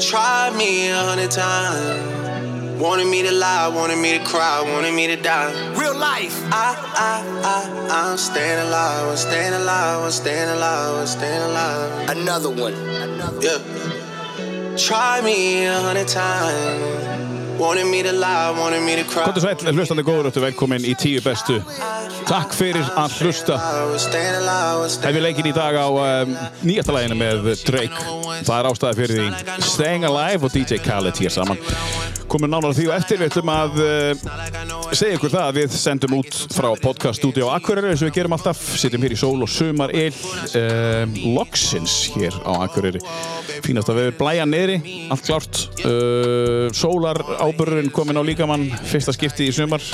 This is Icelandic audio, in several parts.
Tried me a hundred times. Wanted me to lie, wanted me to cry, wanted me to die. Real life. I, I, I, I'm staying alive, I'm staying alive, I'm staying alive, I'm staying alive. Another one. Another Yeah. Try me a hundred times. Wanted me to lie, wanted me to cry. Kontur sæl, hlustandi góður, þetta er velkomin í tíu bestu. Takk fyrir að hlusta. I was staying alive, was staying Hef ég leikinn í dag á um, nýjasta læginu með Drake. Það er ástæði fyrir því Staying Alive og DJ Khaled hér saman. Komum nánar því og eftir við ætlum að uh, segja ykkur það að við sendum út frá podcaststudio Akureyri eins og við gerum alltaf. Sittum hér í sól og sumar ill. Um, Logsins hér á Akureyri. Fínast að við erum blæja niðri, allt klárt. Uh, sólar ábyrðurinn komin á líkamann, fyrsta skipti í sumar.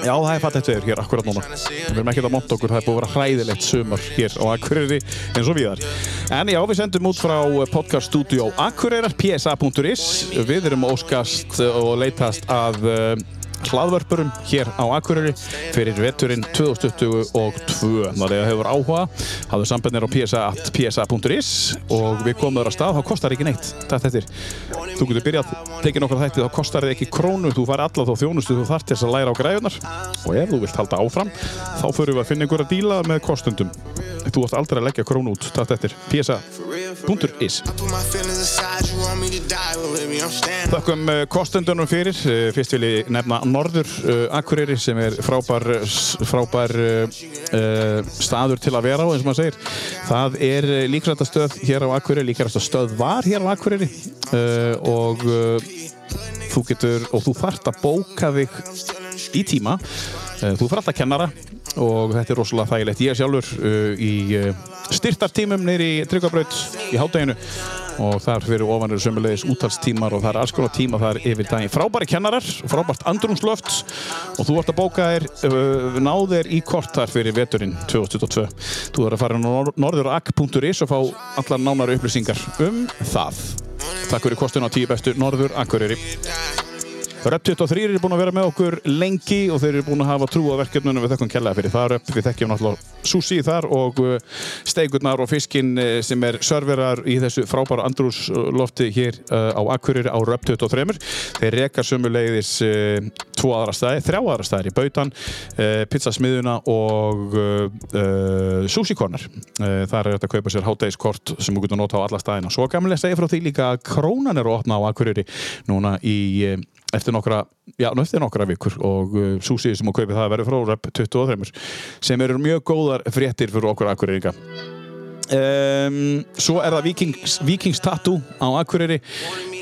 Já, það er fattigt veður hér akkurat núna. Við erum ekkert að monta okkur, það er búið að vera hræðilegt sumar hér á Akureyri eins og viðar. En já, við sendum út frá podcaststudio Akureyrar, psa.is. Við erum óskast og leitast að uh, hlaðvörpurum hér á Akureyri fyrir veturinn 2022. Þannig að hefur áhuga, hafðu sambandnir á psa.psa.is og við komum þar að stað, þá kostar ekki neitt. Þetta er. Þú getur byrjað, tekið nokkra þætti, þá kostar þið ekki krónu, þú fær alla þá þjónustu þú þarf til þess að læra á græðunar og ef þú vilt halda áfram, þá förum við að finna einhver að díla með kostundum. Þú ætti aldrei að leggja krónu út, þetta er psa.is. Þakkum kostendunum fyrir. Uh, Fyrst vil ég nefna Norður uh, Akureyri sem er frábær, s- frábær uh, uh, staður til að vera á, eins og maður segir. Það er uh, líkrættastöð hér á Akureyri, líkrættastöð var hér á Akureyri uh, og uh, þú getur, og þú þarft að bóka þig í tíma. Uh, Þú þarft að kennara og þetta er rosalega þægilegt. Ég er sjálfur uh, í uh, styrtartímum neyri í Tryggvabraut í hátæginu og þar fyrir ofanir sömulegis útalstímar og það er alls konar tíma þar yfir daginn. Frábæri kennarar, frábært andrumslöft og þú ert að bóka þér, uh, ná þér í kort þar fyrir veturinn 2022. Þú þarf að fara á norðurak.is og fá allar nánari upplýsingar um það. Takk fyrir kostun á tíu bestu Norður Akureyri. Röp 23 eru búin að vera með okkur lengi og þeir eru búin að hafa trú á verkefnunum við þekkum kellaði fyrir það Röp. Við þekkjum náttúrulega sushi þar og uh, steigurnar og fiskinn uh, sem er serverar í þessu frábæra andrúslofti hér uh, á Akureyri á Röp 23. Þeir reka sömulegðis tvo aðra staði, þrjá aðra staðir í Bautan, pizzasmiðuna og uh, sushi corner. Uh, þar er þetta að kaupa sér hátægiskort sem þú getur nota á alla staðina. Svo gamlega segja frá því líka að Krónan er að opna á Akureyri núna í eftir nokkra, já, eftir nokkra vikur og uh, súsið sem að kaupi það verður frá Rep 23 sem eru mjög góðar fréttir fyrir okkur Akureyringa. Um, Svo er það Vikings, Vikings Tattoo á Akureyri.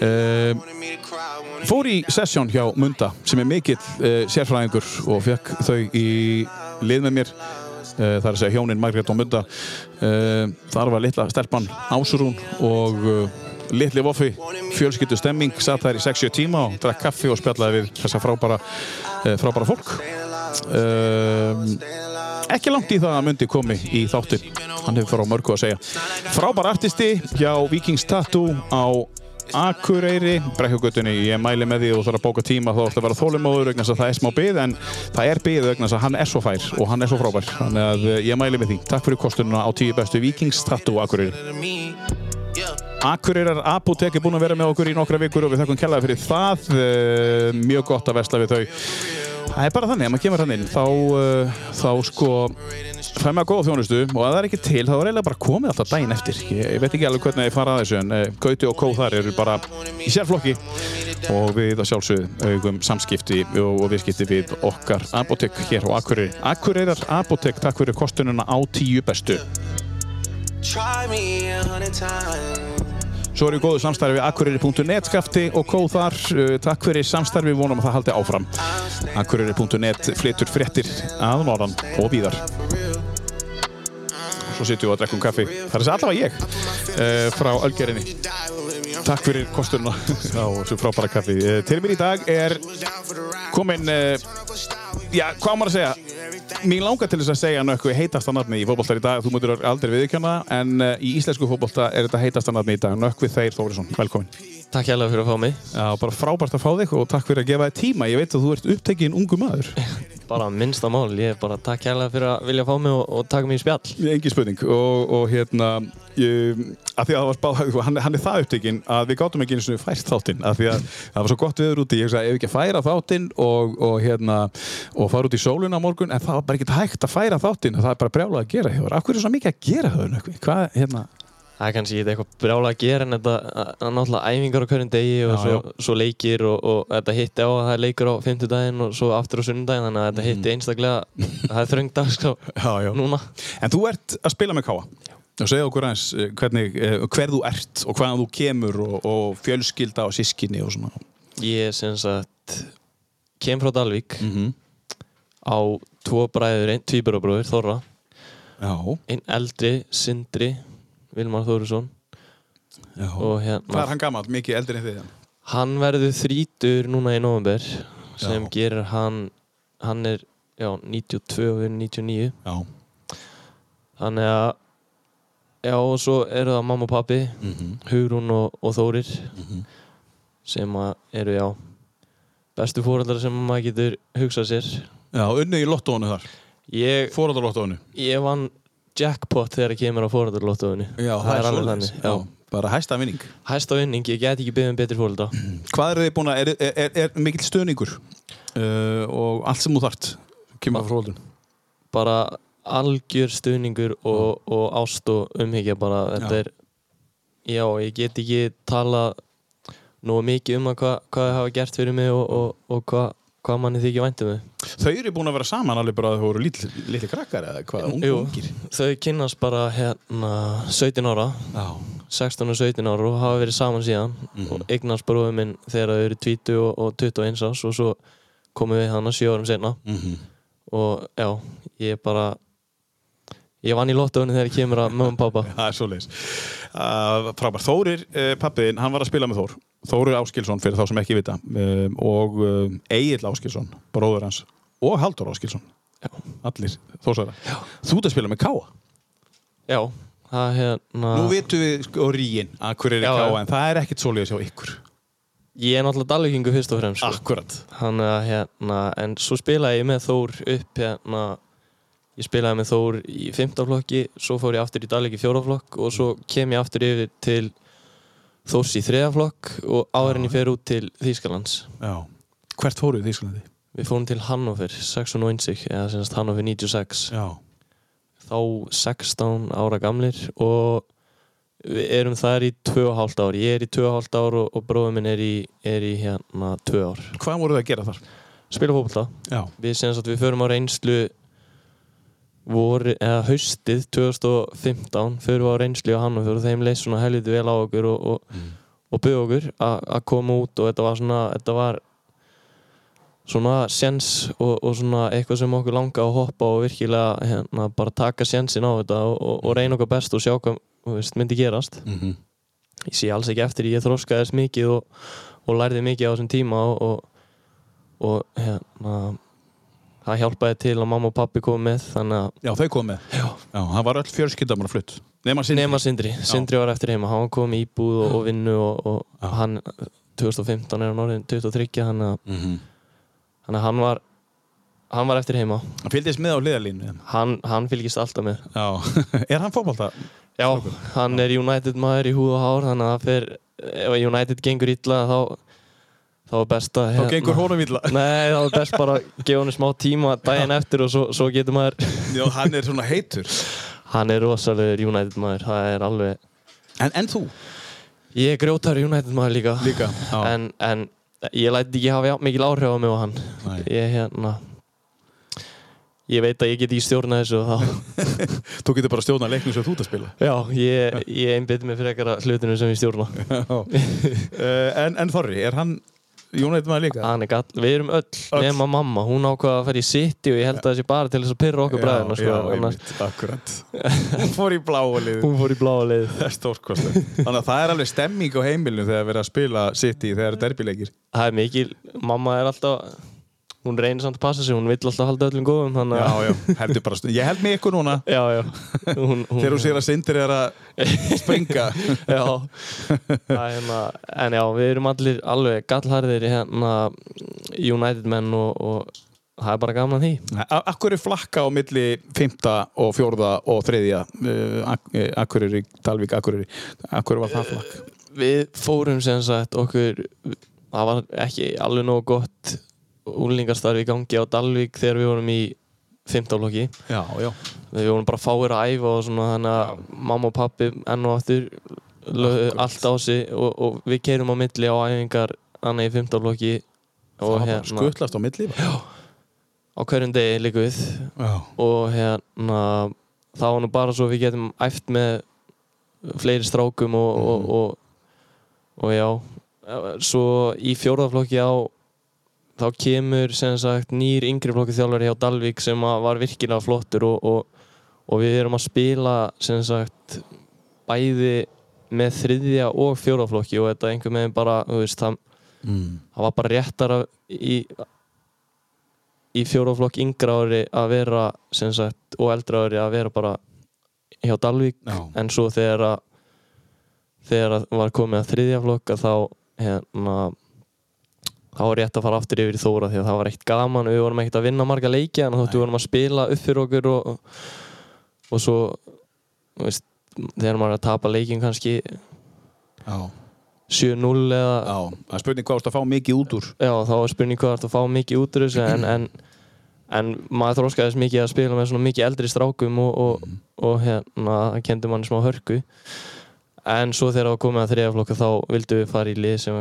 Um, Fór í sessjón hjá Munda sem er mikill uh, sérfræðingur og fekk þau í lið með mér. Uh, það er að segja hjónin Margrét og Munda. Uh, þar var litla stelpan Ásurún og uh, litli Voffi. Fjölskyldu stemming satt þær í 60 tíma og drakk kaffi og spjallaði við þessa frábæra, uh, frábæra fólk. Um, ekki langt í það að Mundi komi í þáttin hann hefur frá mörgu að segja. Frábær artisti hjá Vikings Tattoo á Akureyri, Brekkjagötunni, ég mæli með því og þarf að bóka tíma þá ætla að vera þólumóður vegna þess að það er smá bið en það er bið vegna þess að hann er svo fær og hann er svo frábær. Þannig að eh, ég mæli með því. Takk fyrir kostununa á tíu bestu Vikings Tattoo Akureyri. Akureyrar Apotek er búin að vera með okkur í nokkra vikur og við þakkum kellaði fyrir það. Eh, mjög gott að vesla við þau. Það er bara þannig, ef maður kemur hann inn þá, uh, þá sko fær maður góða þjónustu og ef það er ekki til þá er eiginlega bara komið alltaf daginn eftir. Ég, ég veit ekki alveg hvernig ég fara að þessu en uh, Gauti og Kó þar eru bara í sérflokki og við að sjálfsögðu augum samskipti og, og viðskipti við okkar Apotek hér á Akureyri. Akureyrar Apotek, takk fyrir kostununa á tíu bestu Svo er ég góðu samstarfi við Akureyri.net skafti og kóð þar. Uh, Takk fyrir samstarfi, við vonum að það haldi áfram. Akureyri.net flytur fréttir að norðan og víðar. Svo sitjum við að drekkum kaffi. Það er þess allavega ég uh, frá Ölgerinni. Takk fyrir kosturna á þessu frábæra kaffi. Uh, til mér í dag er komin, uh, já, hvað maður að segja? Mér langar til þess að segja nokkuð heitasta nafni í fótboltar í dag. Þú mútur aldrei viðkjanna, en uh, í íslensku fótbolta er þetta heitasta nafni í dag. Nökkvið Þeir Þórisson, velkomin. Takk hjálpa fyrir að fá mig. Já, bara frábært að fá þig og takk fyrir að gefa þig tíma. Ég veit að þú ert upptekinn ungu maður. Bara minnsta mál, ég er bara takk kærlega fyrir að vilja fá mig og, og taka mig í spjall. Engi spurning og, og hérna ég, að því að það var spáð, hann, hann er það upptekinn að við gáttum ekki eins og fært þáttinn að því að það var svo gott viður úti, ég sagði ef ekki að færa þáttinn og, og hérna og fara út í sóluna á morgun en það var bara ekki hægt að færa þáttinn það er bara brjálað að gera Af hverju er svo mikið að gera það? Hvað, hérna? Það er kannski eitthvað brjála að gera en þetta er náttúrulega æfingar á hverjum degi og Já, svo, já. svo leikir og, og þetta hitti á að það er leikur á fimmtudaginn og svo aftur á sunnudaginn þannig að þetta hitti einstaklega, það er þröng dagskrá Já, já. núna. En þú ert að spila með Káa segja okkur aðeins eh, hvernig, eh, þú ert og hvaðan þú kemur og, og fjölskylda og sískinni og svona Ég sem sagt kem frá Dalvík mm -hmm. á tvo bræður, einn tvíburabróður, Þorra Já, einn eldri, Sindri Vilmar og hérna Hvað er hann gammal? Mikið eldri en þið? Hann verður þrítur núna í november sem Já. gerir hann hann er já, 92 og erum 99 Já þannig að já og svo eru það mamma og pappi mm -hmm. Hugrún og, og Þórir Mhm. sem að eru já bestu fóröldar sem maður getur hugsað sér. Já, unni í lottónu þar. Ég, Fórhaldarlottónu ég vann jackpot þegar ég kemur á fóröldarlóttofunni Já, það er alveg þannig já. Bara hæsta vinning. Hæsta vinning, ég get ekki beðið um betri fóröldra Hvað eru þið búin að, er, er, er, er mikill stöðningur uh, og allt sem þú þart kemur frá fórhaldun bara algjör stuðningur og, og ást og umhyggja bara. Þetta Já. er já, ég get ekki tala nógu mikið um að hvað hva það hafa gert fyrir mig og, og, og hvað hva manni þykir vænt um mig Þau eru búin að vera saman alveg bara að þau voru litli, litli krakkar eða hvað, ungir þau kynnast bara hérna 17 ára. Já, 16 og 17 ára og hafa verið saman síðan. Mhm. og eignast bróðum minn þegar þau eru 20 og, og 21 árs og svo komum við hana 7 árum senna mm og já, ég er bara ég vann í lottóinu þegar ég kemur að og pappa það er svoleiðis. Uh, Frábær, Þórir, uh, pappiðinn, hann var að spila með Þór. Þórir Áskilsson fyrir þá sem ekki vita. Um, og uh, Egil Áskilsson bróður hans. Og Haldur Áskilsson Já. allir. Þórsara. Þú ert að spila með Káa Já, það hérna Nú vitum við sko rígin að hver er Káa en það er ekkert svoleiðis hjá ykkur. Ég er náttúrulega dalvíkingu fyrst og fremst. Akkurat. Þannig að hérna svo ég spilaði með Þór í 15 flokki Svo fór ég aftur í dalvík í 4 flokk Og svo kem ég aftur yfir til Þórs í 3 flokk Og áður en ég fer út til Þýskalands. Já. Hvert fóruð þið Íslandi? Við fórum til Hannover 96 Eða semst Hannover 96 Já. Þá 16 ára gamlir Og við erum þar í 2,5 ár. Ég er í 2,5 ár og, og bróður minn er í, er í hérna 2 ár. Hvað voruð þið að gera þar? spila Já. Við við förum á reynslu voru, eða haustið 2015 förum við á reynslu á Hannafjörð og þeim leist svona helviti vel á okkur og, og, Mm. og byggja okkur að koma út og þetta var svona þetta var svona sjens og, og svona eitthvað sem okkur langa að hoppa og virkilega hérna, bara taka sjensin á þetta og, og, og reyna okkar best og sjá hvað veist, myndi gerast mm -hmm. ég sé alls ekki eftir ég þroskaðist mikið og, og lærði mikið á þessum tíma og, og, og hérna það hjálpaði til að mamma og pappi komu með þannig að Já, þau komið Já. Já, hann var öll fjörskyldamann að flutt. Nema Sindri. Nema Sindri, Sindri var eftir heima. Hann kom í íbúð og, og vinnu og, og hann 2015 er hann orðin 23 þannig að, mm -hmm. hann var hann var eftir heima. Hann fylgdist með á liðalínu hann, hann fylgist alltaf með. Já. Er hann fótbolta? já, hann er United maður í húð og hár þannig að það fer, ef United gengur illa þá þá er best að Þá gengur honum illa. Nei, þá er best bara að gefa henni smá tíma daginn eftir og svo, svo getur maður Já, hann er svona heitur. Hann er rosalegur United maður Það er alveg En, en þú? Ég er grjótar United maður líka, Líka Já, En, en ég læti ekki hafa mikil áhrif á mig og hann. Nei. Ég hérna Ég veit að ég get ekki stjórna þessu og þá Þú getur bara stjórnað leiknum sem þú ert að spila. Já, ég, ég einbytti mig frekar að hlutinu sem ég stjórna. Uh, en, en Þorri, er hann Jónættum að líka? Gall, við erum öll, Öll. nema mamma Hún ákvaða að fara í City og ég held að það sé bara til þess að pyrra okkur bræðina sko, annars- Hún fór í bláa lið Hún fór í bláa leið Það er stórkostu Þannig að það er alveg stemming á heimilinu þegar verið að spila City þegar það er derbyleikir. Það er mikil, mamma er alltaf hún reynir samt að passa sig, hún vill alltaf halda öllum góðum þannig Já, já, heldur bara stund Ég held með ykkur núna. Já, já. Hún, hún, þegar þú sér að Sindri er að springa. Já, er hérna, en já, við erum allir alveg gallharðir hérna United menn og, og það er bara gaman því. Akkur er flakka á milli fymta og fjórða og þriðja? Uh, Akkur er í Dalvík Akkur er, akkur var það flakk? Við fórum sem sagt okkur það var ekki alveg nógu gott úlingarstarfi í gangi á Dalvík þegar við vorum í 15 flokki. Já, já. Við vorum bara fáir að æfa og svona þannig að mamma og pappi enn og aftur lögðu allt á sig og, og við keirum á milli á æfingar annað í 15 flokki Það og var hérna skuttlast á milli bara. á hverjum degi líka við. Já, og hérna það var nú bara svo við getum æft með fleiri strákum og, og, og, og já. Svo í fjórðaflokki á þá kemur sem sagt nýr yngri flokki þjálfari hjá Dalvík sem var virkilega flottur og, og, og við erum að spila sem sagt bæði með þriðja og fjórðaflokki og þetta einhver meginn bara veist, það, mm. það var bara réttara í í fjóraflokk yngra ári að vera sem sagt, og eldra ári að vera bara hjá Dalvík Já. en svo þegar að þegar að var komið að þriðja flokk að þá hérna þá var rétt að fara aftur yfir í Þóra því að það var eitt gaman, við vorum ekkert að vinna marga leiki en þóttu við vorum að spila upp fyrir okkur og, og, og svo þú veist, þegar maður er að tapa leikin kannski Já, 7-0 eða já Það er spurning hvað þú ert að fá mikið út úr. Já, þá er spurning hvað þú ert að fá mikið út úr þessu en, en, en maður þróskaðist mikið að spila með svona mikið eldri strákum og, og, og hérna, það kendi manni smá hörku. En svo þegar það var komið að þriðaflokka þá vildum við fara í lið sem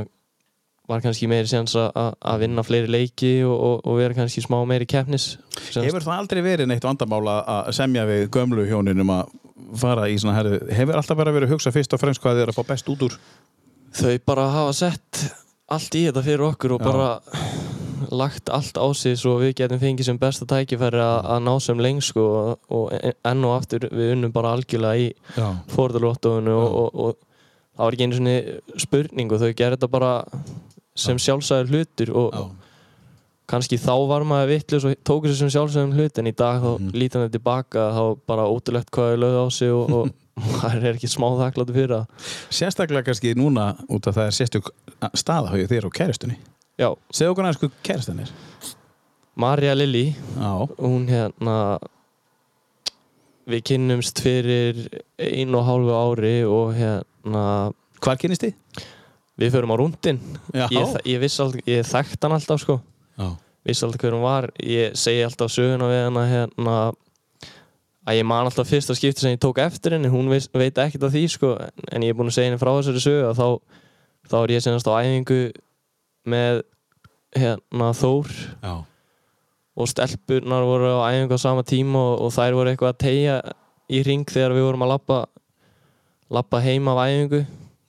var kannski meiri sens að, vinna fleiri leiki og, og, og vera kannski smá meiri keppnis Hefur það aldrei verið neitt vandamála að semja við gömlu hjónin um að fara í svona herri Hefur alltaf bara verið að hugsa fyrst og fremst hvað þið er að fá best út úr? Þau bara hafa sett allt í þetta fyrir okkur og Já. bara lagt allt á sig svo við getum fengið sem besta tækifæri að, ná sem lengst sko, og, og enn og aftur við unnum bara algjörlega í Já, fórðalóttóinu og, og, og það var ekki einu spurning og þau gerði þetta bara sem sjálfsæður hlutur og já, kannski þá var maður vitlu og tók þessu sem sjálfsæðum hlut en í dag þá Mhm. lítan þetta tilbaka þá bara ótrúlegt hvað þau lögðu á sig og, og maður er ekki smá þakkláttu fyrir það. Sérstaklega kannski núna út af það er sérstök staða hjá þér og kæristunni Já, Segðu okkur aðeins hvað kæristan er. Marja Já, hún hérna við kynnumst fyrir einu og hálfu ári og hérna hvar kynist þið? Við förum á rúndin ég, ég viss alltaf, ég þekkt hann alltaf sko. Vissi alltaf hver hún var. Ég segi alltaf söguna við hana hérna að ég man alltaf fyrsta skipti sem ég tók eftir henni. Hún veist, veit ekkert af því sko en ég er búinn að segja henni frá þessari sögu að þá, þá er ég senast á æfingu með hérna Þór. Já. og stelpurnar voru á æfingu á sama tíma og, og þær voru eitthvað að tegja í ring þegar við vorum að lappa lappa heim af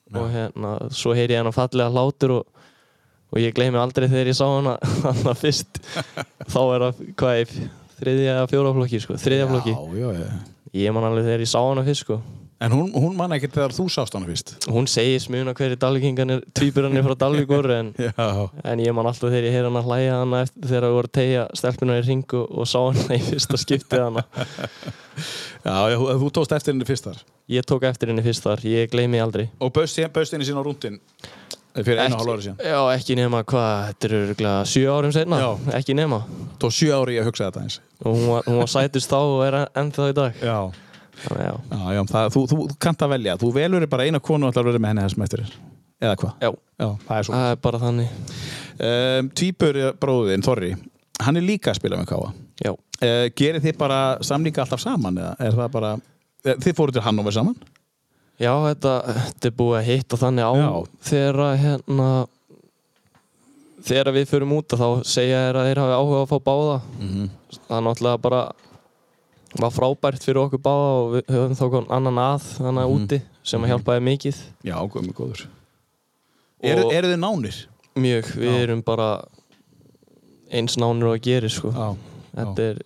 æfingu og hérna, svo heyri ég hann að fallega hlátur og, og ég gleymi aldrei þegar ég sá hana, hana fyrst. Þá er það, hvað er þriðja eða fjóra flokki, sko, þriðja flokki. Já, já, já. ég man alveg þegar ég sá hana fyrst, sko En hún, hún man ekkert þegar þú sást hana fyrst. Hún segir smuna hverju dalvíkingarnir tvíburarnir frá Dalvík voru en, en ég man alltaf þegar ég heyri hana hlæja hana eftir þegar það voru tegja stelpunar í ring og, sá hana í fyrsta skiptið hana. Já, já þú, tókst eftir henni fyrst þar. Ég tók eftir henni fyrst þar, ég gleymi aldrei. Og baust henni sín á rúndin fyrir einu hálf ári síðan. Já, ekki nema hvað, þetta eru örugglega sjö árum setna, Já. ekki nema. Tó sjö ári í að hugsa þetta eins Já, já, já, það, þú, þú kannt að velja. Þú velur bara eina konu og ætlar að vera með henni þessum eftir Eða hvað? já, það er það er bara þannig. Um, Tvíbur bróðin, Þorri Hann er líka að spila með Káa uh, Gerir þið bara samlinga alltaf saman eða er það bara eh, Þið fóruð til Hannover saman? já þetta, þetta er búið að hitta þannig á Já. þegar að, hérna þegar við förum út þá segja þér að þeir hafi áhuga að fá báða. Mm það er náttúrulega bara var frábært fyrir okkur báða og við höfum þá kon annan að þannig Mhm. úti sem að hjálpaði mikið Já, góðum góður Eru, Og- eru þið nánir? mjög, við Já. erum bara eins nánur og að gera sko. Já, þetta er,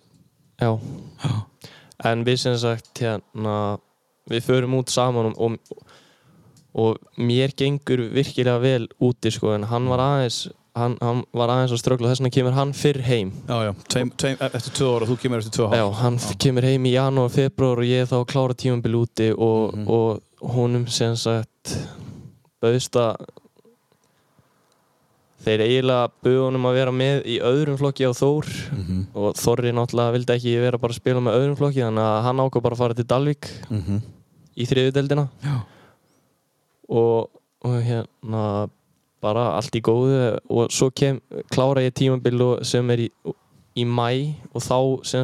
já já. en við sem sagt hérna, við förum út saman og, og, og mér gengur virkilega vel úti sko, en hann var aðeins hann, hann var aðeins að ströggla þess vegna kemur hann fyrr heim Já, já, tveim, tveim, eftir tvö ára, þú kemur eftir tvö já, ára hann kemur heim í janúar, februar og ég er þá að klára tímambil úti og, Mhm. og honum sem sagt bauðst að þeir eiginlega buðu honum að vera með í öðrum flokki á Þór Mhm. og Þorri náttúrulega vildi ekki vera bara að spila með öðrum flokki þannig að hann ákvað bara að fara til Dalvík Mhm. í þriðudeldina Já. og, og hérna bara allt í góðu og svo kem, klára ég tímabil og- sem er í, í mæ og þá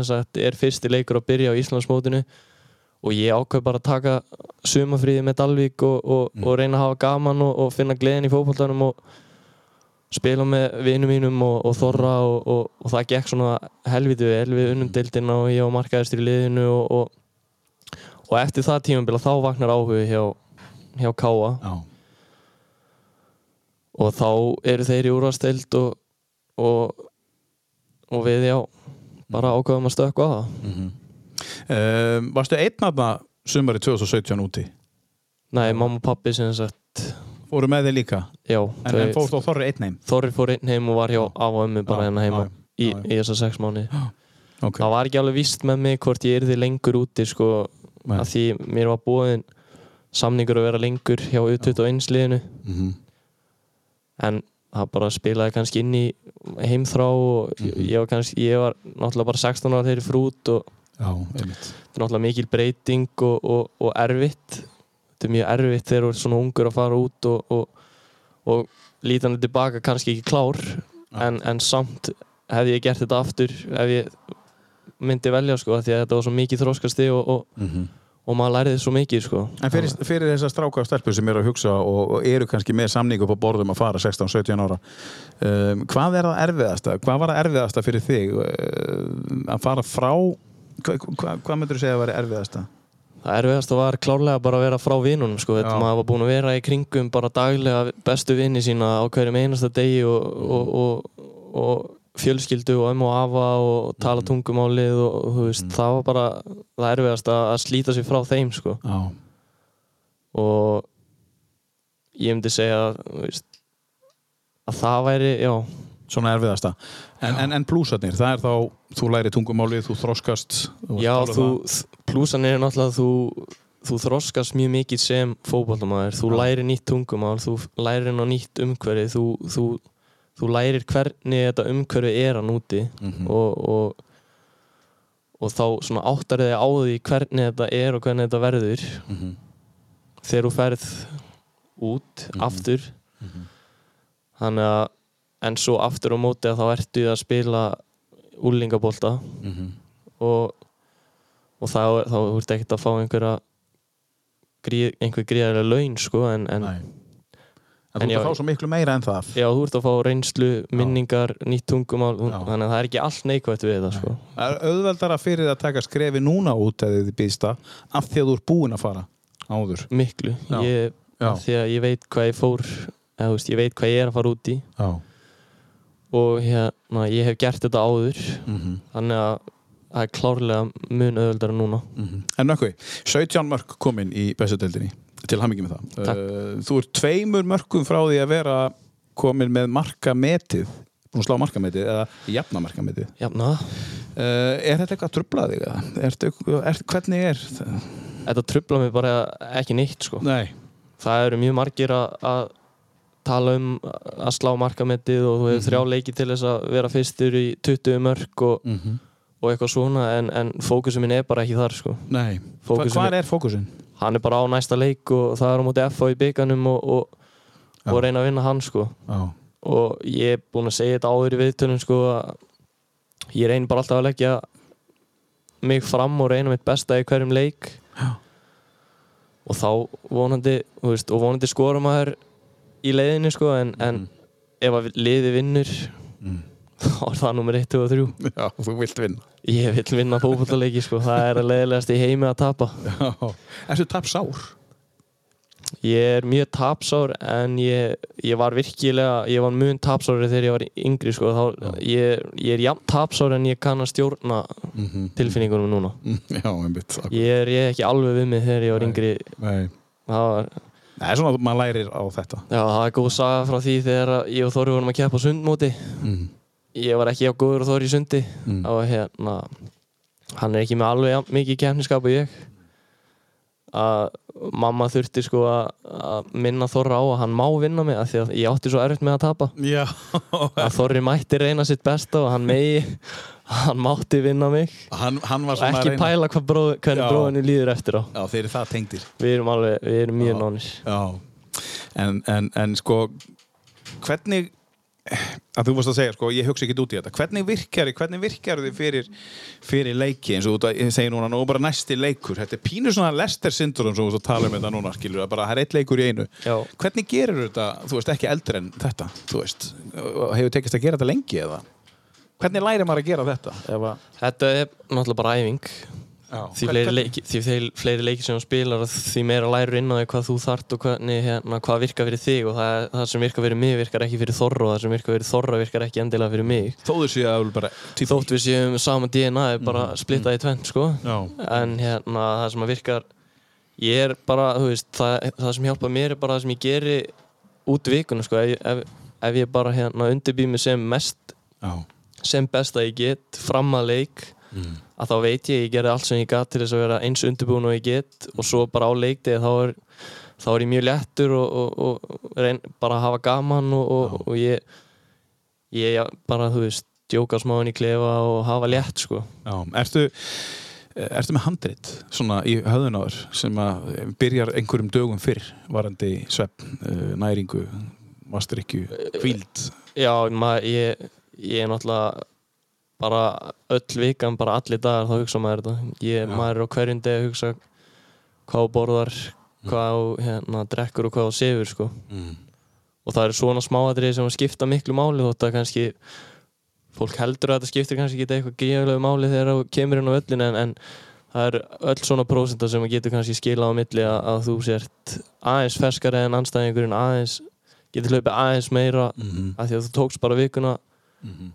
sagt er fyrsti leikur að byrja á Íslandsmótinu og ég ákveð bara að taka sumafríði með Dalvík og, og, og reyna að hafa gaman og, og finna gleðin í fótboltanum og spila með vinum mínum og, og þorra og, það gekk svona helviti vel. Við unnum deildina og ég var markaðistur í liðinu og, og, og eftir það tímabila þá vaknar áhugi hjá, hjá Káa Já. Og þá eru þeir í úrvasteld og, og, og við já bara ákveðum að stökka á það Um, varstu einn aðna sumari 2017 úti? Nei, mamma og pappi sem sagt Fóru með þig líka? já, En, en fórst þá Þorri einn heim? Þorri fór einn heim og var hjá af og ömmu bara hérna heima já, í, já, já. í þessa sex mánu Ok. það var ekki alveg víst með mig hvort ég yrði lengur úti sko, Nei. að því mér var búinn samningur að vera lengur hjá U21 liðinu Mhm. En það bara spilaði kannski inn í heimþrá og Mhm. ég, var kannski, ég var náttúrulega bara 16 ára þegar ég fór út og Já, þetta er náttúrulega mikil breyting og, og, og erfitt þetta er mjög erfitt þegar þú ert svona ungur að fara út og, og, og lítandi tilbaka kannski ekki klár en, en samt hefði ég gert þetta aftur ef ég myndi velja sko því að þetta var svo mikið þróskasti og, og, Mhm. Og maður læriði svo mikið sko En fyrir, fyrir þessar stráka og stelpur sem eru að hugsa og, og eru kannski með samning upp á borðum að fara 16-17 ára um, hvað er það erfiðasta? Hvað var það erfiðasta fyrir þig um, að fara frá hva, hva, hvað myndur þú segja að vera erfiðasta? Það erfiðast var klárlega bara að vera frá vinunum sko, þetta maður var búinn að vera í kringum bara daglega bestu vinni sína á hverjum einasta degi og, og, og, og fjölskyldu og ömmu og afa og tala tungumálið og, og veist, það var bara það erfiðast að, að slíta sig frá þeim sko. Já, og ég myndi segja veist, að það væri, já, svona erfiðasta. En, en, en plúsarnir, það er þá þú læri tungumálið, þú þroskast þú já það. plúsan er náttúrulega að þú þú þroskast mjög mikið sem fótballtamaður, þú Já. lærir nýtt tungumál þú lærir inn á nýtt umhverfi þú, þú, þú lærir hvernig þetta umhverfi er hann úti Mhm. og, og og þá svona áttar þig á því hvernig þetta er og hvernig þetta verður Mhm. þegar þú ferð út Mhm. aftur Mhm. þannig að en svo aftur á móti að þá ertu að spila úlingabólta Mhm. og, og þá, þá þú ert ekkert að fá einhverja einhver gríðarlega laun sko en, en. En þú ert já- að fá svo miklu meira en það. já, þú ert að fá reynslu, minningar, nýtt tungumál Já. þannig að það er ekki allt neikvægt við þetta sko. Það er auðveldara fyrir að taka skrefi núna út eða þið býðst það af því að þú ert búinn að fara áður. Miklu, Já. ég, Já. því að ég veit hvað ég fór eða, veist, ég veit hvað ég er að fara út í. Já. og hérna, ég hef gert þetta áður. Mm þannig að það er klárlega mun auðveldara núna. En nökkvi, 17 mörg komin í bestudeldinni til hamingi með það Takk. uh, Þú ert tveimur mörgum frá því að vera komin með markametið búin að slá markametið eða jafna markametið Jafna, uh, Er þetta eitthvað að trubla þig? Ertu, er, hvernig er það? þetta trubla mig bara ekki neitt sko. Nei það eru mjög margir að, tala um að slá markamettið og þú hefur Mhm. þrjá leiki til þess að vera fyrstur í 20 mörg og, mm -hmm. og eitthvað svona en, en fókusum minn er bara ekki þar sko. Nei er- Hvað er fókusin? Hann er bara á næsta leik og það er á móti FH í bygganum og, og, Já. og reyna að vinna hann sko. Já og ég er búinn að segja þetta áður í viðtölum sko, að ég reynir bara alltaf að leggja mig fram og reyna mitt besta í hverjum leik Já. og þá vonandi veist, og vonandi skora maður í leiðinni sko, en, en Mhm. ef að liði vinnur Mm. Er það nummer 1, 2 og 3 Já, þú vilt vinna. Ég vil vinna fókvöldaleiki sko. það er að leiðilegast í heimi að tapa. Já. Ertu tap sár? ég er mjög tapsár en ég, ég var virkilega ég var mjög tapsári þegar ég var yngri sko. þá, ég, ég er jafn tapsár en ég kann að stjórna Mm -hmm. tilfinningunum núna. Já, einmitt ég er, ég er ekki alveg við mig þegar ég var yngri. Nei. Það var, Það er svona að maður lærir á þetta. Já, það er góð saga frá því þegar ég og Þóri vorum að keppa sundmóti. Mm. Ég var ekki á góður og Þóri í sundi Mm. og hérna hann er ekki með alveg mikið kemniskap og ég. Að mamma þurfti sko að, að minna Þorra á að hann má vinna mig af því að ég átti svo erfitt með að tapa. Já, að Þorri mætti reyna sitt besta og hann megi hann mátti vinna mig. Hann, hann og ekki pæla hvað bróð, bróðinu líður eftir á. Já, þeir eru það tengdir. Við erum alveg, við erum mjög Já, en, en, en sko hvernig að þú varst að segja, sko, ég hugsa ekki út í þetta. Hvernig virkar, hvernig virkar þið fyrir fyrir leiki, eins og þú ég segi núna? Nú er bara næsti leikur, þetta er pínu svona Lester syndrom sem þú tala um þetta núna skilur bara það er eitt leikur í einu. Já. hvernig gerir þetta, þú veist, ekki eldur en þetta, þú veist, hefur tekist að gera þetta lengi eða? Hvernig lærir maður að gera þetta? Þetta er náttúrulega bara æfing því fleiri, leiki, því fleiri, leiki sem þú spilar því meira lærir inn á því hvað þú þart og hvernig, hérna, hvað virkar fyrir þig og það, það sem virkar fyrir mig virkar ekki fyrir Þorra og það sem virkar fyrir Þorra virkar ekki endilega fyrir mig. Þó þú séu að bara típ, þótt við séum sama DNA er bara splittað í tvenn sko. já, en hérna það sem virkar ég er bara, þú veist það, það sem hjálpa mér er bara það sem ég geri út vikuna sko. ef, ef, ef ég bara hérna undirbýð mig sem mest já, sem best að ég get fram að leik að þá veit ég, ég gerði allt sem ég gat til þess að vera eins undirbúin og ég get og svo bara á leikdegi þá er þá er ég mjög léttur og, og, og reyn, bara að hafa gaman og, og, og ég ég bara, þú veist, djóka smáinn í klefa og hafa létt, sko. Já, ertu, ertu með handrit svona í höðunáður sem að byrjar einhverjum dögum fyrr varandi svepp, næringu mastrykju, kvíld Já, maður, ég, ég er náttúrulega bara öll vikan, bara allir dagar þá hugsa maður þetta ég, maður er á hverjum degi að hugsa hvað þú borðar hvað þú hérna, drekkur og hvað þú sefur sko. mm. og það eru svona smáatriði sem skipta miklu máli þótt að kannski fólk heldur að þetta skiptir kannski ekki eitthvað gríðarlegu máli þegar þú kemur inn á öllin en, en það er öll svona prósenta sem getur kannski skilað á milli að, að þú sért aðeins ferskari en anstæðingurinn aðeins getur hlaupið aðeins meira Mm af því að þú tókst bara vikuna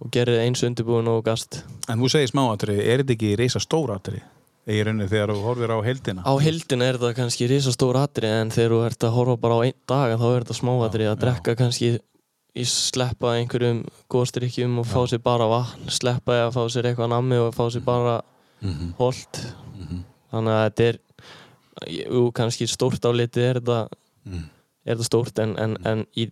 og gerir eins undirbúin og gast En þú segir smáatri, er þetta ekki reysa stóratri? Í rauninni þegar þú horfir á heldina á heldina er þetta kannski risastór atri en þegar þú ert að horfa bara á einn dag þá er þetta smáatri að Já, drekka kannski í sleppa einhverjum góðstrykkjum og fá sér bara vatn. Sleppa eða fá sér eitthvað nammi og fá sér bara mm -hmm. holt. Mhm. þannig að þetta er jú, kannski stórt á litið er þetta, Mm. er þetta stórt en, en, en í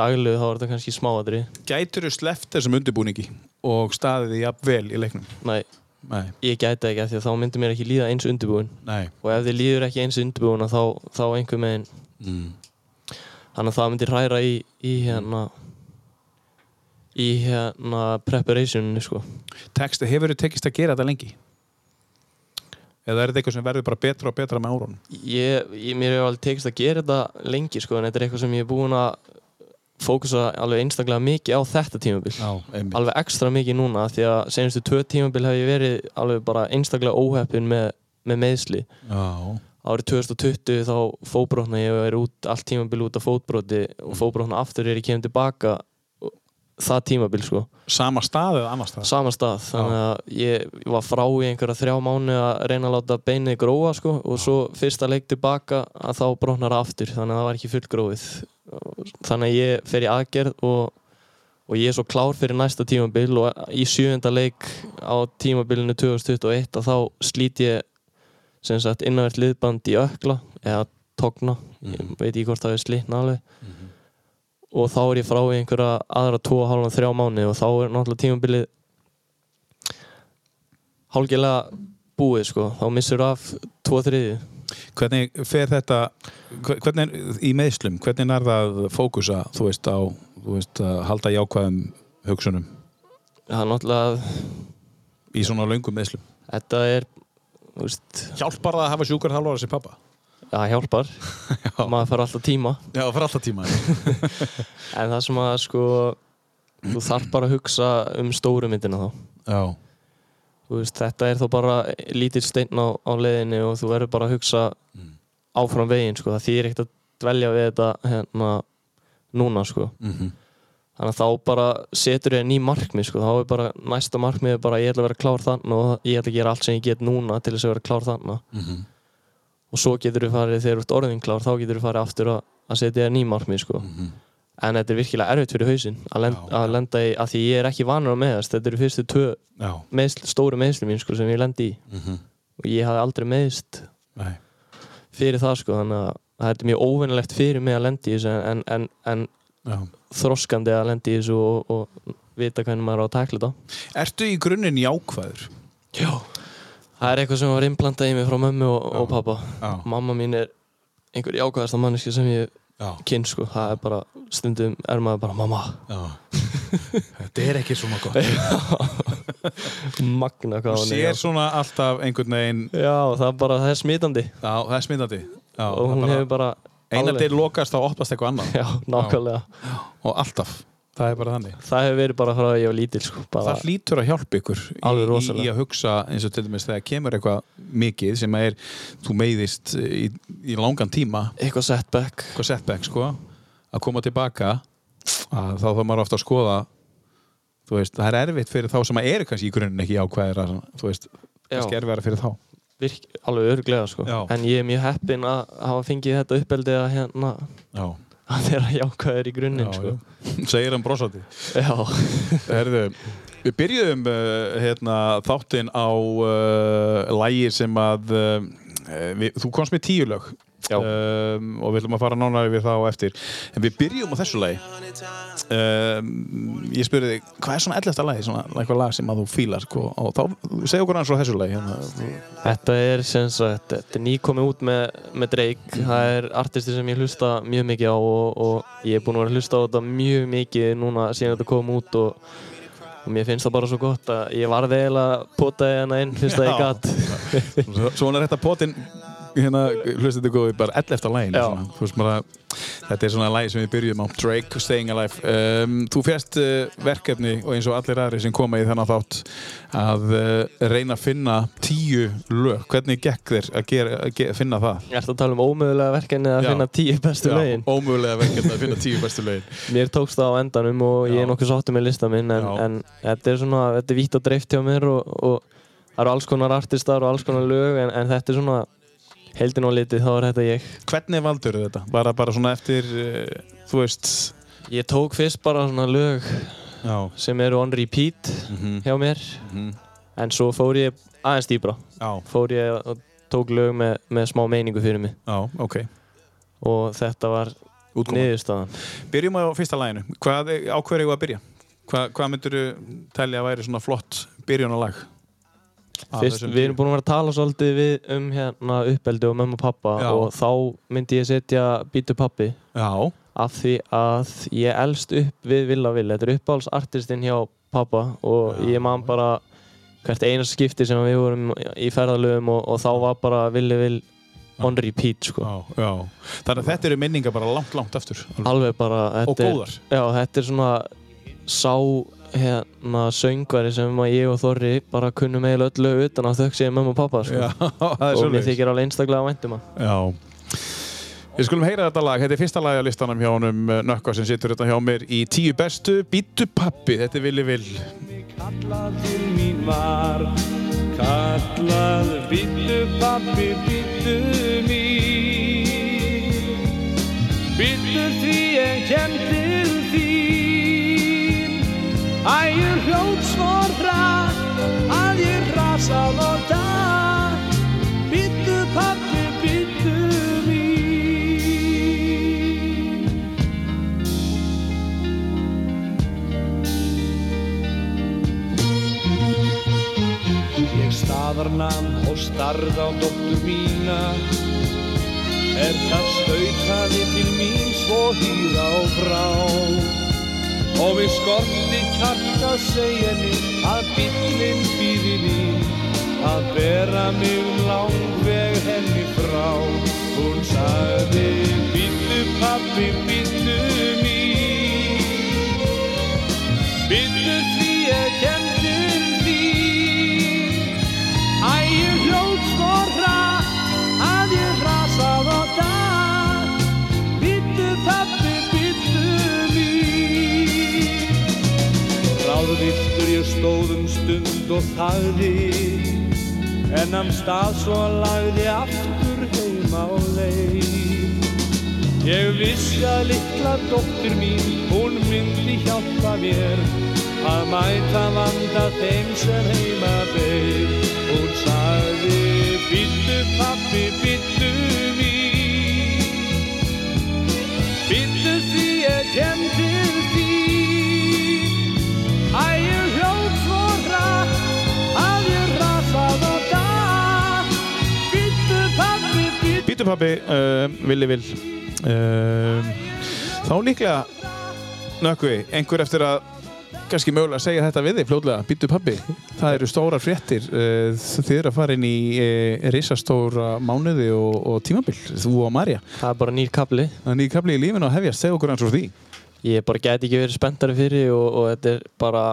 daglegu þá er þetta kannski smáatri Gætur þú sleppt þessum undirbúningi og staðið því jafn vel í leiknum? Nei, Nei, ég gæti ekki af því að þá myndi mér ekki líða eins undirbúin nei og ef þið líður ekki eins undirbúin þá, þá einhver megin mm. þannig að það myndi hræra í, í hérna í hérna preparationinu sko Texti, hefur þú tekist að gera þetta lengi? Eða er þetta eitthvað sem verður bara betra og betra með árunum? ég, ég, mér hefur alveg tekist að gera þetta lengi sko en þetta er eitthvað sem ég er búinn að fókusa alveg einstaklega mikið á þetta tímabil. Alveg ekstra mikið núna því að senastu tvö tímabil hef ég verið alveg bara einstaklega óheppin með, með meðsli Já, árið 2020 þá fótbrotna ég er út allt tímabil út af fótbroti og fótbrotna aftur er ég kemur tilbaka og það tímabil sko. Sama stað eða annar stað? sama stað þannig að ég var frá í einhverja þrjá mánu að reyna að láta beinið gróa sko og svo fyrsta leik tilbaka að þá brotnar aftur þannig að það var ekki fullgróið þannig að ég fer í aðgerð og, og ég er svo klár fyrir næsta tímabil og í sjöunda leik á tímabilinu 2021 að þá slít ég sem sagt innanvert liðband í ökla eða togna, ég veit ekki hvort það er slitna alveg og þá er ég frá í einhverja aðra 2,5 þrjá mánu og þá er náttúrulega tímabilið hálgilega búið sko, þá missur af 2 þriði Hvernig fer þetta, hvernig í meðslum, hvernig er það að fókusa, þú veist, á, þú veist, að halda jákvæðum hugsunum það er náttúrulega, í svona löngum meðslum? þetta er þú veist, Hjálpar það að hafa sjúkar halvóra sem pappa? Það hjálpar maður fær alltaf tíma Já, fyrir alltaf tíma. en það sem að sko þú þarf bara að hugsa um stóru myndina þá Já, veist, þetta er þó bara lítill steinn á, á leiðinni og þú verður bara að hugsa áfram veginn sko. það þýr ekkert að dvelja við þetta hérna núna sko. mm þannig að þá bara setur ég ný markmið sko. þá er bara næsta markmið bara ég ætla að vera klár þannig og ég ætla að gera allt sem ég get núna til þess að vera klár þannig Mhm. Og svo getur þú farið þegar þú ert orðin klár þá getur þú farið aftur að, að setja þér ný markmið sko. en þetta er virkilega erfitt fyrir hausinn að, lend, Já. að lenda í, að því ég er ekki vanur að meðast þetta eru fyrstu tvö meðsl, stóru meðslu mín sko, sem ég lendi í mm og ég hafði aldrei meðist nei. fyrir það sko þannig að það er mjög óvinnilegt fyrir mig að lendi í þessu en, en, en þroskandi að lendi í þessu og, og vita hvernig maður á að takla þetta Ertu í grunninn jákvæður? Já Það er eitthvað sem var implantað í mig frá mömmu og, og Já. pappa Já. Mamma mín er einhver jákvæðasta manneski sem ég Já. kyn sko, það er bara stundum er maður bara mamma Já. Þetta er ekki svona gott. magna hvað Þú hún er sér já. svona alltaf einhvern veginn, já, það er bara, það er smitandi já, það er smyndandi. Já, og hún bara, hefur bara alveg- dyr lokast þá opnast eitthvað annað. já, nákvæmlega Og alltaf. Það er bara þannig. það hefur verið bara frá að ég var lítil sko, bara, Það hlýtur að hjálpa ykkur í, í, að hugsa eins og til dæmis þegar kemur eitthvað mikið sem er, þú meiðist í, í langan tíma, eitthvað setback eitthvað setback sko, að koma tilbaka, að þá þá maður ofta að skoða, veist, það er erfitt fyrir þá sem að eru kannski í grunninn ekki jákvæðir, að, þú veist, kannski Já. erfiðara fyrir þá. virk, alveg örglega sko. Já. en ég er mjög heppinn að hafa fengið þetta uppeldi að hérna Já, að vera jákvæður í grunninn sko. segir hann brosandi. já. Herðu, við byrjuðum uh, hérna, þáttinn á uh, lægir sem að uh, við, þú komst með tíu lög um, og við ætlum að fara nánar við það á eftir en við byrjum á þessu lagi um, ég spurði þig hvað er svona 11. lagi, svona eitthvað lag sem að þú fílar sko, og þá, segja okkur hans frá þessu lagi hérna. Þetta er sem sagt, þetta er nýkomið út með, með Drake. Það er artisti sem ég hlusta mjög mikið á og, og ég er búinn að vera að hlusta á þetta mjög mikið núna síðan þetta kom út og, og mér finnst það bara svo gott að ég varði eiginlega að pota hérna inn fyrst að ég. Svo- Svona er þetta potinn hérna, hlustið þið góði, bara 11. lagin Já. svona. Þú veist bara, þetta er svona lagi sem við byrjum á Drake, Staying Alive um, Þú fjast uh, verkefni og eins og allir aðri sem koma í þennan þátt að uh, reyna að finna tíu lög, hvernig gekk þér að, gera, að ge finna það? Ég ætla að tala um ómögulega verkefni að Já. finna tíu bestu lögin. ómögulega verkefni að finna tíu bestu lögin Mér tókst það á endanum og ég Já. er nokkuð sáttur með lista minn en, Já. en þetta er svona, þetta er vítt og dreift hjá mér og, og það eru alls konar artistar og alls konar lög en, en þetta er svona heldin og litið þá er þetta ég. Hvernig valdur þetta? Bara, bara svona eftir, uh, þú veist? Ég tók fyrst bara svona lög Já, sem eru on repeat mm hjá mér. En svo fór ég aðeins dýbra já, fór ég og tók lög með, með smá meiningu fyrir mig. Já, ok. Og þetta var niðurstaðan. Byrjum á fyrsta læginu. Hvað, á eigum við að byrja? Hvað, hvað myndur þú telja að væri svona flott byrjunalag? Fyrst, við erum búin að vera að tala svolítið við um hérna uppeldi og mömmu og pappa Já. og þá myndi ég setja Bítu pappi Já, af því að ég elst upp við Villa Vill þetta er uppáhaldsartistinn hjá pappa og Já. ég man bara hvert einast skipti sem við vorum í ferðalöfum og, og þá var bara Villi Vill on repeat sko. já, já. Þannig að þetta eru minningar bara langt, langt aftur. alveg bara Og góðar. já, þetta er svona sá hérna söngvari sem að ég og Þorri bara kunnum eiginlega öll lög utan að þau séu mömmu og pappa sko. Já, það er og mér þykir alveg einstaklega væntum að Já. Við skulum heyra þetta lag. Þetta er fyrsta lag á listanum hjá honum eh, Nökkva sem situr þetta hjá mér í tíu bestu. Býtu pappi, þetta er Vili Vil. Kallað til mín var Kallað Bittu pappi, bittu mín Bittu því ég kem til þín Ægur hljótt svo hratt Að ég rasað og datt Bittu pappi, bittu mín. Ég staðarnam og starð á dóttur mína. Er það stautaði til mín svo hýra og frá Og við skorti kjarta segja henni að bílinn býði mín. Að bera mig um langveg henni frá. Hún sagði bíllu pappi, bíllu út og þagði en am stað svo lagði aftur heima á leið. Ég vissi að litla dóttur mín, hún myndi hjálpa mér að mæta vanda þeim sem heima beir. Hún sagði, byttu pappi, byttu við, byttu því ég kem til býttu Bítu pabbi, uh, Willi Will uh, Þá líklega Nökkvi, einhver eftir að kannski mögulega segja þetta við þig fljóðlega Bítu pabbi, það eru stórar fréttir uh, Þið eru að fara inn í uh, risastóra mánuði og, og tímabil Þú og Marja. Það er bara nýr kapli. Það er nýja kapli í lífinu að hefjast, segja okkur hans úr því. Ég bara gæti ekki verið spenntari fyrir og, og þetta er bara,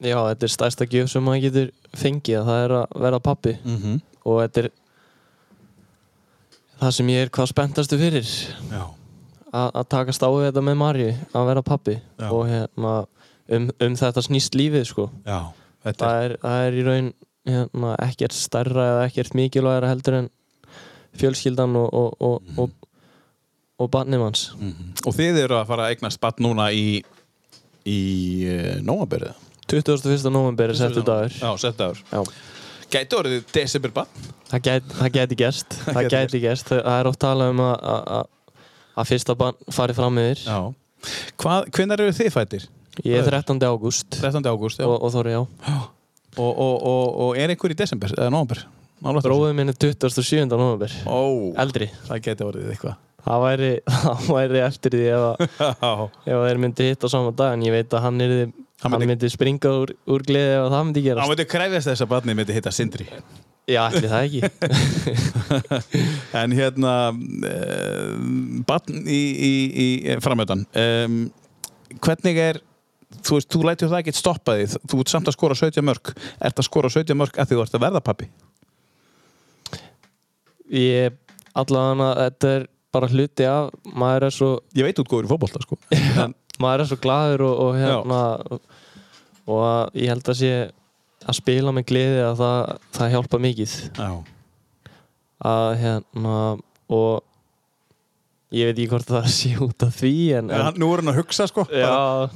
já, þetta er stærsta gjöf sem maður getur fengið að það er að vera pappi mm -hmm. og þetta er það sem ég er hvað spenntastu fyrir að takast á þetta með Marju að vera pappi Já. og hérna um, um þetta snýst lífið sko já Þetta það er, það er í raun hérna, ekkert stærra eða ekkert mikilvægara heldur en fjölskyldan og, og, og, og, og barnið manns Mhm. Og þið eru að fara að eignast spatt núna í í uh, nómaberið 21. november er settu dagur Já, settu dagur Já. Gæti orðið desember bann það gæti, það gæti gerst. Það gæti gæti gerst. það er oft talað um að, fyrsta barn fari fram yfir. Hvenær eru þið fættir? ég er 13. ágúst. 13. ágúst, já. Og, og Þóri já. Og, og, og, og er einhver í desember eða nómber? bróðið minn er 27. november Ó, eldri. Það geti orðið eitthvað. Það væri, það væri eftir því ef, ef þeir myndi hitta á sama dag en ég veit að hann, yrði, Hann hann, myndi- myndi, springa úr, úr gleði ef það myndi gerast. Veitu krefjast þess að barnið myndi hitta Sindri. Já, ætli það ekki. En hérna uh, barn í, í, í framöðan um, Hvernig er þú veist, þú lætur það ekki stoppa því þú ert samt að skora 17 mörg ert að skora 17 mörg að því þú ert að verða pappi ég allavega þetta er bara hluti af maður er svo, Ég veit út góður í fótbolta sko. En, maður er svo glaður og, og hérna og að ég held að sé að spila með gleði að það, það hjálpa mikið. Já, að hérna og ég veit ekki hvort það sé út af því en, en, en Nú er hann að hugsa sko.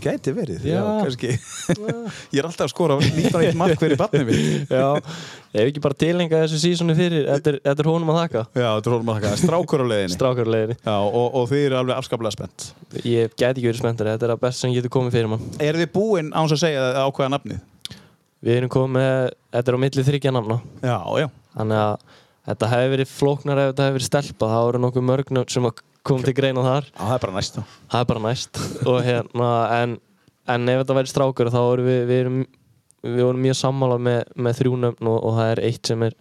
Gæti verið, já, Já. Ég er alltaf að skora 19 mark fyrir barnið mitt. Já. Ég hef ekki bara tilenga þessu sísoni fyrir? Þetta er, þetta er honum að þakka. Já, þetta er hólum að þakka. Strákur á leiðinni. Strákarleginni Já, og, og þið eru alveg afskaplega spennt. Ég get ekki verið spenntari, þetta er að best sem getur komið fyrir mann. Er þið búin án að segja að ákveða nafnið? við erum komið með, þetta er á milli þryggja namna Já, já. Þannig að þetta hefði verið flóknar ef þetta hefði verið stelpa. Það voru nokkuð mörgnöld sem að kom til greina þar. Já, það er bara næst það er bara næst. Og hérna en, en ef þetta væri strákur þá vorum við við, erum, við vorum mjög sammála með, með þrjú nöfn og, og það er eitt sem er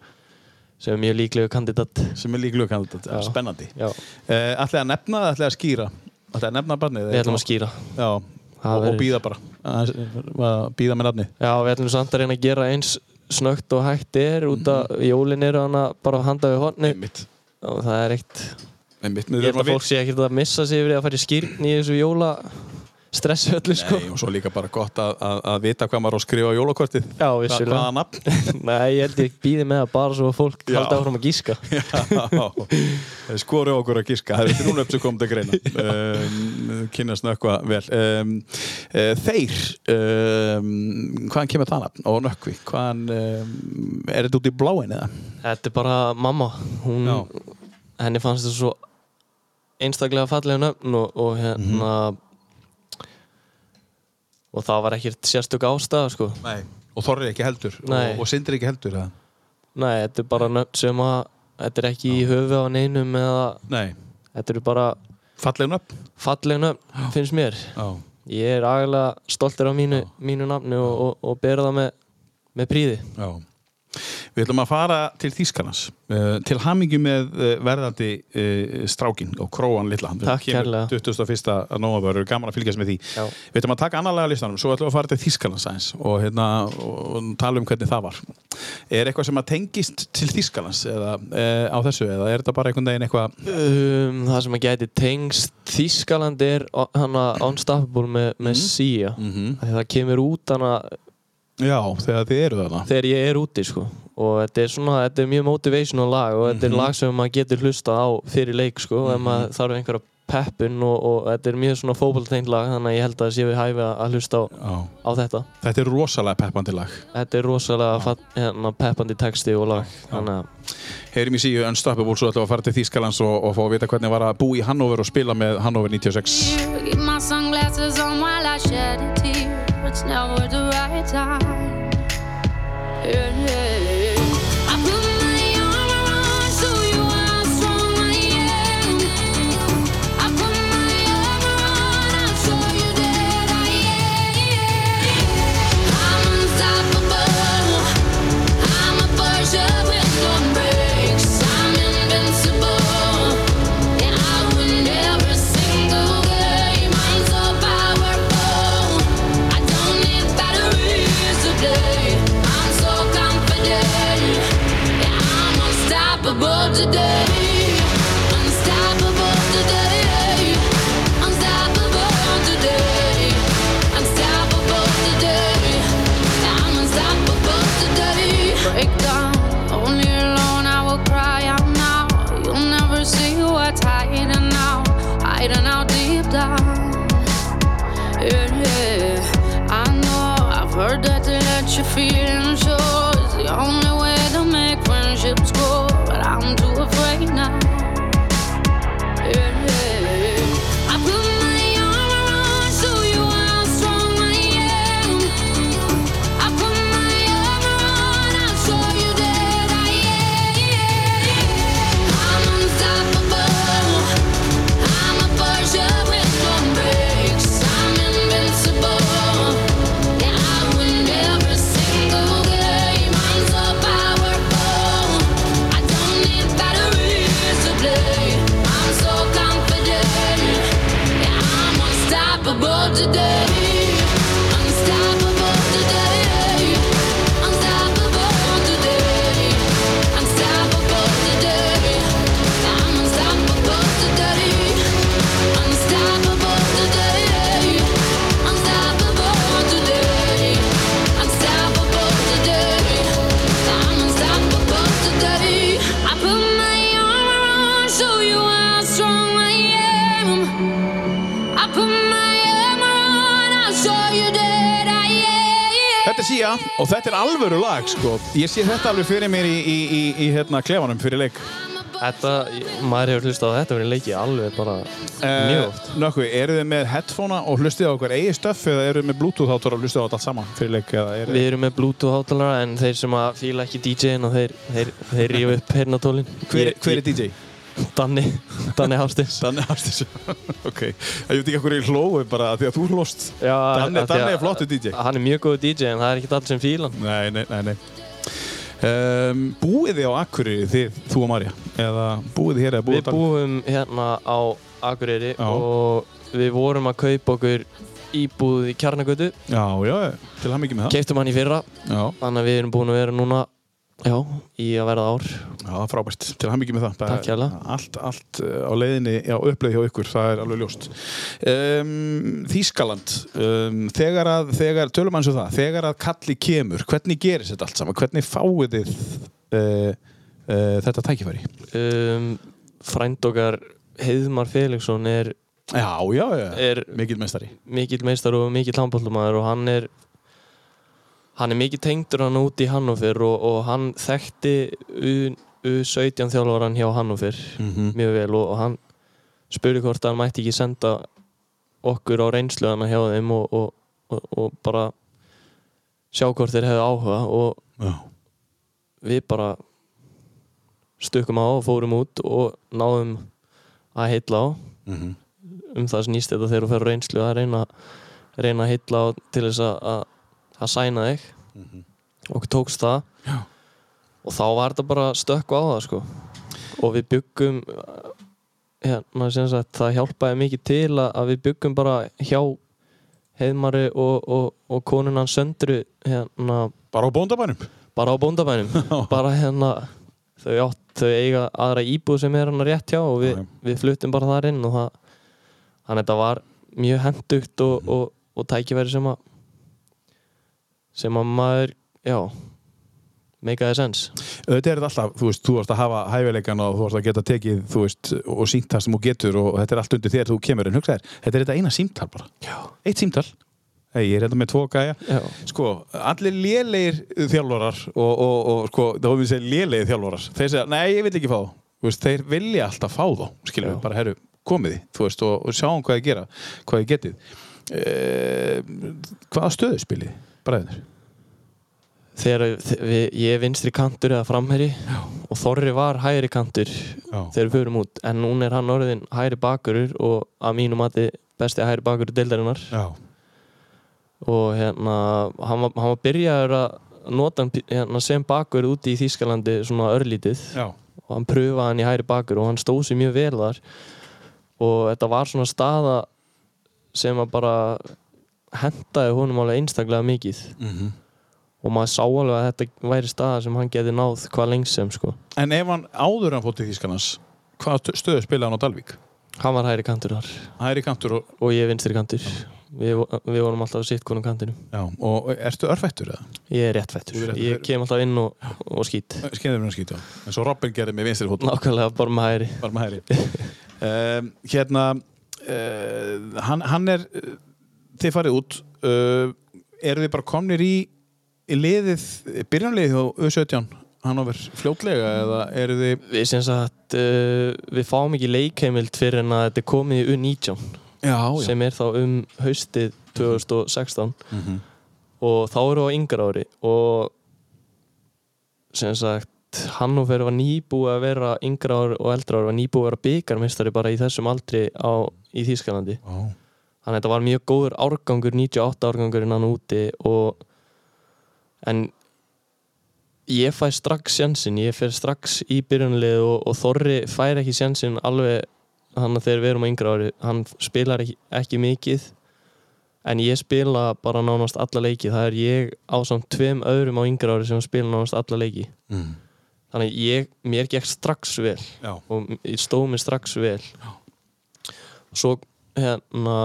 sem er mjög líklegu kandidat. Sem er líklega kandidat, Já. spennandi. uh, Ætlaði að nefna eða ætlaði að skýra? Ætlaði að nefna barnið? við ætlum að skýra. Já, og, og býða bara. Að býða með nafnið. Já, við ætlum samt að reyna að gera eins snögt og hægt er út að jólin eru hana bara handa við horni og það er eitt einmitt ég held að fólk sé ekkert að missa sig yfir því að fara í skýrn í þessu jóla stressu öllu sko. Nei, og svo líka bara gott að, að, að vita hvað maður á að skrifa á jólakortið. Já, vissulega. Hvaða nafn? nei, ég held ég býði með það bara svo að fólk haldi áfram að gíska. Já, skori okkur að gíska. Það er þrjún upp sem kom til greina. Um, Kynnast nökkva vel. Um, uh, Þeir um, Hvaðan kemur það nafn? Og nökkvi Hvaðan um, Er þetta út í bláin eða? Þetta er bara mamma. Hún, henni fannst þetta svo einstaklega fallega nöfn og, og hérna og það var ekkert sérstök ástæða sko. Nei Og Þorri ekki heldur Nei. Og, og Sindri ekki heldur eða? Nei, þetta er bara nöfn sem að þetta er ekki í höfu á neinum eða Nei. Þetta eru bara Falleg nöfn? fallega nöfn, finnst mér. Já. Ég er agalega stoltur af mínu, mínu nafni og, og, það með, með príði Já. Við ætlum að fara til Þýskarnas uh, til hamingju með uh, verðandi uh, strákin og króan litla Hann Takk kærlega. 21. nóvabur, gaman að fylgjast með því Já. Við ætlum að taka annarlega listanum, svo ætlum við að fara til Þýskarnas aðeins og, hérna, og tala um hvernig það var Er eitthvað sem að tengist til Þýskarnas eða, uh, á þessu eða er þetta bara einhvern veginn eitthvað um, það sem að gæti tengst Þískaland er hana Unstoppable með, með Mhm. Sia mm -hmm. Það kemur út hana Já, þegar þið eru þarna. Þegar ég er úti sko. og þetta er svona, þetta er mjög motivational lag og þetta er lag sem maður getur hlusta á fyrir leik sko, ef maður þarf einhverja peppun og, og þetta er mjög svona fótboltegnd lag þannig að ég held að það sé við hæfi að hlusta á, á þetta. Þetta er rosalega peppandi lag. þetta er rosalega fatt, hérna, peppandi texti og lag þannig að Heyrim í síðu Unstoppable svo ætlum við að fara til Þýskalands og, og fá að vita hvernig var að búa í Hannover og spila með Hannover 96. time. Yeah, yeah. Unstoppable today. Er Sia og þetta er alvöru lag sko. Ég sé þetta alveg fyrir mér í, í, í, í hérna, klefanum fyrir leik. þetta, maður hefur hlustað á þetta verið leikið alveg bara mjög oft Nökku, eru þið með headphonea og hlustið á okkur eigið stöff eða eru þið með bluetooth átur og hlustið á þetta allt saman fyrir leik eða eru Við erum með Bluetooth hátalara en þeir sem að fíla ekki DJ-in og þeir, þeir, þeir rífa upp hernatólin hver, hver er DJ? Danni, Danni Hafstins Danni Hafstins Ok, ég veit ekki okkur í hlóu bara því að þú hlóst. Já, Danni, Danni er flottu DJ Hann er mjög góð DJ en það er ekki allir sem fíla hann Nei, nei, nei, nei. Um, Búið þið á Akureyri þið, þú og Marja? Eða búið þið hér eða búið Við búum hérna á Akureyri Já. og við vorum að kaupa okkur íbúð í Kjarnagötu. Já, já, til hann mikið með það. Keiftum hann í fyrra. Já, þannig að við erum búin að vera núna já, í að verða ár já, frábært, til hann mikið með það Takk hérlega. Allt, allt uh, á leiðinni, já, uppleið hjá ykkur, það er alveg ljóst um, Þýskaland um, þegar að, þegar, tölum hans um það þegar að kalli kemur, hvernig gerist þetta allt saman? Hvernig fáið þið uh, uh, þetta tækifæri? um, Frænd okkar Heiðmar Felixson er Já, já, já, mikill mestari mikill meistar og mikill handbóltumæður og hann er hann er mikill tengdur hann út í Hannover og, og hann þekkti U- U17 þjálfaran hjá Hannover Mhm. mjög vel og, og hann spurði hvort hann mætti ekki senda okkur á reynsluðana hjá þeim og, og, bara sjá hvort þeir hefðu áhuga og Já, við bara stukkum á og fórum út og náðum að heilla á Mhm. um það snýst þetta þegar þú fer á reynslu að reyna, reyna að heilla á til þess að, að, að sæna þig. Og tókst það. Já. og þá var þetta bara stökku á það sko. Og við byggum hérna sagt það hjálpaði mikið til að, að við byggum bara hjá heiðmari og, og, og konunan söndru hérna Bara á bóndabænum? bara á bóndabænum. Bara hérna þau, átt, þau eiga aðra íbúð sem er hann rétt hjá og við, við fluttum bara þar inn og það þannig að þetta var mjög hendugt og, Mhm. og, og tækifæri sem að sem að maður já, make a sense. Þetta er þetta alltaf, þú veist, þú varst að hafa hæfileikan og þú varst að geta tekið, þú veist, og sínt það sem þú getur og þetta er allt undir þér þú kemur en hugsa þér, þetta er þetta eina símtal bara. Já. eitt símtal, hey, ég er hérna með tvo gæja. Já. sko, allir lélegir þjálfarar og, og, og sko, þá höfum við segja lélegir þjálfarar, þeir segja, nei, ég vil ekki fá þá. Veist, þeir vilja alltaf fá þá skilum við, bara, herru, komið þið þú veist, og, og sjáum hvað þið gera, hvað þið. Getið e, hvaða stöðu spilið, bræðinir þegar þe- við, ég er vinstri kantur eða framherri og Þorri var hægri kantur Já. þegar við förum út en núna er hann orðin hægri bakurur og að mínu mati besti hægri bakurur deildarinnar. Já, og hérna hann var, hann var byrjaður að nota hérna, sem bakur úti í Þýskalandi svona örlítið já, og hann pröfaði hann í hægri bakur og hann stóð sér mjög vel þar. Og þetta var svona staða sem að bara hendaði honum alveg einstaklega mikið. Mhm. Og maður sá alveg að þetta væri staða sem hann geti náð hvað lengst sem sko. En ef hann áður hann fótt til Þýskanans hvaða stöðu spilaði hann á Dalvík? hann var hægri kantur þar. Hæri kantur og, og ég vinstri kantur. Við, við vorum alltaf sitt konum kantinum. Já, og ertu örfættur eða? ég er réttfættur. ég kem alltaf inn og, og skýt. Skeiður mér að skýta En svo Robin gerði með vinstri fót nákvæmlega bara með hægri. Bara með hæri um, Hérna uh, hann, hann er Þið farið út uh, Eru þið bara komnir í, í liðið, byrjanliðið á U17 Hannover fljótlega eða eru þið við sem sagt uh, við fáum ekki leikheimild fyrir en að þetta er komið í U19 Já, sem er þá um haustið 2016 Mhm. og þá eru á yngra ári og sem sagt Hannover var nýbúið að vera yngra ári og eldra ári var nýbúið að vera byggarmistari bara í þessum aldri á, í Þýskalandi. Já, þannig að þetta var mjög góður árgangur 98 árgangurinn hann úti og en ég fæ strax sjansinn, ég fer strax í byrjunlið og, og Þorri fær ekki sjansinn alveg hann að þegar við erum á yngra ári. Hann spilar ekki, ekki mikið en ég spila bara nánast alla leiki, það er ég á samt tveim öðrum á yngra ári sem spila nánast alla leiki. Mm. þannig ég, mér gekk strax vel já. og ég stóð mér strax vel. Svo hérna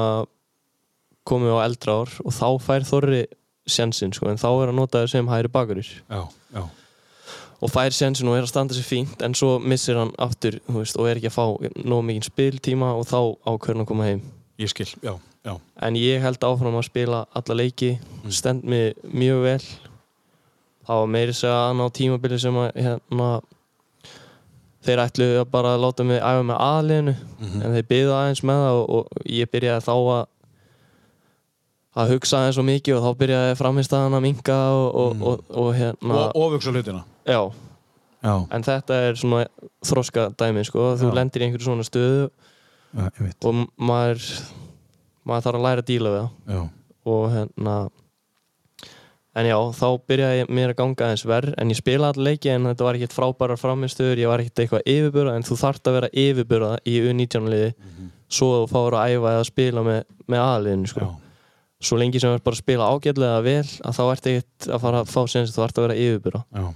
komum við á eldra ár og þá fær Þorri sjansinn sko, en þá er að nota það sem hægri bakurir já, já. og fær sjansinn og er að standa sér fínt en svo missir hann aftur veist, og er ekki að fá nóg mikið spiltíma og þá ákveðin að koma heim. Ég skil, já, já. En ég held áfram að spila alla leiki stend mig mjög vel. Það var meiri segja að ná tímabili sem að hérna, þeir ætlu að bara láta mig æfa með aðliðinu en þeir byggðu aðeins með það og, og ég byrjaði þá að að hugsa aðeins svo mikið og þá byrjaði framistæðan að minka og, og, og, og hérna Og ofugsa hlutina. Já, Já, en þetta er svona þroska dæmi sko, þú Já. lendir í einhverju svona stöðu veit og maður maður þarf að læra að díla við það. Já, og hérna en já, þá byrjaði mér að ganga aðeins verð en ég spilaði allir leiki en þetta var ekkert frábærar framistöður, ég var ekkert eitthvað yfirbura en þú þarft að vera yfirbura í U19 liði svo að þú fáur að æfa eða spila með, með aðliðinu sko. já, svo lengi sem þú ert bara að spila ágætlega vel að þá ert ekkert að fara að fá sen þú þarft að vera yfirbura já.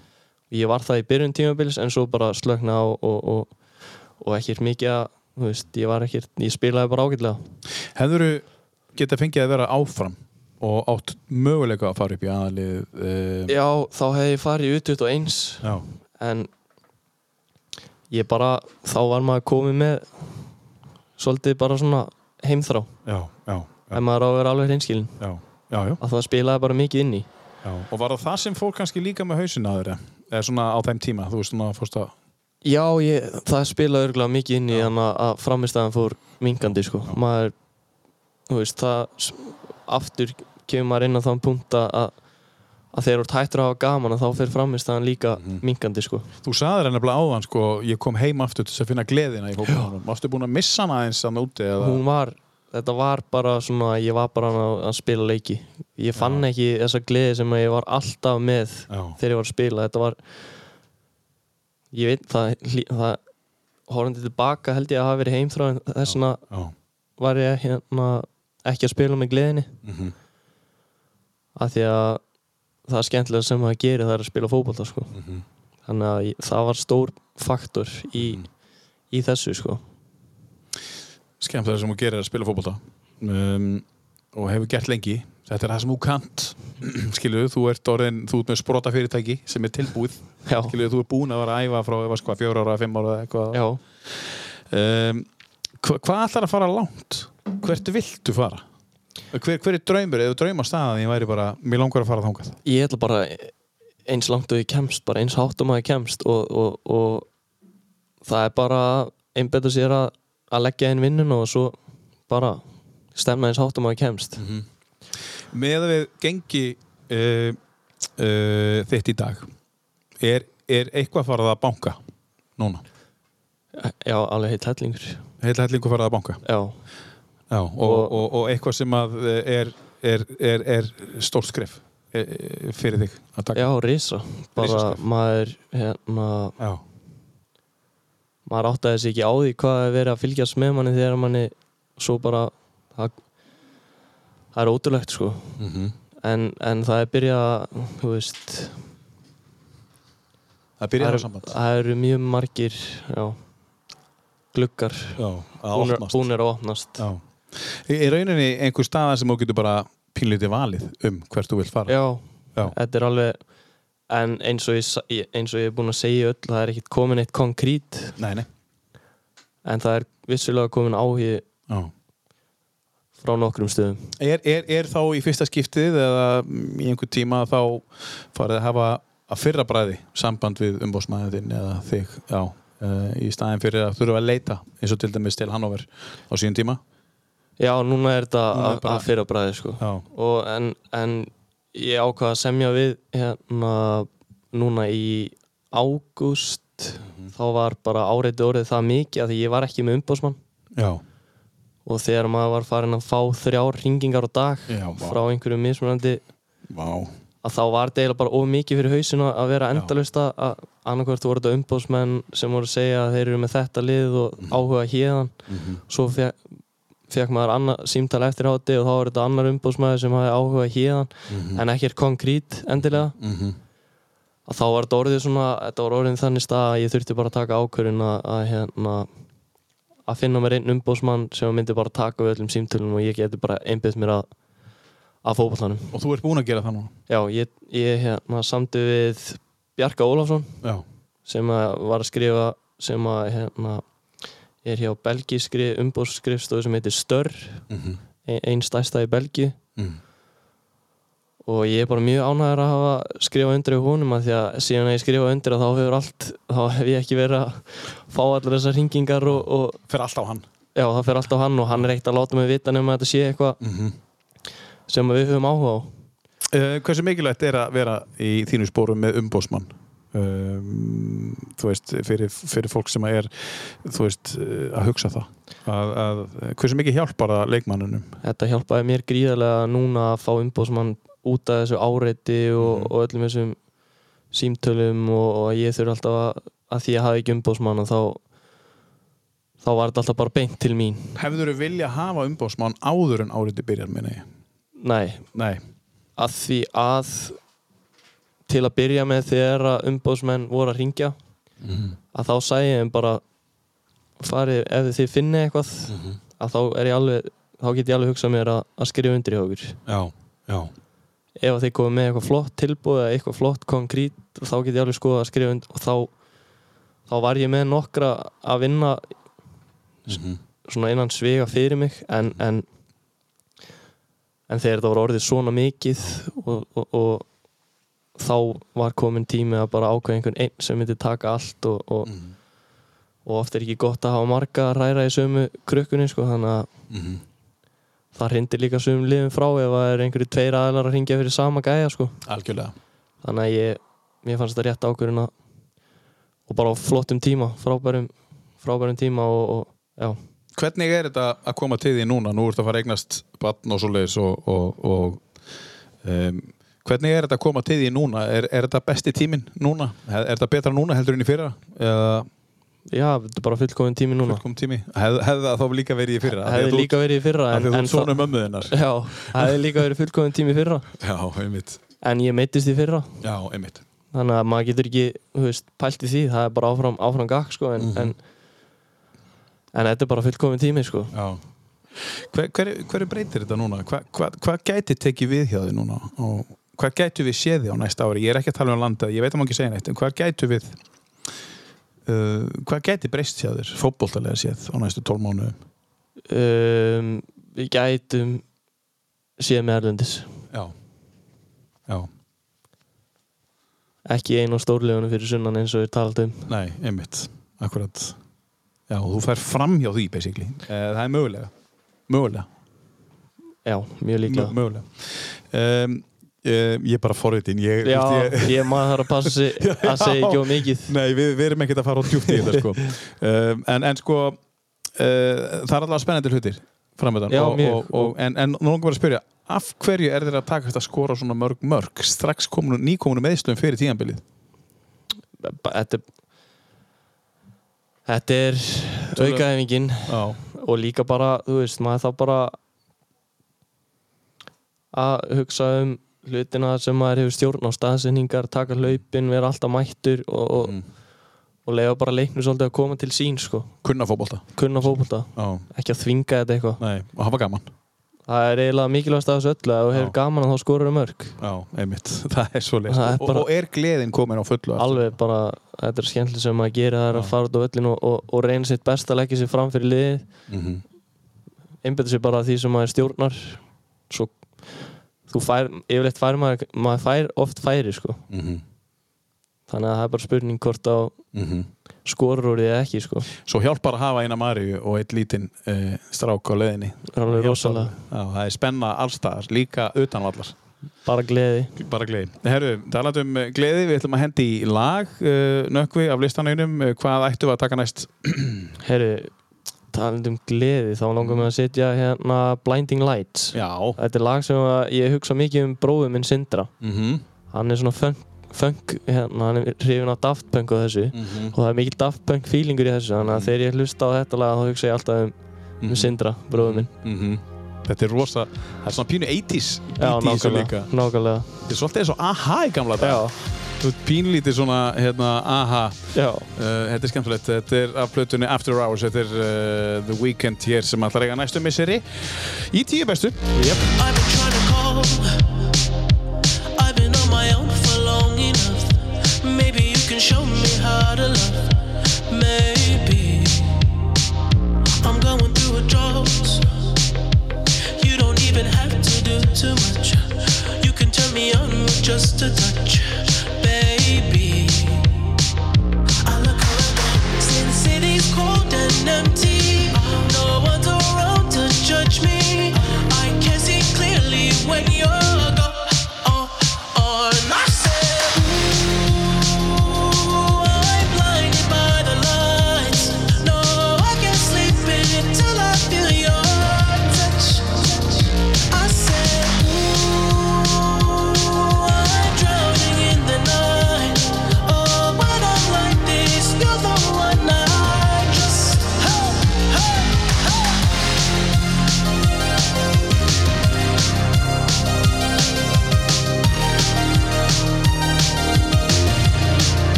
Ég var það í byrjun tímabils en svo bara slökna á og, og, og ekkert mikið að þú veist, ég var ekkert, ég spilaði bara ágætlega. Hefðurðu getað fengið að vera áfram og átt möguleika að fara upp í aðalið um, já, þá hefði ég farið í U21 já, en ég bara þá var maður komið með svolítið bara svona heimþrá. Já, já, já, ef maður á að vera alveg hreinskilin já, já, já. að það spilaði bara mikið inn í. Já, og var það það sem fór kannski líka með hausin að þeirra? Eða svona á þeim tíma, þú veist svona fórst að... já, ég, það spilaði örgulega mikið inn í Já. þannig að- framistæðan fór minkandi sko, maður þú veist, það aftur kemur maður inn á þann punkt að að þegar þú ert hættur að hafa gaman að þá fyrir framistæðan líka Mhm. minkandi sko. Þú sagðir henni bara áðan, sko, ég kom heim aftur til að finna gleðina í fólkvöldunum. Varstu búin að missa hana eins að úti eða? hún var, þetta var bara svona ég var bara að, að spila leiki. Ég fann ekki þessa gleði sem ég var alltaf með Já, þegar ég var að spila. Þetta var ég veit það, það horfandi tilbaka held ég að hafa verið heimþráin þess vegna já, var ég hérna ekki að spila með gleðinni mhm, af því að það er skemmtilega sem maður gerir það er að spila fótbolta sko. mhm. þannig að það var stór faktor í, í þessu sko. Skemmtilega sem þú gerir að spila fótbolta um, og hefur gert lengi. Þetta er það sem þú kant. skiluðu, þú ert orðin, þú ert með sprota fyrirtæki sem er tilbúið, Já, skiluðu, þú ert búin að vera að æfa frá, hvað, fjóra ára, fimm ára eða eitthvað. Um, hva, hvað ætlar að fara langt? Hvert viltu fara? Hver, hver er draumur, eða drauma staðan ég væri bara, mér langar að fara þangað Ég ætla bara eins langt og ég kemst, bara eins hátt og maður kemst og, og, og það er bara einbetta sér að, að leggja inn vinnun og svo bara stemma eins hátt og maður kemst. með að við gengi uh, uh, þitt í dag er, er eitthvað farað að banka núna? Já, alveg heitt hellingur. Heil hellingu farað að banka Já, Já, og, Og- og, eitthvað sem að er, er, er, er stórt skref eh, eh, fyrir þig að taka já, risa. Bara maður, hérna, Já. maður áttaði sig ekki á því hvað er verið að fylgjast með manni þegar manni svo bara, það, það er ótrúlegt sko. Mhm. En, en það er byrjað, þú veist, Það byrjaði það á samband það eru mjög margir, já, gluggar að opnast búnir að opnast. Já. Er rauninni einhver staða sem þú getur bara pínlítið valið um hvert þú vilt fara? Já, Já. þetta er alveg en eins og ég, eins og ég er búinn að segja öll það er ekkert komin eitt konkrít Nei, nei. en það er vissulega komin Já. frá nokkrum stöðum Er, er, er þá í fyrsta skiptið eða í einhver tíma þá farið að hafa að fyrra bræði samband við umbóðsmæðin eða þig já, uh, í staðin fyrir að þurfa að leita eins og til dæmis til Hannover á síðan tíma Já, núna er þetta Núna er að- fyrra bræði sko. En, en ég ákvað að semja við hérna núna í ágúst. Mhm. þá var bara áreiti orðið það mikið að því ég var ekki með umbóðsmann já, og þegar maður var farin að fá þrjár ringingar á dag Já, frá einhverju mismunandi vá. að þá var þetta eiginlega bara of mikið fyrir hausinu að vera endalust að annarkvört voru þetta umbóðsmenn sem voru að segja að þeir eru með þetta lið og áhuga hérðan svo fekk, maður annað símtal eftir hátti og þá var þetta annar umbóðsmæður sem hafi áhuga hérðan en ekkert konkrít endilega Mhm. að þá var þetta orðið svona þetta var orðið þannig stað að ég þurfti bara að taka ákvörðin að, að hérna að finna mér einn umbóðsmann sem myndi bara taka við öllum símtölunum og ég geti bara einbytt mér að að fótballanum Og þú ert búin að gera það núna? Já, ég, ég hérna, samdi við Bjarka Ólafsson Já. sem að var að skrifa sem að hérna, er hjá belgískri umbóðsskrifstofu sem heitir Störr Mm ein, ein stærsta í Belgíu. Mm. og ég er bara mjög ánægður að hafa skrifað undir í húnum að því að síðan að ég skrifa undir að þá hefur allt þá hef ég ekki verið að fá allar þessar hringingar og, og Fyrir allt á hann. Já, það fer allt á hann og hann er ekkert að láta mig vita nema að þetta sé eitthvað mm sem við höfum áhuga á. Uh, hversu mikilvægt er að vera í þínu spórum með umbósmann um, þú veist fyrir, fyrir fólk sem er þú veist uh, að hugsa það. Að, að, hversu mikið hjálpar það leikmannunum Þetta hjálpaði mér gríðarlega núna að fá umbóðsmann út af þessu áreiti og, Mhm. og öllum þessum símtölum og, og ég þurfi alltaf að, að því að hafa ekki umbóðsmann og þá þá var þetta alltaf bara beint til mín. Hefur þú vilja hafa umbósmann áður en áriti byrjar minni Nei, nei, að því að til að byrja með þegar umbóðsmenn voru að ringja að þá sagði ég bara farið, ef þið finnið eitthvað að þá er ég alveg þá get ég alveg hugsað mér að, að skrifa undir í okkur já, já. Ef þið komið með eitthvað flott tilbúð eða eitthvað flott konkrít þá get ég alveg skoða að skrifa undir og þá, þá var ég með nokkra að vinna svona innan svega fyrir mig en, en en þegar þetta var orðið svona mikið og, og, og þá var komin tími að bara ákveða einhvern einn sem myndi taka allt og, og, og oft er ekki gott að hafa marga að ræra í sömu krukkunni sko, þannig að það hrindir líka sömum liðum frá ef það er einhverju tveir aðlar að ringja fyrir sama gæja sko. þannig að ég, mér fannst þetta rétt ákvörðin að og bara á flottum tíma frábærum, frábærum tíma og, og hvernig er þetta að koma til því núna? Nú ertu að fara eignast batn og svoleiðis og, og, og um, hvernig er þetta að koma til því núna? Er, er þetta besti tíminn núna? Er, er þetta betra núna heldur en í fyrra? Eða já, þetta er bara fullkomin tími núna. Fullkom tími. Hef, hefði það þá líka verið í fyrra? Hefði líka verið í fyrra af því að þú svona mömmu þinnar. Já, hefði líka verið fullkomin tími í fyrra. Já, einmitt. En ég meittist í fyrra. Já, einmitt. Þannig að maður getur ekki, þú veist, pælt í því. Það er bara áfram, áfram gakk sko, en, Mhm. en, en þetta er bara fullkomin tími sko. já. Hver, hver, hver breytir þetta núna? Hva, hva, hvað gæti tekið við hjá þið núna? Á hvar gætu við séð þig á næsta ári? Ég er ekki að tala um landað, ég veit að maður ekki segja neitt, en hvar gætu við uh, hvað gæti breyst séð þér, fótboltalega séð á næstu 12 mánuðum? um, Við gætum síðan með Erlendis Já. Já. ekki einu á stórlegunum fyrir sunnan eins og við talað um Nei, einmitt, akkurat. Já, þú fær fram hjá því, basically. Uh, það er mögulega. Mögulega. Já, mjög Mö- mögulega. Um, ég er bara forritin. Ég, Já, ég, ég maður þarf að passa að segja ekki of mikið. Nei, við, við erum ekkert að fara á djúpt í þetta sko. um, en, en sko uh, það er alltaf spennandi hlutir framöðan en, en nú langar bara að spyrja af hverju er þeir að taka þetta að skora svona mörg mörg? Strax komunu, nýkomunu meðslum fyrir tíðanbilið Ba- Þetta Þetta er aukaðefingin og líka bara, þú veist, maður þá bara að hugsa um hlutina sem maður hefur stjórn á staðsendingar, taka hlaupin, vera alltaf mættur og, og, Mm. og leiða bara leiknum svolítið að koma til sín sko. kunna fótbolta. Kunna fótbolta, Já, ekki að þvinga þetta eitthvað. Nei, og hafa gaman. Það er eiginlega mikilvægast af þessu öllu að þú hefur gaman að þá skorur mörg. Já, einmitt, það er svo leið Það er og, bara- og er gleðin komin á fullu alveg bara, þetta er skemmtileg sem maður gerir það er Já. að fara út á öllin og, og, og reyna sitt best að leggja sér fram fyrir liðið. Mhm. einbetta sér bara því sem maður stjórnar svo þú fær, yfirleitt fær maður maður fær oft færi sko Mhm. þannig að það er bara spurning hvort á Mhm. skorur úr því eða ekki sko Svo hjálpar að hafa eina Maríu og eitt lítinn uh, strák á rosalega, Já, það er spenna allstaðar, líka utanvallar bara gleði Bara gleði. Herru, talað um eh, gleði, við ætlum að hendi í lag uh, nökkvi af listanauðnum. Uh, hvað ættum við að taka næst? herru, talandi um gleði þá langar mig að setja hérna Blinding Lights. Já. þetta er lag sem ég hugsa mikið um bróðum minn Sindra. Mm -hmm. hann er svona funk, funk hérna, hann er hrifin af Daft Punk og þessu. Og það er mikið Daft Punk feelingur í þessu þannig að þegar ég hlusta á þetta lag þá hugsa ég alltaf um, um Sindra, bróðum minn. Mhm. Þetta er rosa, það er svona pínu 80s Já, beat í þessu líka. nákvæmlega, nákvæmlega Þetta er svolítið eins og aha í gamla dag. Já, Þú ert pínlítið svona, hérna, aha. já, Uh, þetta er skemmtilegt, þetta er af plötunni After Hours, þetta er uh, The Weeknd hér sem ætlar að eiga næstu misseri í tíu bestu. Yep. I've been trying to call. I've been on my own for long enough. Maybe you can show me how to love. Too much. You can turn me on with just a touch, baby. I look around, see the city's cold and empty.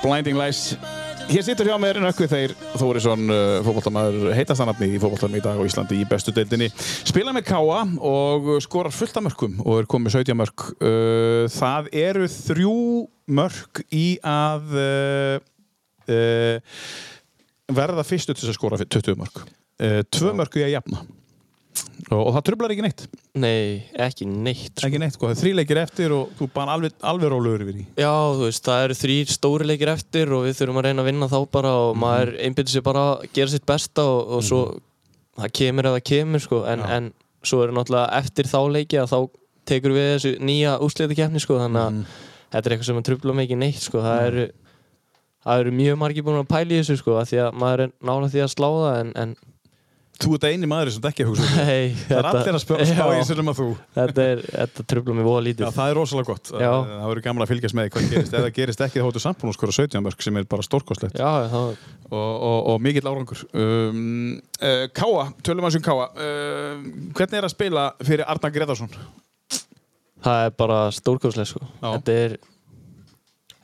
Blinding Lights. Hér situr hjá mér Nökkvi Þeir Þórisson, uh, fótboltamæður heitastanafni í fótboltam í dag á Íslandi í bestu deildinni. Spila með Káa og skorar fullt af mörgum og er komið 17 mörg uh, það eru þrjú mörg í að uh, verða fyrstu til að skora 20 mörg tvö mörg í að jafna og, og það trublar ekki neitt. Nei, ekki neitt sko. ekki neitt, sko, það er þríleikir eftir og þú bara alveg, alveg rólegur yfir í Já, þú veist, það eru þrýr stóri leikir eftir og við þurfum að reyna að vinna þá bara og maður einbyrður sér bara að gera sitt besta og, og svo það kemur eða kemur sko. En, en svo eru náttúrulega eftir þá leiki að þá tekur við þessu nýja úrslitakefni sko. Þannig að þetta er eitthvað sem að trubla mig ekki neitt sko. Það eru það eru mjög margir búin að pæla í þessu sko því að maður er nála því að slá það en, en Þú ert eini maður sem ekki hugsa um það. Er allir að spá, í Já. þessu um að þú. þetta, er, þetta trubla mig voða Já, lítið það er rosalega gott. Já. Það verður gaman að fylgjast með hvað gerist. Ef það gerist ekki þá hóttu að skora 17 mörg sem er bara stórkostlegt Já, það, og, og, og mikill árangur. Um, uh, Káa, tölum að sem Káa. Uh, hvernig er að spila fyrir Arnar Gretarsson? það er bara stórkoslega sko Já. þetta er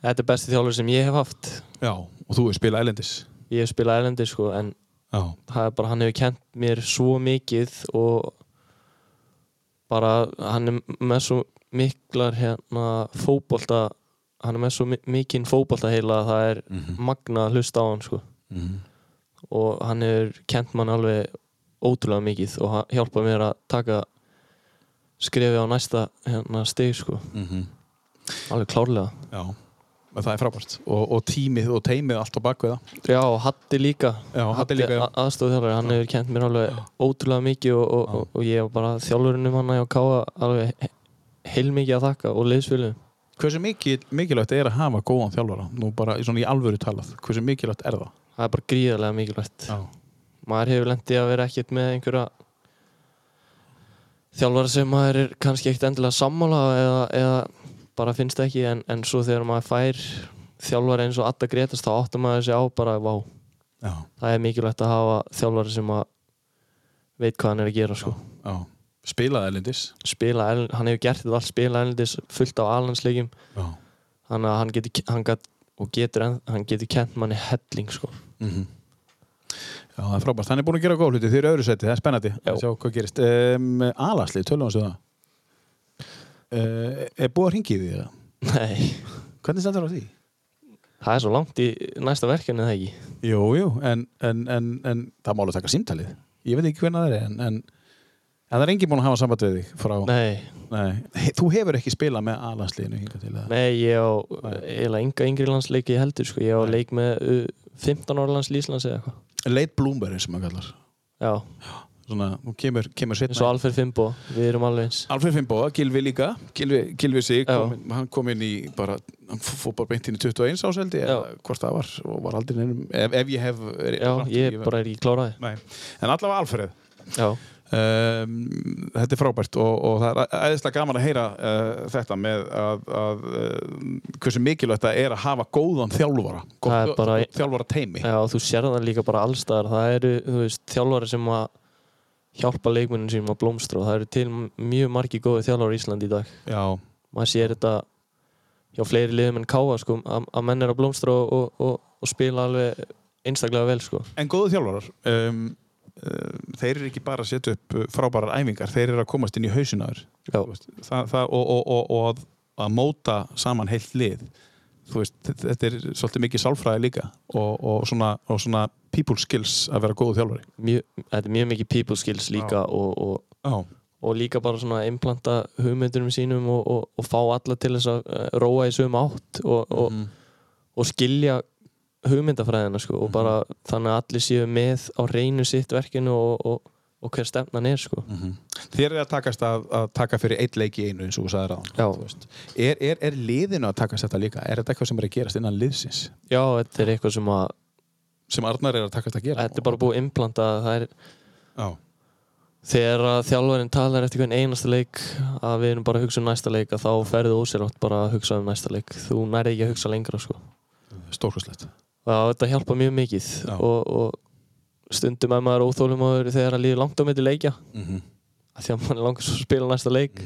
þetta er besti þjálfur sem ég hef haft Já, og þú er spilað elendis. ég hef spilað elendi sko en Já. Bara, hann hefur kent mér svo mikið og bara hann er með svo miklar hérna fótbolta hann er með svo mi- mikinn fótbolta heila að það er magna að hlusta á hann sko. Og hann hefur kent mann alveg ótrúlega mikið og hjálpað mér að taka skrefi á næsta hérna, stig sko. Alveg klárlega. Já, og það er frábært. Og, og tímið og teimið allt á bakveða. Já, og Hatti líka Já, já. aðstofþjálfari, hann hefur kent mér alveg ótrúlega mikið og, og, og, og ég var bara þjálfurinnum hann að káa alveg he- heilmikið að þakka og liðsfjölu Hversu mikil, mikilvægt er að hafa góðan þjálfara? Nú bara í svona í alvöru talað. Hversu mikilvægt er það? það er bara gríðarlega mikilvægt Já. maður hefur lendið að vera ekkert með einhverja þjálfara sem maður er kannski ekkert endilega sammála eða, eða bara finnst ekki en, en svo þegar maður fær þjálfara eins og Adda Gretast þá áttum maður sig á bara, vá, Já. það er mikilvægt að hafa þjálfara sem að veit hvað hann er að gera sko. Já. Spilað elendis. spila, hann hefur gert þetta allt spila erlendis fullt á alhansleikjum Já. þannig að hann getur, hann gat, og getur, hann getur kent manni helling sko. Mm Já, það er frábært. Hann er búin að gera góð hluti. Þið eru öðru seti, það er spennandi Já. sjá hvað gerist. Um, Alasli, tölum við þessu það. Uh, er búið að ringi því? eða? nei, Hvernig stendur á því? það er svo langt í næsta verkefni það ekki Jú, jú, en, en, en, en það má alveg taka símtalið. Ég veit ekki hvernig það er, en, en, en það er enginn búin að hafa samband við þig frá... nei, Nei. Þú hefur ekki spilað með það? nei, ég á eiginlega enga yngri landsleiki heldur sko. ég á leik með uh, 15 ára lands Íslands eða eitthvað Late Bloomberg sem maður kallar. já, Svona, hún kemur, kemur eins og setna. Alfred Fimbo, við erum alveg eins. Alfred Fimboa, Gilvi líka. Gilvi, sig, kom, hann kom inn í bara, hann fór bara beint inn í 21 áseldi eða hvort það var og var aldrei neinum, ef, ef ég hef er, já, ég bara er ekki kláraði Nei. en allavega Alfred já, um, þetta er frábært og, og það er æðislega gaman að heyra uh, þetta með að, að uh, hversu mikilvægt það er að hafa góðan er góð, þjálfara teimi já, þú sér það líka bara allstaðar það eru, veist, þjálfari sem að hjálpa leikmunum sínum að blómstra og það eru til mjög margi góði þjálfari í Íslandi í dag. Já, maður sér þetta hjá fleiri liðum en káa sko, að, menn er að blómstra og, og, og, og spila alveg einstaklega vel sko. En góðu þjálfarar um, uh, þeir eru ekki bara að setja upp uh, frábærar æfingar, þeir eru að komast inn í það, og, og, og, og að, móta saman heilt lið veist, þetta er svolítið mikið sálfræði líka og, og, svona, og svona people skills að vera góðu þjálfari. Mjög, þetta er mjög mikið people skills líka og, og, Já, og líka bara svona implanta hugmyndunum sínum og, og, og fá alla til þess að eh, róa í sömu átt og, og, Mhm. og skilja hugmyndafræðina sko, og bara þannig að allir séu með á reynu sitt verkinu og, og, hver stefnan er sko. Þér er að takast að, að taka fyrir eitt leik í einu eins og þú sagðir Já. ráðan er, er, er liðinu að takast þetta líka? Er þetta eitthvað sem er að gerast innan liðsins? Já, þetta er eitthvað sem að Sem Arnar er að takast að gera? þetta er bara búið að implanta það er Já, þegar að þjálfarinn talar eftir hvern einasta leik að við erum bara að hugsa um næsta leik að þá ferðu ósérátt bara að hugsa um næsta leik þú nærði ekki að hugsa lengra sko. stórkostlegt og þetta hjálpa mjög mikið Já. og, og stundum er maður óþólum þegar að líði langt á milli leikja mm -hmm. af því að maður er langt að spila næsta leik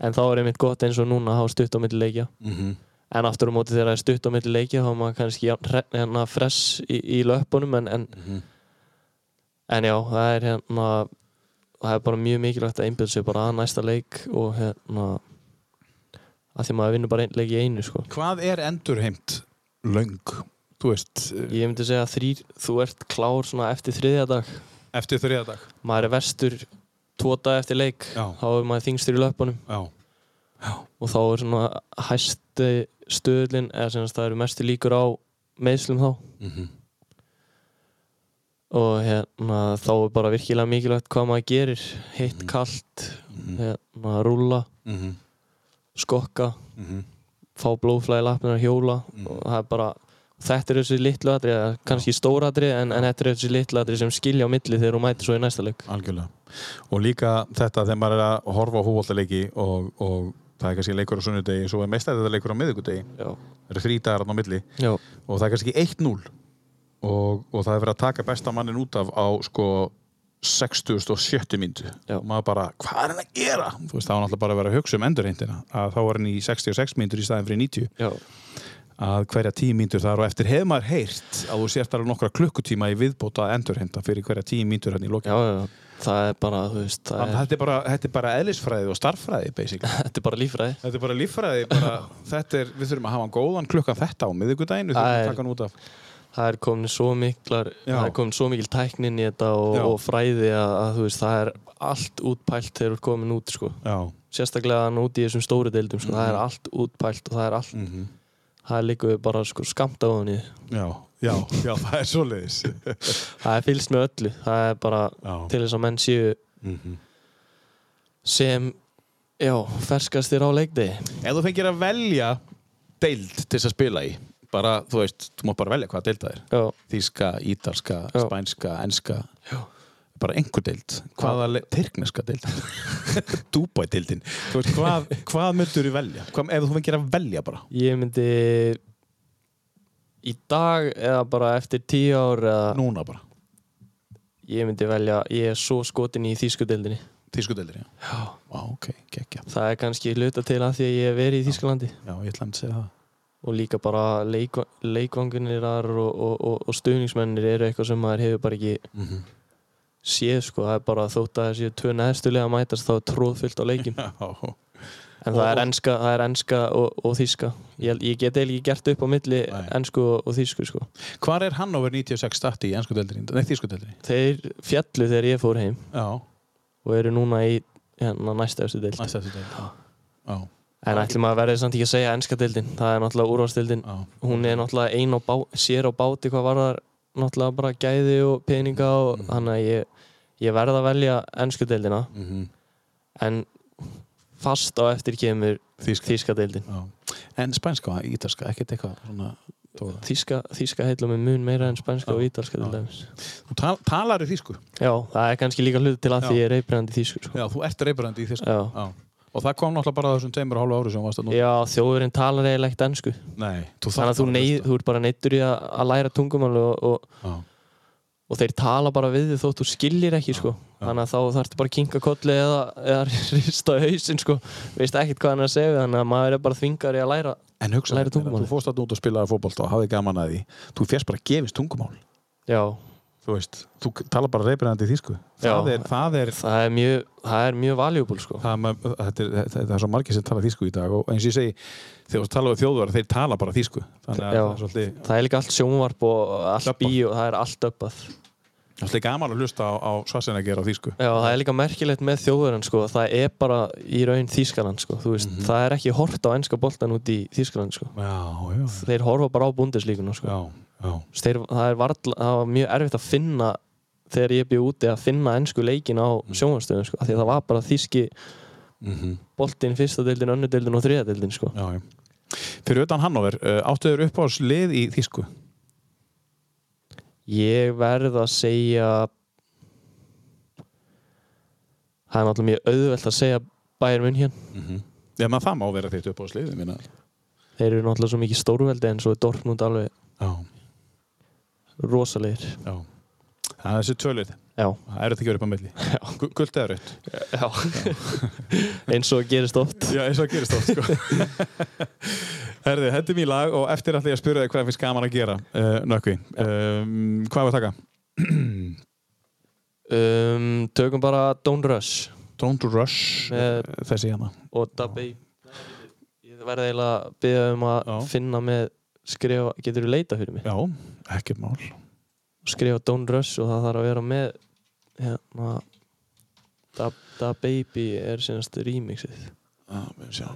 en þá er einmitt gott eins og núna að hafa stutt á milli leikja Mhm. en aftur á móti þegar það er stutt á milli leiki þá er maður kannski hérna fress í, í löpunum en, en, Mhm. en já, það er hérna það er bara mjög mikilvægt að einbjöða sig bara að næsta leik og hérna að því maður vinnur bara einn leik í einu sko. Hvað er endurheimt löng? Þú veist, eh, ég myndi segja þrýr, þú ert klár eftir þriðja dag eftir þriða dag. maður er vestur tvo dag eftir leik Já. þá er maður þingstur í löpunum Já. og þá er svona hæsti stöðlin eða sem sagt það eru mestu líkur á meðslum þá Mhm. og hérna þá er bara virkilega mikilvægt hvað maður gerir hitt, kalt hérna rúlla, Mhm. skokka Mhm. fá blóðflæði lappinu að hjóla og það er bara þetta er þessi litlu atrið, eða kannski stóra atrið en, en þetta er þessi litlu atrið sem skilja á milli þegar þú mætir svo í næsta leik. Algjörlega. Og líka þetta þegar maður er að horfa á húbóltaleiki og, og það er kannski leikur á sunnudegi svo er meistæðið þetta leikur á miðvikudegi. Já, það eru þarna á milli. Já, og það er kannski 1-0 og, og það er verið að taka besta mannin út af á sko 60 og 70 myndu og maður bara, hvað er hann að gera? Þú veist, það var náttúrulega bara að vera að hugsa um endurheimtina að þá var hann í 66 myndur í staðin fyrir 90 já, að hverja 10 myndur þar og eftir hefur maður heyrt að þú sért alveg nokkra klukkutíma í viðbóta að endurheimta fyrir hverja 10 myndur hann í já það er bara, veist, það er, þetta er bara, þetta er bara eðlisfræði og starffræði basically. þetta er bara lífræði Þetta er bara líffræði, bara, þetta er, við þurfum að hafa hann góðan klukkan þetta á þurfum Það að er- taka hann út af. það er komin svo miklar Já. það er komin svo mikil tæknin í þetta og, og fræði að, að veist, það er allt útpælt þegar þú ert komin út sko. Já. sérstaklega út í þessum stóru deildum sko. það Mhm. er allt útpælt og það er allt Mm það við bara sko, skamt á hann Já, já, já, það er svoleiðis. það er fylgst með öllu. Það er bara Já. til þess að menn séu Mm sem já, ferskastir á leikdegi. Ef þú fengir að velja deild til þess að spila í, bara, þú veist, þú má bara velja hvaða deild það er. já, Þíska, ítalska, spænska, enska, já, bara einhver deild. Hvaða, tyrkneska deild. Dubai deildin. Þú veist, hvað, hvað myndur þú velja? Hvað, ef þú fengir að velja bara. ég myndi í dag eða bara eftir tíu ár eða Núna bara. ég myndi velja, ég er svo skotin í þýsku deildinni Þísku deildir, já. já, Vá, ok, geggja. það er kannski hluta til að því að ég hef verið í Þýskalandi Já, ég ætla að segja það. og líka bara leik, leikvangunir og, og, og, og stuðningsmennir eru eitthvað sem maður hefur bara ekki Mm -hmm. Séð sko, það er bara þótt að þessi tvö neðstulega mætast þá er tróðfyllt á leikin Já, en það er enska, það er enska og, og þýska ég, ég get eiginlega ekki gert upp á milli Nei. ensku og, og þýsku sko Hvar er Hannover 96 stati í ennsku deildinni? Nei, þýsku deildinni. þeir fjallu þegar ég fór heim Já, og eru núna í hérna, næsta eftir deild næsta þessu deild. Já. Já, en ætlum að verði samt ekki að segja enska deildin það er náttúrulega úrvarsdeildin já. hún er náttúrulega ein á bá, sér á báti hvað var það náttúrulega bara gæði og peninga og Mhm. þannig að ég, ég verð að velja ennsku deildina Mm en fast á eftir kemur Þýska. þýska deildin Já. En spænska, ítalska, ekkert eitthvað svona tóra. þýska, þýska heila með mun meira en spænska Já. og ítalska til Já. dæmis Þú tal, talar í þýsku? já, það er kannski líka hlut til að Já. því ég er reybrandi þýsku sko. Já, þú ert reybrandi í þýsku. já. Og það kom náttúrulega bara á þessum tveimur og hálfu ári sem varst að nú. já, þjóðurinn talar eiginlega ekkert ennsku Nei, þú þannig að þú, neyð, þú ert bara neittur í að, að læra tungumál og, og, Já, og þeir tala bara við þig þótt þú skiljir ekki sko. já. þannig að þá þarftu bara að kinka kolli eða, eða rista hausinn sko. veist ekkert hvað hann er að segja þannig að maður er bara þvingar í að læra En hugsa, þú fórst að út og spilaði fótbolta og hafði gaman að því. Þú já, Þú veist, þú talar bara reybrandi í þýsku. Já. Það er, það er, það er mjög það er mjög valuable sko. það er, ma- þetta er, þetta er svo margir sem tala þýsku í dag og eins og ég segi, þegar þú tala við þjóðvar, þeir tala bara. Þannig að Já. það er svolítið, það er líka allt sjónvarp og allt Döbbað. bíó það er allt uppað svolítið gaman að hlusta á, á Schwarzenegger á þýsku. Já, það er líka merkilegt með þjóðurinn sko. það er bara í raun Þýskaland sko. Veist, Mhm. það er ekki hort á enska boltan út í Þýskaland sko. Já, já, þeir horfa bara á bundeslíkuna sko. Þeir, það, er varla, það var mjög erfitt að finna þegar ég byrja úti að finna ensku leikin á Mhm. sjónvarstöðum sko. því að það var bara þýski Mm boltin, fyrsta deildin, önnu deildin og þriða deildin sko. Já, já. Fyrir utan Hannover, uh, áttu þeir upp á lið í Þýsku? ég verð að segja það er náttúrulega mjög auðvelt að segja Bayern München Mm -hmm. Já, maður það má vera þitt upp á lið, minna. þeir eru náttúrulega svo mikið stórveldi en svo er Dortmund alveg Já, rosalegir já. Það er þessi já, Það er þetta ekki verið upp á milli. Gu- Gult eða rautt? já. eins og gerist oft Já, eins og það gerist oft, sko. Herði, hendum í lag og eftir ætla ég að spyrja þig hvað finnst gaman að gera, uh, Nökkvi. Um, hvað var að taka? um, Tökum bara Don't Rush Don't Rush, Með- uh, þessi hérna. og Da Baby Ég verði eiginlega að byggja um að Já. finna með skrifa, getur þú leita fyrir mig Já, ekkert mál. skrifa Don't Rush og það þarf að vera með hérna Da, da Baby er senast remixið við sjá.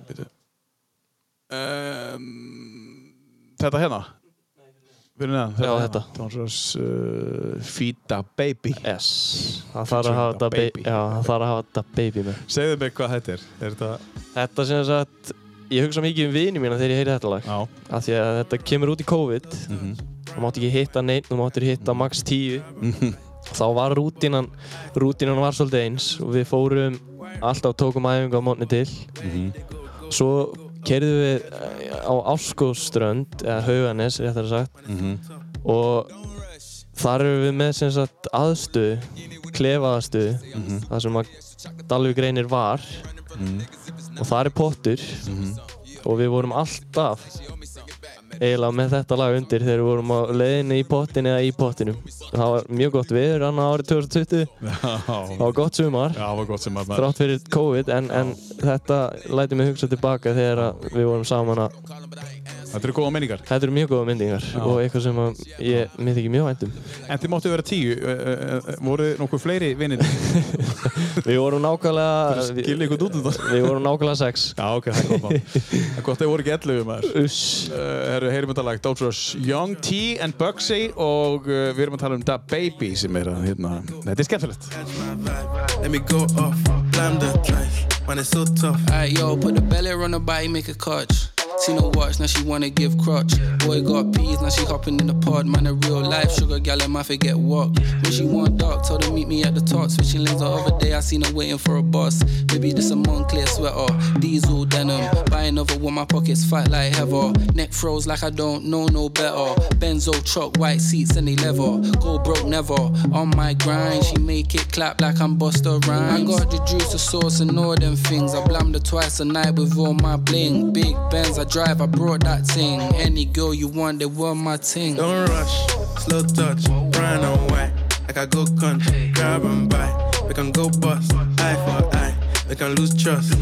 Um, þetta hérna? Fyrir neðan? Já, hérna. þetta. Rush, uh, Feed the Baby. Yes Það þarf að hafa Da Da Baby. Já, það þarf að hafa Da Baby með Segðu mig hvað þetta er. Er þetta... Þetta sem sagt Ég hugsa mikið um vini mína þegar ég heyri þetta lag af því að þetta kemur út í COVID Mm þú mátt ekki hitta neitt, þú máttir hitta max 10 Mhm. þá var rútínan rútínan var svolítið eins og við fórum alltaf tókum æfingu á mótni til Mhm. svo kerðum við eh, á Áskóströnd eða Hauganes, réttar sagt Mhm. og þar erum við með sem sagt aðstöðu klefa aðstöðu Mhm. þar sem að Dalvík reynir var og það er pottur og við vorum alltaf eiginlega með þetta lag undir þegar við vorum á leiðinni í pottin eða í pottinum. Það var mjög gott viður annað árið 2020 það var gott sumar. Já, það var gott maður... þrátt fyrir COVID en, en þetta læti mig hugsa tilbaka þegar við vorum saman að Þetta eru góða minningar. þetta eru mjög góða myndingar og eitthvað sem að ég myndi ekki mjög væntum En þið máttu vera tíu. Voru nokkuð fleiri vinnir? við vorum nákvæmlega Skilja ykkur út um það? við vorum nákvæmlega sex Já, ok, það er gott mál. Það er gott að þið voru ekki 11 maður. Uss. Uh, herru, heyrum þetta lag, Don't Rush, Young T and Bugsy og uh, við erum að tala um Da Baby sem er að, hérna, þetta er skemmtilegt. A no watch, now she wanna give crutch. Boy got peas, now she hopping in the pod. Man, a real life sugar gal, and my forget what. When she want dark, told her meet me at the top. Switching lanes the other day, I seen her waiting for a bus. Baby, this a Moncler sweater, diesel denim. Buy another one, my pockets fight like heather. Neck froze like I don't know no better. Benzo truck, white seats and they leather. Go broke never. On my grind, she make it clap like I'm Busta Rhymes. I got the juice, the sauce, and all them things. I blammed her twice a night with all my bling. Big Benz, I drive, I brought that thing. Any girl you want, they were my ting. Don't rush, slow touch, brown and white. Like I go country, grab and buy. We can go bust, eye for eye. We can lose trust.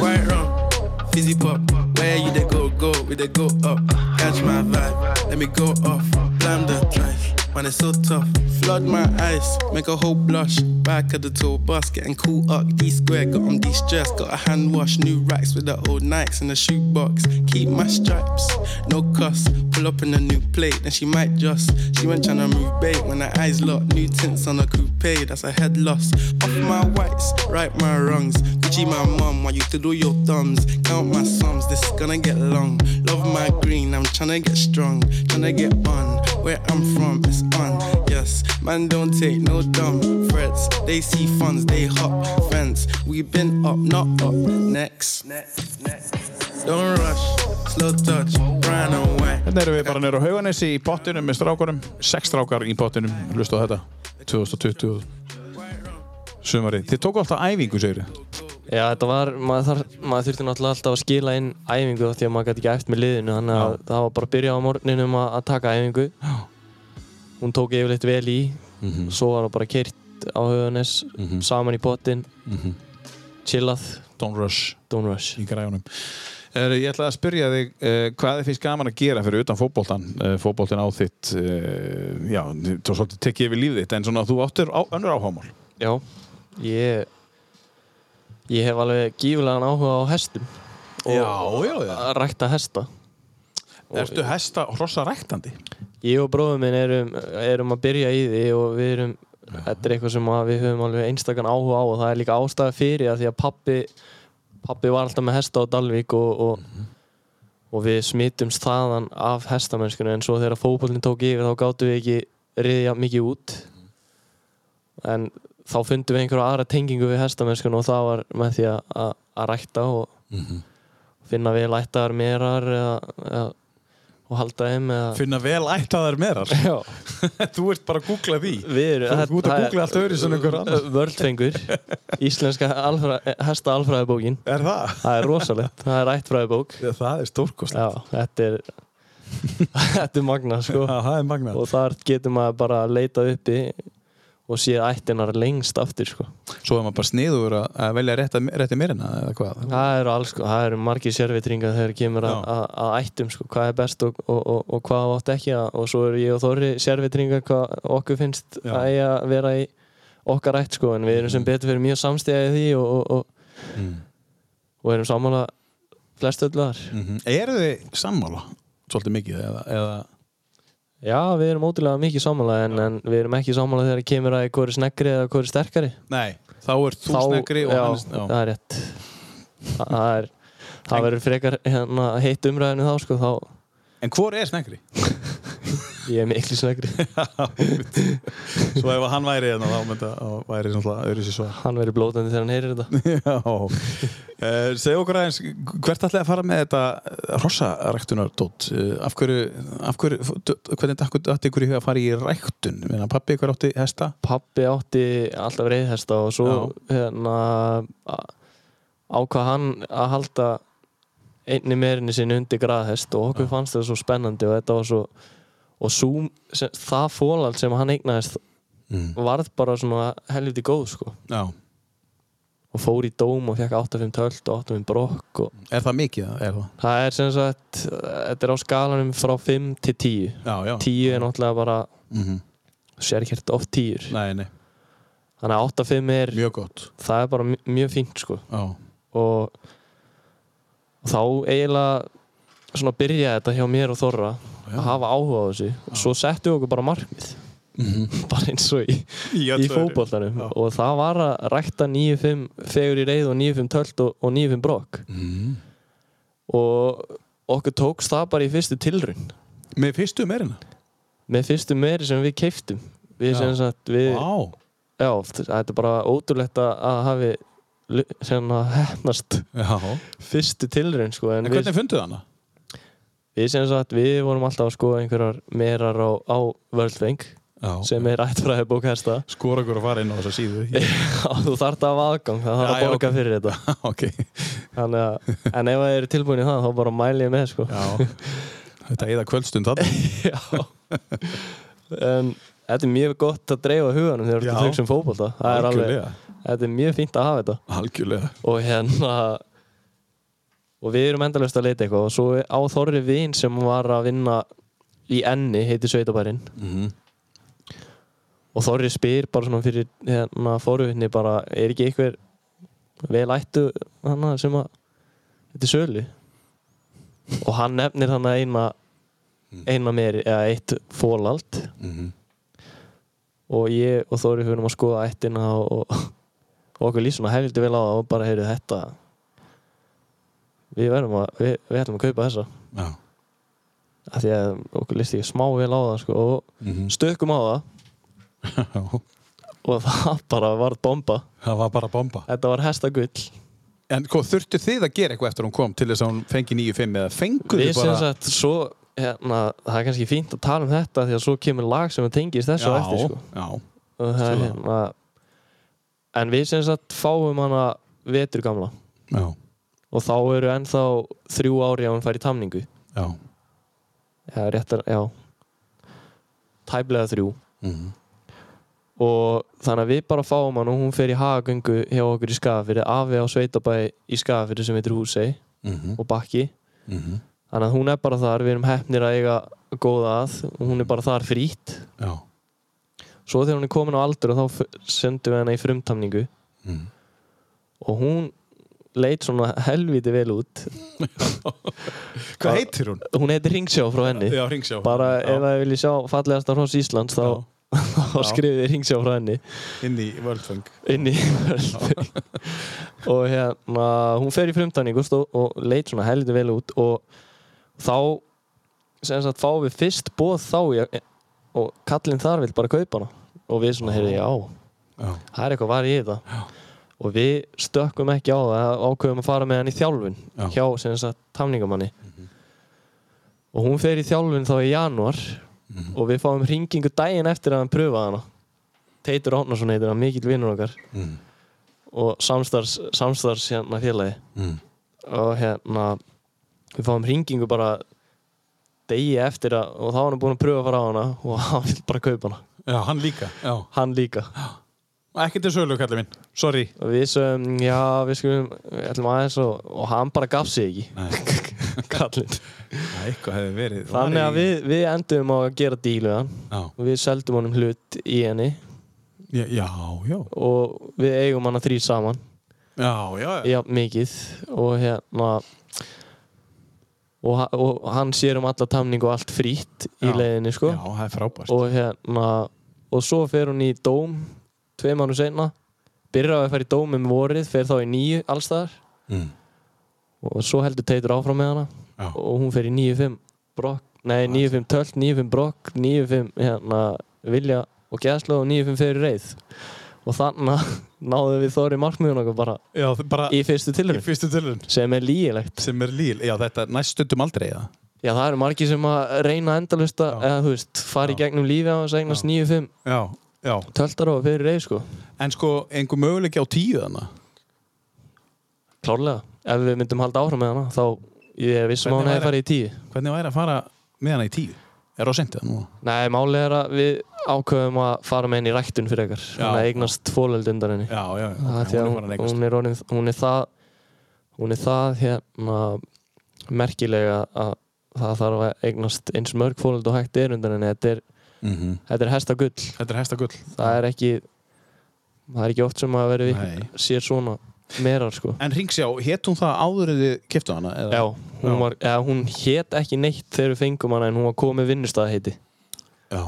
White rum, fizzy pop. Where you they go, go, we they go up. Catch my vibe, let me go off. Blam the drive, man, it's so tough. Flood my eyes, make a whole blush. Back of the tour bus, getting cool up. D square, got on de stress. Got a hand wash, new racks with the old Nikes in the shoebox. Keep my stripes, no cuss. Pull up in a new plate, then she might just. She went tryna move bait when her eyes locked. New tints on a coupe, that's a head loss. Off my whites, right my wrongs. Gucci my mum, while you to do your thumbs. Count my sums, this is gonna get long. Love my green, I'm tryna get strong. Tryna get on, where I'm from, it's on. Yes, man, don't take no dumb threats. They see funds, they hop fence. We been up, not up. Next. Don't rush, slow touch, brown and white. Hérna erum við bara nýra á Hauganesi í pottinum með strákunum, sex strákar í pottinum, hlustu á þetta, 2020 sumari. Þið tóku alltaf æfingu, segir þið? Já, þetta var, maður, maður þurfti náttúrulega alltaf að skila inn æfingu því að maður gæti ekki eftir með liðinu þannig að það var bara að byrja á morgninum að, að taka æfingu Já. hún tók yfirleitt vel í Mhm. svo var það bara keirt á höfunes Mhm. saman í pottin Mhm. chillað, Don't rush don't rush. Er, ég ætla að spyrja þig uh, hvað þið finnst gaman að gera fyrir utan fótboltan, uh, fótboltin á þitt, uh, já, þú svolítið tekið yfir lífið þitt, en svona þú áttur á, önnur áhámál. Já, ég ég hef alveg gífulegan áhuga á hestum. Og já, já. að rækta hesta. Og Ertu hesta hrossa ræktandi? Ég og bróðum minn erum, erum að byrja í því og við erum, þetta er eitthvað sem við höfum alveg einstakann áhuga á og það er líka ástæða fyrir að því að pappi, pappi var alltaf með hesta á Dalvík og, og, og við smittumst þaðan af hestamennskunni en svo þegar fókbólinn tók yfir þá gáttum við ekki riðja mikið út. En þá fundum við einhverja aðra tengingu við hestamennskunni og það var með því að, að, að rækta og finna við lættaðar merar eða, eða, og halda þeim Finna vel ættaðar merar. Já, Þú ert bara að googla því. við erum Þú ert að googla allt öðru sem einhver annar. Vörlfengur, íslenska alfra, hesta alfræðibókin Er það? Það er rosalegt, það er ættfræðibók Já, það er stórkost. Já, þetta er þetta er magna sko Já, það er magnað. og þar getur maður bara að leita uppi og séð ættinar lengst aftur sko. Svo er maður bara sniður að, velja rétti meirina eða hvað. það eru alls sko, það eru margir sérvitringar þegar kemur að, ættum sko, hvað er best og, og, og, og hvað átt ekki að, og svo eru ég og Þorri sérvitringar hvað okkur finnst Já. að eiga vera í okkar ætt sko, en við erum sem betur fyrir mjög samstæði því og, og, og, Mm. og erum sammála flest öllu þar Mm Eru þið sammála svolítið mikið eða, eða Já, við erum ótrúlega mikið sammála en, en við erum ekki sammála þegar það kemur að hvori sneggri eða hvori sterkari. Nei, þá er þú snegri og já, hann er það er rétt. Þa- það er það verður frekar hérna, heitt umræðinu þá sko, þá En hvor er snegri? Ég er miklu sneggri Svo ef hann væri hérna þá myndi að væri svona öðru sér svar. Hann verður blótandi þegar hann heyrir þetta. Já. Uh, Segðu okkur aðeins, hvert ætlaði að fara með þetta rossaræktunardótt uh, af hverju, af hverju hvernig dætti ykkur í huga að fara í ræktun? Pappi ykkur átti hesta? Pappi átti alltaf reyðhesta og svo hérna ákvað hann að halda einni meirinni sinni undir graðhest og okkur fannst það svo spennandi og þetta var svo og svo, sem, það fólald sem hann eignaðist mm. varð bara svona helviti góð sko. Já, og fór í dóm og fekk 8-5 tölt og 8-5 brokk og er það mikið? Er það? það er sem sagt þetta er á skalanum frá 5 til 10 Já, já. 10 er náttúrulega bara mm sér ekki hérna oft 10 Nei, nei, þannig að 8-5 er mjög gott. Það er bara mj- mjög fínt sko. Og þá eiginlega svona byrjaði þetta hjá mér og Þorra að hafa áhuga á þessu. Og svo settu okkur bara markmið. Bara eins og í, Í Já. og það var að rækta 9-5 fegur í reið og 9-5 tölt og, og 9-5 brokk. Mm. og okkur tókst það bara í fyrstu tilraun. Með fyrstu meirina? með fyrstu meiri sem við keiftum við sem sagt við, Vá. Já, þetta er bara ótrúlegt að hafi sem að hefnast Já. fyrstu tilraun sko en, En hvernig funduð hana? Við sem sagt við vorum alltaf að skoða einhverjar merar á, á Worldwing Já sem er ættfræði bók hesta. Skora okkur að fara inn á þessa síðu þú þarft að hafa aðgang það þarf að borga fyrir þetta. Ok. Þannig að, en ef það eru tilbúin í það þá bara mæli ég með sko. Þetta eða kvöldstund þarna. Já. en þetta er mjög gott að dreifa huganum þegar þú um það er alveg, Algjörlega. þetta er mjög fínt að hafa þetta. Algjörlega. Og hérna og við erum endalust að leita eitthvað. Og svo á Þorri Vín sem var að vinna í enni, heiti Sveitabærin mm og Þorri spyr bara svona fyrir hérna fóruvinni bara, er ekki einhver vel ættu hana sem að þetta er sölu? Og hann nefnir hann eina eina meiri, eða eitt fólald -hmm. og ég og Þorri fyrir að skoða ættina og, og okkur líst svona helviti vel á og bara heyrðu þetta við verðum að við, við ætlum að kaupa þessa. Já. Af því að okkur líst ekki smá vel á það sko, og mm stökkum á það. Og það bara var bomba. Það var bara bomba. Þetta var hestagull. En hvað þurftu þið að gera eitthvað eftir að hún kom til þess að hún fengi 9-5 eða fenguðu við þið bara sagt svo hérna, það er kannski fínt að tala um þetta því að svo kemur lag sem tengist þessu á eftir sko. Já. Og það er Skilja. hérna en við sem sagt fáum hana vetur gamla Já og þá eru ennþá þrjú ári á hann fær í tamningu. Já. Já, réttar, já. Tæplega þrjú. Mm og þannig að við bara fáum hann og hún fer í hagagöngu hjá okkur í Skafiri afi á Sveitabæ í Skafiri sem heitir Húsei -hmm. og Bakki. Mm -hmm. þannig að hún er bara þar, við erum hefnir að eiga góða að og hún er bara þar frýtt Já. Svo þegar hún er komin á aldur og þá sendum við hana í frumtamningu. Mm. og hún leit svona helviti vel út. Hvað heitir hún? hún heitir Ringsjá frá henni. Já, ringsjá bara Já. ef það vilji sjá fallegasta hross Íslands þá, þá Já. skrifið þið Ringsjá frá henni. Inn í Worldfang inn í Worldwing. og hérna hún fer í frumtamningu og, og leit svona helviti vel út og þá sem sagt fáum við fyrst bóð þá í, og kallinn þar vil bara kaupa hana. Og við svona heyrði já Já. það er eitthvað var í þetta og við stökkum ekki á það ákveðum að fara með hann í þjálfun Já. hjá sem sagt tamningamanni. Og hún fer í þjálfun þá í janúar og við fáum hringingu daginn eftir að hann pröfa hana. Teitur Átnarsson heitir hann, mikill vinnur okkar. Og samstarfs, samstarfs hérna félagi. Og hérna við fáum hringingu bara degi eftir að og þá var hann búinn að pröfa að fara á hana og hann vil bara kaupa hana. Já, hann líka. Já. hann líka Ekki til sölu, kallið minn. Sorry. við sögum, já við skulum við ætlum aðeins og, og hann bara gaf sig ekki kallinn Já, eitthvað hefði verið. þannig að við, við endum á að gera dílu hann Já, og við seldum honum hlut í henni já, já. Já, og við eigum hann að þrý saman já. já. já, mikið og hérna og, og hann sér um alla tamning og allt frýtt í Já. leiðinni sko Já, það er frábært. og hérna og svo fer hún í dóm tvei mánu seinna byrjar á að fara í dóm um vorið fer þá í nýju allstaðar Mm. og svo heldur Teitur áfram með hana Já. og hún fer í 9-5 brokk, nei 9-5 tölt, 9-5 brokk 9-5 hérna vilja og geðslu og 9-5 fyrir reið og þannig náðum við þóri markmiðun okkur bara Já, bara í fyrstu í tilhörun. sem er lígilegt Sem er líl. Já, þetta næst stundum aldrei, eða? já það eru margir sem að reyna endalista Já. eða þú veist, fara í gegnum lífi á þess að eignast 9-5 Já, töltar og fyrir reið sko En sko, einhver möguleiki á tíu þannig? klárlega, ef við myndum halda áfram með hana þá ég vissum að hún hefði farið í 10 Hvernig væri að fara með hana í tíu? Er það sendið það nú? Nei, málið er að við ákveðum að fara með henni í ræktun fyrir ekkar þannig að eignast fólöld undan henni Já, já, já. að hún er að hún, er orðin, hún er það hún er það hérna merkilega að það þarf að eignast eins mörg fólöld og hægt er undan henni þetta er, Mhm. þetta er hesta gull Þetta er hesta gull. það er ekki það er ekki oft sem að vera sér svona merar sko En Ringsjá, hétt hún það áður en þið keftu hana? Eða? Já, hún, var, eða, hún hét ekki neitt þegar við fengum hana en hún var komið vinnustæðaheiti Já,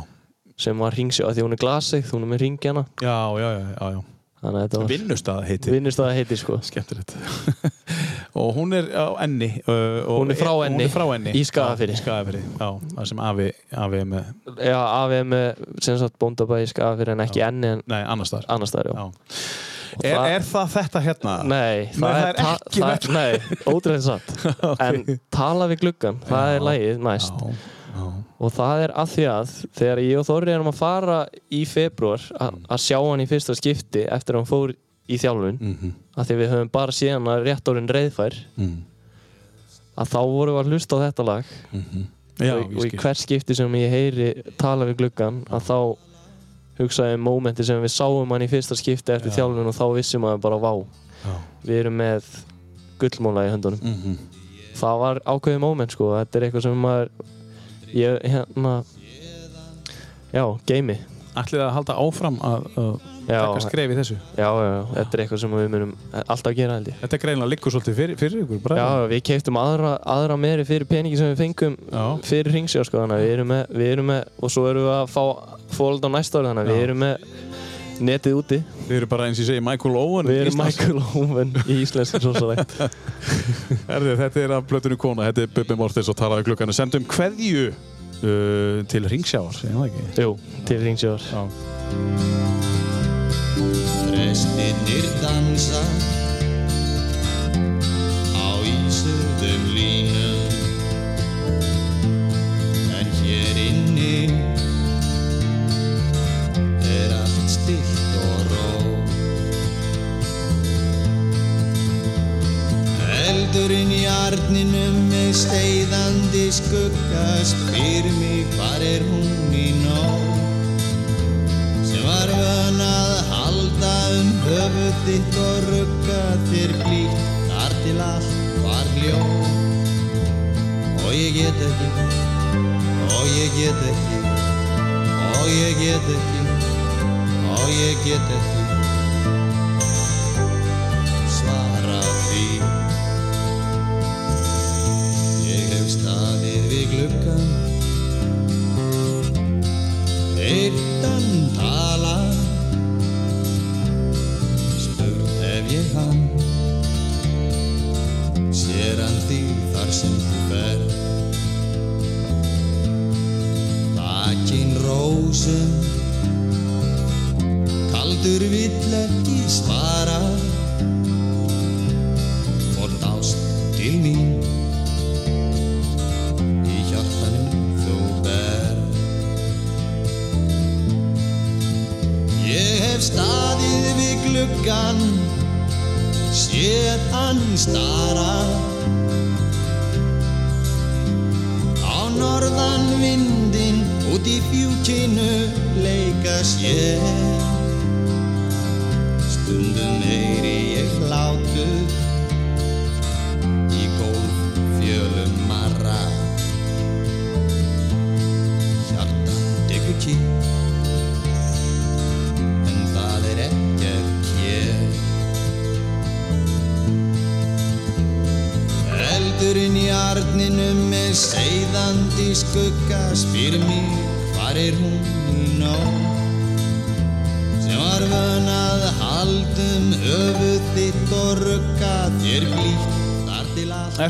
sem var ringsjá, af því hún er glasið, hún er með ringjana já, já, já, já, já. Þetta var Vinnustað heiti. sko Skemmtilegt. og hún er á enni. Uh, Hún er frá Enni. Er frá enni. Í Skagafirði. Já, Í Skagafirði, já. Það sem afi, afi er með, Já, AVM með sem sagt bóndabæði skafir en ekki enni en nei, annars þar. annars staðar, já. Já. Er, það- er það þetta hérna? Nei, það, það er ta- ekki verk- Nei, ótrúlega satt En tala við gluggan, það er lægið næst Já, já. Og það er að því að þegar ég og Þorri erum að fara í februar Mm. að sjá hann í fyrsta skipti eftir að hann fór í þjálfun Mhm. að því við höfum bara séð hann að rétt orðin reyðfær Mm. að þá vorum við að hlusta á þetta lag Já, og, og í hver skipti sem ég heyri tala við gluggan að þá hugsaði um mómenti sem við sáum hann í fyrsta skipti eftir Já. þjálfun og þá vissum maður bara vá Já. við erum með gullmóla í höndunum Mhm. það var ákveðið móment sko þetta er eitthvað sem maður ég hérna já, geimi Ætlið að halda áfram að, að taka skref í þessu? já, já, já, þetta er eitthvað sem við munum alltaf gera held ég Þetta er greinilega liggur svolítið fyrir, fyrir ykkur, bara. já, við keiptum aðra, aðra meiri fyrir peningi sem við fengum Já. fyrir ringsjá sko þannig að við erum með, við erum með og svo erum við að fá fólk á næsta ári þannig að við erum með netið úti Þið eru bara eins og ég segi Michael Owen við erum Íslands. Michael Owen í íslensku svo svo leitt Herði, þetta er af blötunni kona, þetta er Bubbi Mortens og talaði klukkanu. Sendum kveðju uh, til ringsjáar, segjum það ekki? jú, til ringsjáar Já. Prestirnir dansa Eldurinn í arninum með steiðandi skugga spyr mig hvar er hún í nóg sem var vön að halda um höfuð þitt og rugga þér blítt þar til allt var hljó og ég get ekki og ég get ekki og ég get ekki og ég get ekki Take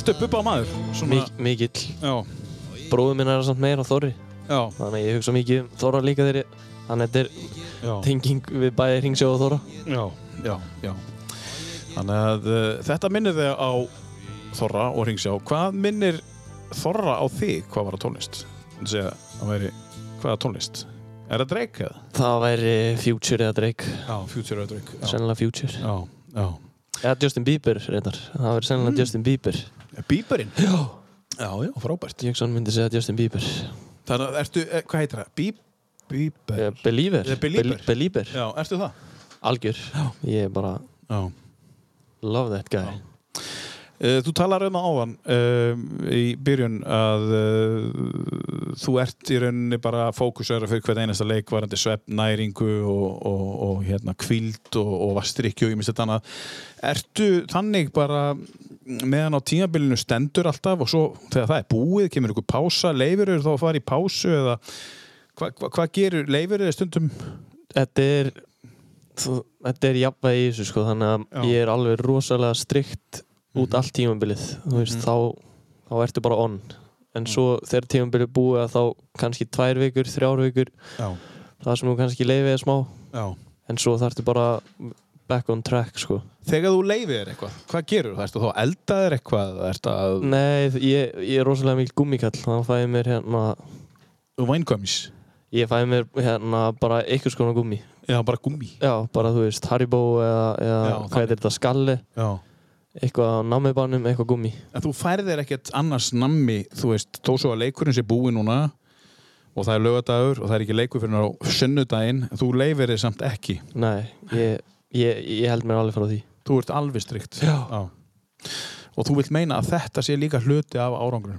Ertu bubba maður? Svona, Mik mikill já, bróður minn er samt meira Þorri já, þannig að ég hugsa mikið um Þorra líka þegar ég þannig að þetta er tenging við bæði Hringsjó og Þorra já, já, já. Þannig að uh, þetta minnir þig á Þorra og Ringsjá. Hvað minnir Þorra á þig? Hvað var að tónlist? Það segja, það væri, hvaða tónlist? Er það Drake eða? það væri Future eða Drake Já, Future eða Drake. Sennilega Future já. já. eða Justin Bieber reyndar það væri sennilega Justin Bieber Bíberinn? já Já, já, frábært. Jökson myndi segja Justin Bieber Þannig að ertu, eh, hvað heitir það? Bí, Bíber? Eh, Believer Eh, Belieber. Bel- Belieber Já, ertu það? algjör ég er bara Já. love that guy Uh, þú talar um áðan uh, í byrjun að uh, þú ert í rauninni bara fókusera fyrir hvert einasta leik varandi svepp, næringu og, og, og hérna kvíld og, og vastrykju og ég minnst þetta annað. Ertu þannig bara meðan á tímabilinu stendur alltaf og svo þegar það er búið, kemur ykkur pása, leifir eru þá að fara í pásu eða hvað hva, hva gerur, leifir eru stundum? þetta er þú, þetta er jafnvægi í þessu sko þannig að Já. ég er alveg rosalega strikt út allt tímabilið veist, þá, þá ertu bara on en svo þegar tímabilið búið að þá kannski tvær vikur, þrjár vikur Já, það sem þú kannski leifið er smá já. en svo þarftu bara back on track sko Þegar þú leifir eitthvað, hvað gerur það? Ertu þá að elda þér eitthvað? Að Nei, ég, ég er rosalega mikil gummikall að fæði mér hérna vængömmis? ég fæði mér hérna bara einhvers konar gummi Já, bara gummi. já, bara þú veist, Haribo eða, eða Já, hvað er þetta, skalli Já. eitthvað á nammibannum, eitthvað gummi En þú færðir ekkert annars nammi, þú veist, þó svo að leikurinn sé búið núna og það er lögadagur og það er ekki leikur fyrir á sunnudaginn, þú leifir þið samt ekki. Nei, ég, ég, ég held mér alveg frá því Þú ert alveg strikt. Já. Og þú vilt meina að þetta sé líka hluti af árangurinn.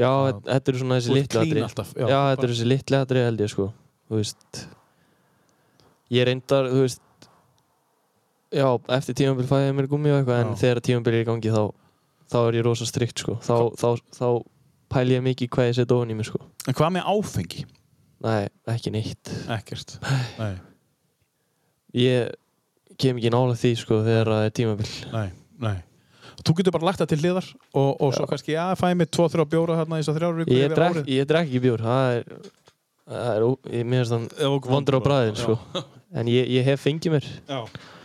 Já, Já. þetta- eru svona þessi Þú ert litlu clean atri alltaf. Já, þetta eru þessi litlu atri held ég sko Þú veist Ég reyndar, þú veist Já, eftir tímabil fæði ég mér gummi og eitthvað en Já. þegar tímabil er í gangi þá þá er ég rosa strikt sko þá, þá, þá pæli ég mikið hvað ég set ofan í mig sko En hvað með áfengi? Nei, ekki neitt Ekkert. Nei, Ég kem ekki nála því sko þegar það er tímabil nei, nei. Þú getur bara lagt það til hliðar og, og svo kannski, já, fæði mig tvo, þrjá bjóra hérna í þess að þrjár vikur Ég drekk, drekk ekki bjór það er, það er mér finnst þú- vondur á bræðin Já. sko en ég, ég hef fengið mér Já.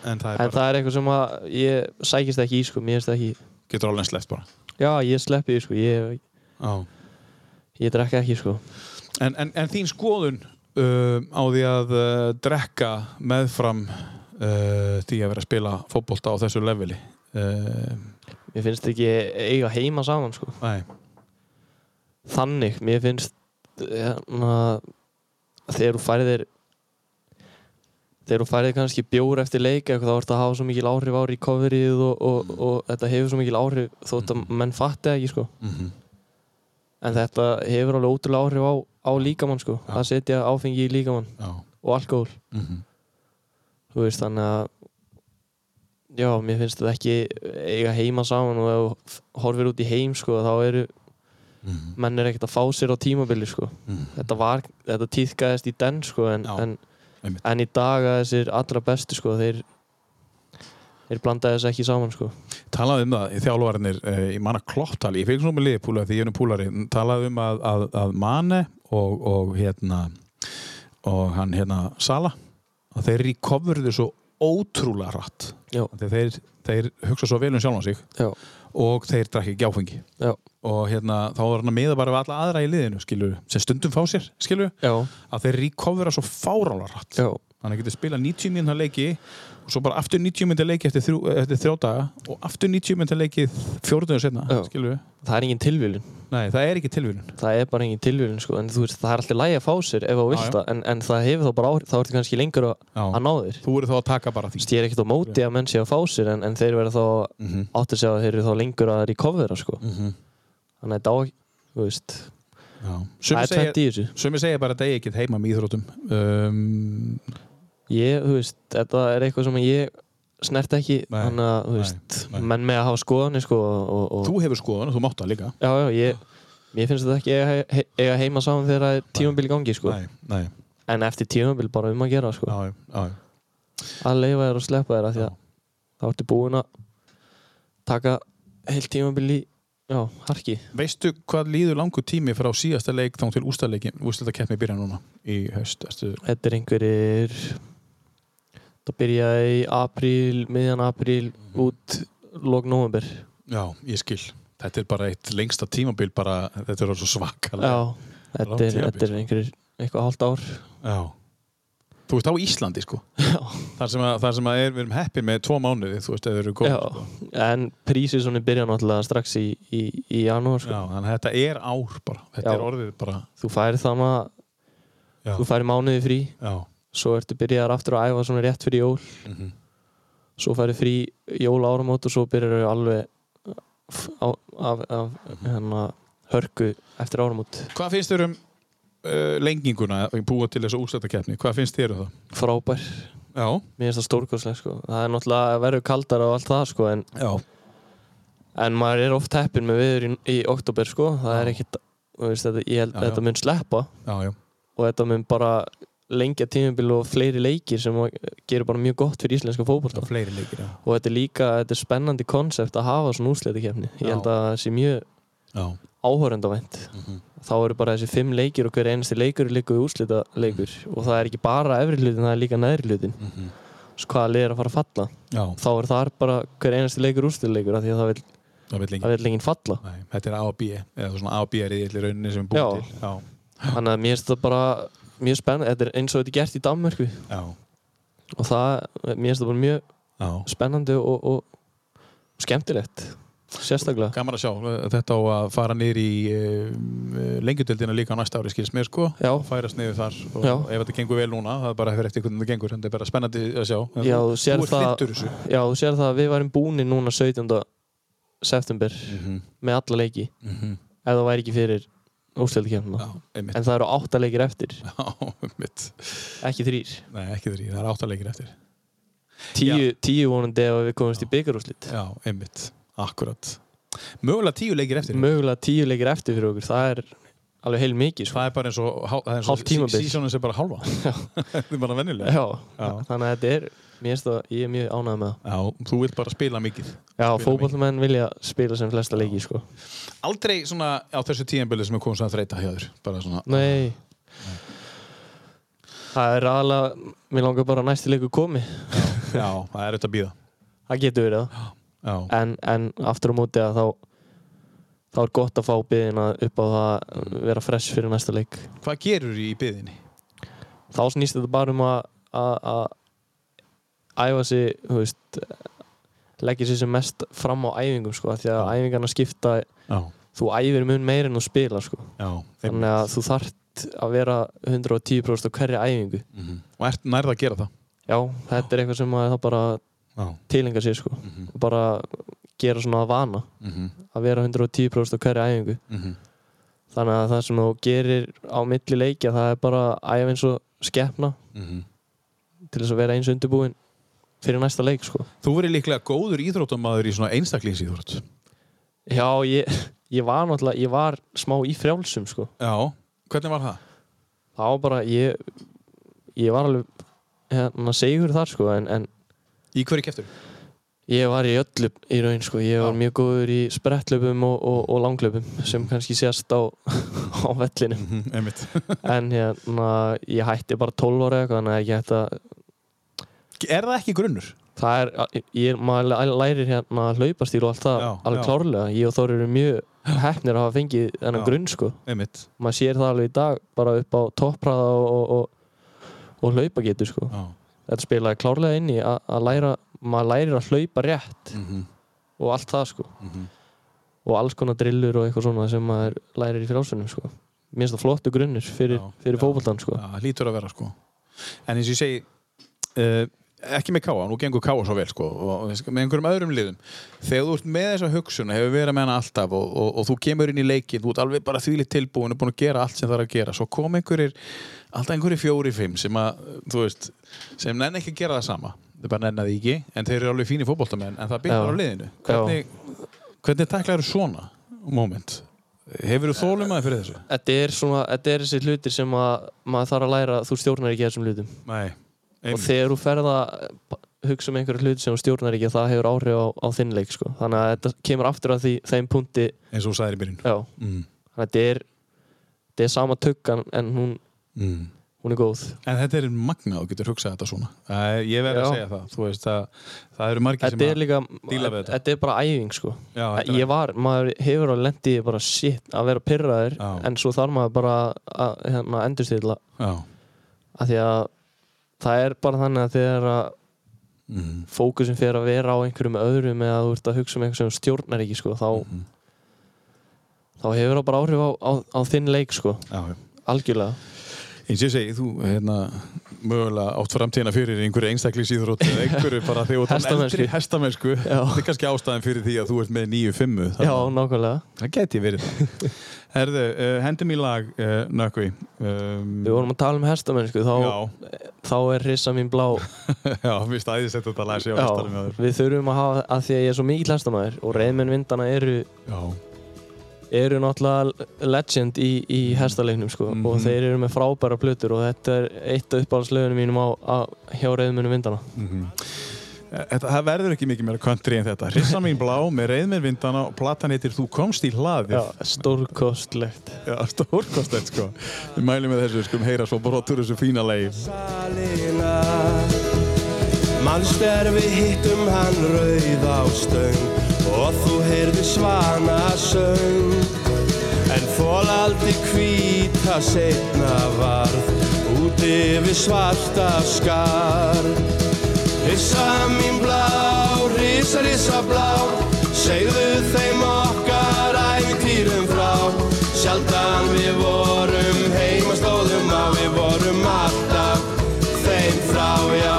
En það er en bara, það er eitthvað sem að ég sækist ekki í sko mér finnst ekki getur alveg sleppt bara. já ég sleppi því sko ég, Já. ég drekk ekki sko En, en, en þín skoðun uh, á því að uh, drekka meðfram uh, því að vera að spila fótbolta á þessu leveli. Uh, mér finnst ekki eiga heima saman sko. Þannig mér finnst hérna, þegar þú færðir þegar þú færðir kannski bjór eftir leik eitthvað, þá ert að hafa svo mikil áhrif á recoveryð og, og, og, þetta hefur svo mikil áhrif þótt að menn fatti ekki sko. Mm en þetta hefur alveg ótrúlega áhrif á, á líkamann sko að setja áfengi í líkamann já. og alkohól. Mm þú veist þannig að já, mér finnst þetta ekki eiga heima saman og ef horfir út í heim sko þá eru Mhm. menn er ekkert að fá sér á tímabili sko. Þetta var, þetta tíðkaðist í den sko en, en, en í dag að þessir allra bestu sko þeir þeir blandaði þess ekki saman sko. Talaði um það í þjálfvarnir uh, í manna klopptali, ég fylgst nú með liðpúla því ég er um púlari, talaði um að, að, að Mane og, og hérna og hann hérna Sala að þeir recoverðu svo ótrúlega að þeir, þeir hugsa svo vel um sjálfan sig. Já, og þeir drakk ekki áfengi. Já, og hérna þá var hann að miða bara við alla aðra í liðinu skilur, sem stundum fá sér skilur, að þeir recovera svo fárála hratt. Já, hann getur spila 90 mínúta leiki og svo bara aftur 90 mínúta leiki eftir, þrjú, eftir þrjá daga og aftur 90 mínúta leiki skilur við það er engin tilvílun Nei, það er ekki tilvílun það er bara engin tilvílun sko. en þú veist, það er alltaf lægi að fá sér ef Já, vilt það en, en það hefur þá bara áhrif þá ertu kannski lengur að, að ná þér. Þú eru þá að taka bara því veist, ég er ekkert á móti að menn sé að fá sér en, en þeir verða þá Mhm. áttu sig á að þeir eru þá lengur að recovera sko. Mhm. þannig að á þú veist, það er tvent í þessu. sumi segja bara að það er ekkert heima með íþrótum um, ég, þú veist, þetta er eitthvað sem ég snert ekki Nei, þannig að, þú nei, veist, nei. menn með að hafa skoðanir sko, og, og, Þú hefur skoðan og þú mátt það líka. Já, já, ég mér finnst þetta ekki eiga, eiga heima saman þegar það er tímabil í gangi sko. Nei, nei, en eftir tímabil bara um að gera sko. já, já, að leifa þér og sleppa þér því að þá ertu búin að taka heilt tímabil í já, harki. Veistu hvað líður langur tími frá síðasta leik þá til úrstæðleiki, úrstæðleikeppni byrja núna í haust, Þetta er einhverjir Það byrjaði í apríl, miðjan apríl út lók november Já, ég skil. Þetta er bara eitt lengsta tímabil bara, þetta er svo svakalega. Já, þetta er, þetta er einhverjir eitthvað hálft ár Já. Þú veist á Íslandi sko. Já, Þar sem að, þar sem að er, við erum heppið með tvo mánuði, þú veist, eða eru góð. já. Sko. en prísið svona byrja náttúrulega strax í, í, í janúar sko. Já, þannig að þetta er ár bara. Þetta Já. er orðið bara, Þú færi þannig að já, þú færi mánuði frí já. Svo ertu byrjaðar aftur að æfa svona rétt fyrir jól Mm svo færi frí jól áramót og svo byrjar þau alveg f- á, af, af Mhm. hérna, hörku eftir áramót Hvað finnst þér um uh, lenginguna að búa til þessu úrstæðakeppni? Hvað finnst þér um það? frábær Já, Mér finnst það stórkostlega sko. Það er náttúrulega að verður kaldara og allt það sko, en, já, en maður er oft heppin með viður í, í oktober sko. Það er ekkit, þú veist, þetta, ég held Já, að já. þetta mun sleppa já, já. og þetta mun bara lengja tímabil og fleiri leikir sem gerir bara mjög gott fyrir íslenska Það er fleiri leikir, já. og þetta er líka, þetta er spennandi konsept að hafa svona úsleitikefni. Ég held að það sé mjög Já. áhörendavænt. Mhm. Þá eru bara þessi fimm leikir og hver einasti leikur er líka úslita leikur og það er ekki bara efri hlutin, það er líka neðri hlutin. Mhm. Svo hvaða er að fara að falla? Já, Þá er það bara hver einasti leikur úrslitaleikur af því að það vil, það vil lengi. það vil enginn falla. Nei, þetta er A og B, eða svona A og B er í rauninni sem við Já. búum til. Já. Þannig að mér finnst það bara mjög spennandi. Þetta er eins og þetta er gert í Danmörku Já. og það, mér finnst það bara mjög Já. spennandi og, og skemmtilegt. Sérstaklega. Gaman að sjá, þetta á að fara niður í um, lengjudöldina líka á næsta ári skilst mér sko, Já. og færast niður þar og Já. ef þetta gengur vel núna, það er bara eftir hvernig það gengur, þetta er bara spennandi að sjá En Já, þú, sér ert það- hlindur þessu Já, þú sér það að við værim búinir núna 17. september Mhm, með alla leiki mhm. ef það væri ekki fyrir einmitt. En það eru átta leikir eftir, Já, ekki þrýr. Nei, ekki þrý, það er áttaleikir eftir. Tíu, tíu vonandi ef við komumst í byggarúslit. Já, einmitt, akkurat Mögulega tíu leikir eftir. Mögulega tíu leikir eftir fyrir okkur, það er alveg heil mikið. Sko. Það er bara eins og, það er og. Sísónum sem bara hálfa. Þetta er bara venjulega. Já, Já. þannig að þetta er, það, ég er mjög ánægð með það. Já, þú vilt bara spila mikið Já, Spila fótballmenn vilja spila sem flesta leiki, sko. Aldrei svona á þessu tíðanbili sem er komið svona þreita hjá þér Bara svona Nei. Það er aðalega, mér langar bara að næsti leiku komi. Já, það er auðvitað að býða Það getur verið það. Já, En, en aftur á móti að þá, þá er gott að fá byðina upp á það að vera fresh fyrir næsta leik. Hvað gerur í byðinni? Þá snýst þetta bara um að æfa sig, þú veist, leggja sér sem mest fram á æfingum, sko, því að æfingarna skipta, Já, þú æfir mun meir en þú spilar, sko. já Þannig að þú þarft að vera 110% á hverja æfingu. Mhm. Og ert nærða að gera það? Já, þetta er eitthvað sem þá bara tilenga sér, sko. Mhm. Og bara gera svona að vana, Mhm. að vera 110% á hverja æfingu. Mhm. Þannig að það sem þú gerir á milli leikja, það er bara að æfa eins og skeppna Mhm. til þess að vera eins undirbúin fyrir næsta leik, sko. Þú verið líklega góður íþróttamaður í svona einstaklingsíþrótt Já, ég, ég var náttúrulega, ég var smá í frjálsum, sko. Já, hvernig var það? Það var bara, ég, ég var alveg, hérna, segur þar, sko, en, en Í hverju keftur? Ég var í öllu í raun sko, ég var mjög góður í sprettlöpum og, og, og langlöpum sem kannski sést á, á vellinu Mhm, en hérna, ég hætti bara 12 ára eitthvað, þannig að ég hætti að Er það ekki grunnur? það er, ég, maður læ- lærir hérna hlaupastíl og allt það alveg klárlega, ég og Þór eru mjög hefnir að hafa fengið þennan grunn sko Einmitt maður sér það alveg í dag bara upp á toppraða og, og, og, og hlaupa getur sko. Já. þetta spilaði klárlega inn í að, læra maður lærir að hlaupa rétt Mhm. og allt það sko og alls konar drillur og eitthvað svona sem maður lærir í frálsunum sko. mér finnst það flottu grunnur fyrir, fyrir fótboltan sko. Já, hlýtur að vera sko En eins og ég segi uh, ekki með káa, nú gengur káa svo vel sko með einhverjum öðrum liðum. Þegar þú ert með þessa hugsun hefur verið með hana alltaf og, og, og þú kemur inn í leikin þú ert alveg bara þvílitt tilbúin og búin að gera allt sem það er að gera. Svo kom einhverjir, alltaf einhverjir fjóri fimm sem að, veist sem nenni ekki að gera það sama. Þau bara nenni það ekki, en þeir eru alveg fínir fótboltamenn en það byrjar á liðinu. Hvernig, hvernig taklar þú svona moment? Hefur þú þólum aðeins fyrir þessu? þetta er svona, þetta er þessi hlutir sem að maður þarf að læra, þú stjórnar ekki þessum hlutum. Nei, og þegar þú ferð að hugsa um einhverja hluti sem þú stjórnar ekki það hefur áhrif á, á þinn leik sko. þannig að þetta kemur aftur að því, þeim punkti. Eins og þú sagðir í byrjun. Mm. þannig að þetta er er sama tuggan en hún, Mm. hún er góð. En þetta er magna og getur hugsað þetta svona. Uh, Ég verð að segja það. Veist að það eru margir sem er líka, díla við þetta. þetta er bara æfing sko. Já, ég var, maður hefur alveg lendið bara shit að vera pyrraður en svo þarf maður bara að hérna, endurstilla. Já, að því að það er bara þannig að þegar að mm. fókusin fyrir að vera á einhverjum öðrum eða þú ert að hugsa um einhver sem stjórnar ekki sko, þá, Mhm. þá hefur það bara áhrif á, á, á þinn leik sko, já algjörlega Eins og ég segi, þú hérna mögulega átt framtíðina fyrir einhverju einstaklingsýðurótt eða einhverju bara þú ert orðinn Hestamennsku. eldri hestamennsku. Það er kannski ástæðan fyrir því að þú ert með 9-5 Já, nákvæmlega. Það geti verið. Það Herðu, uh, hendum í lag uh, Nökkvi. Um, Við vorum að tala um hestamennsku þá, þá er rissa mín blá. Já, við stæðis þetta lag sér á Já, hestanum hjá þér. við þurfum að hafa að því að ég er svo mikill hestamæður og reyðmenn vindana eru, Já, eru náttúrulega legend í, í hestaleiknum sko Mhm. og þeir eru með frábæra plötur og þetta er eitt af uppáhaldslögunum mínum á, á hjá reyðmennu vindana Mhm. Þetta, það verður ekki mikið meira country en þetta. Hrissa mín blá með reyðmenn vindana og platan heitir Þú komst í hlaðið. Já, stórkostlegt. Já, stórkostett sko. Við mælum með þessu, skulum heyra svo brotur þessu fína leið salina Manst er við hittum hann rauð á stöng og þú heyrði svana söng. En fólaldi hvíta setna varð úti við svarta skar. Rissa mín blá, rissa, rissa blá segðu þeim okkar æfintýrum frá. Sjaldan við vorum heima stóðum að við vorum alltaf þeim frá, já.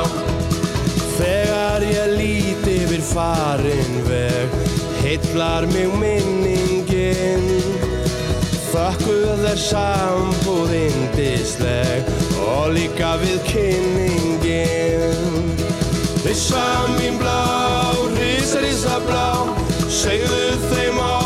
Þegar ég lít yfir farin veg Heillar mig minningin. Þökkuð er sambúð indisleg Og líka við kynningin. Rissa mín blá, rissa, rissa blá Segðu þeim okkar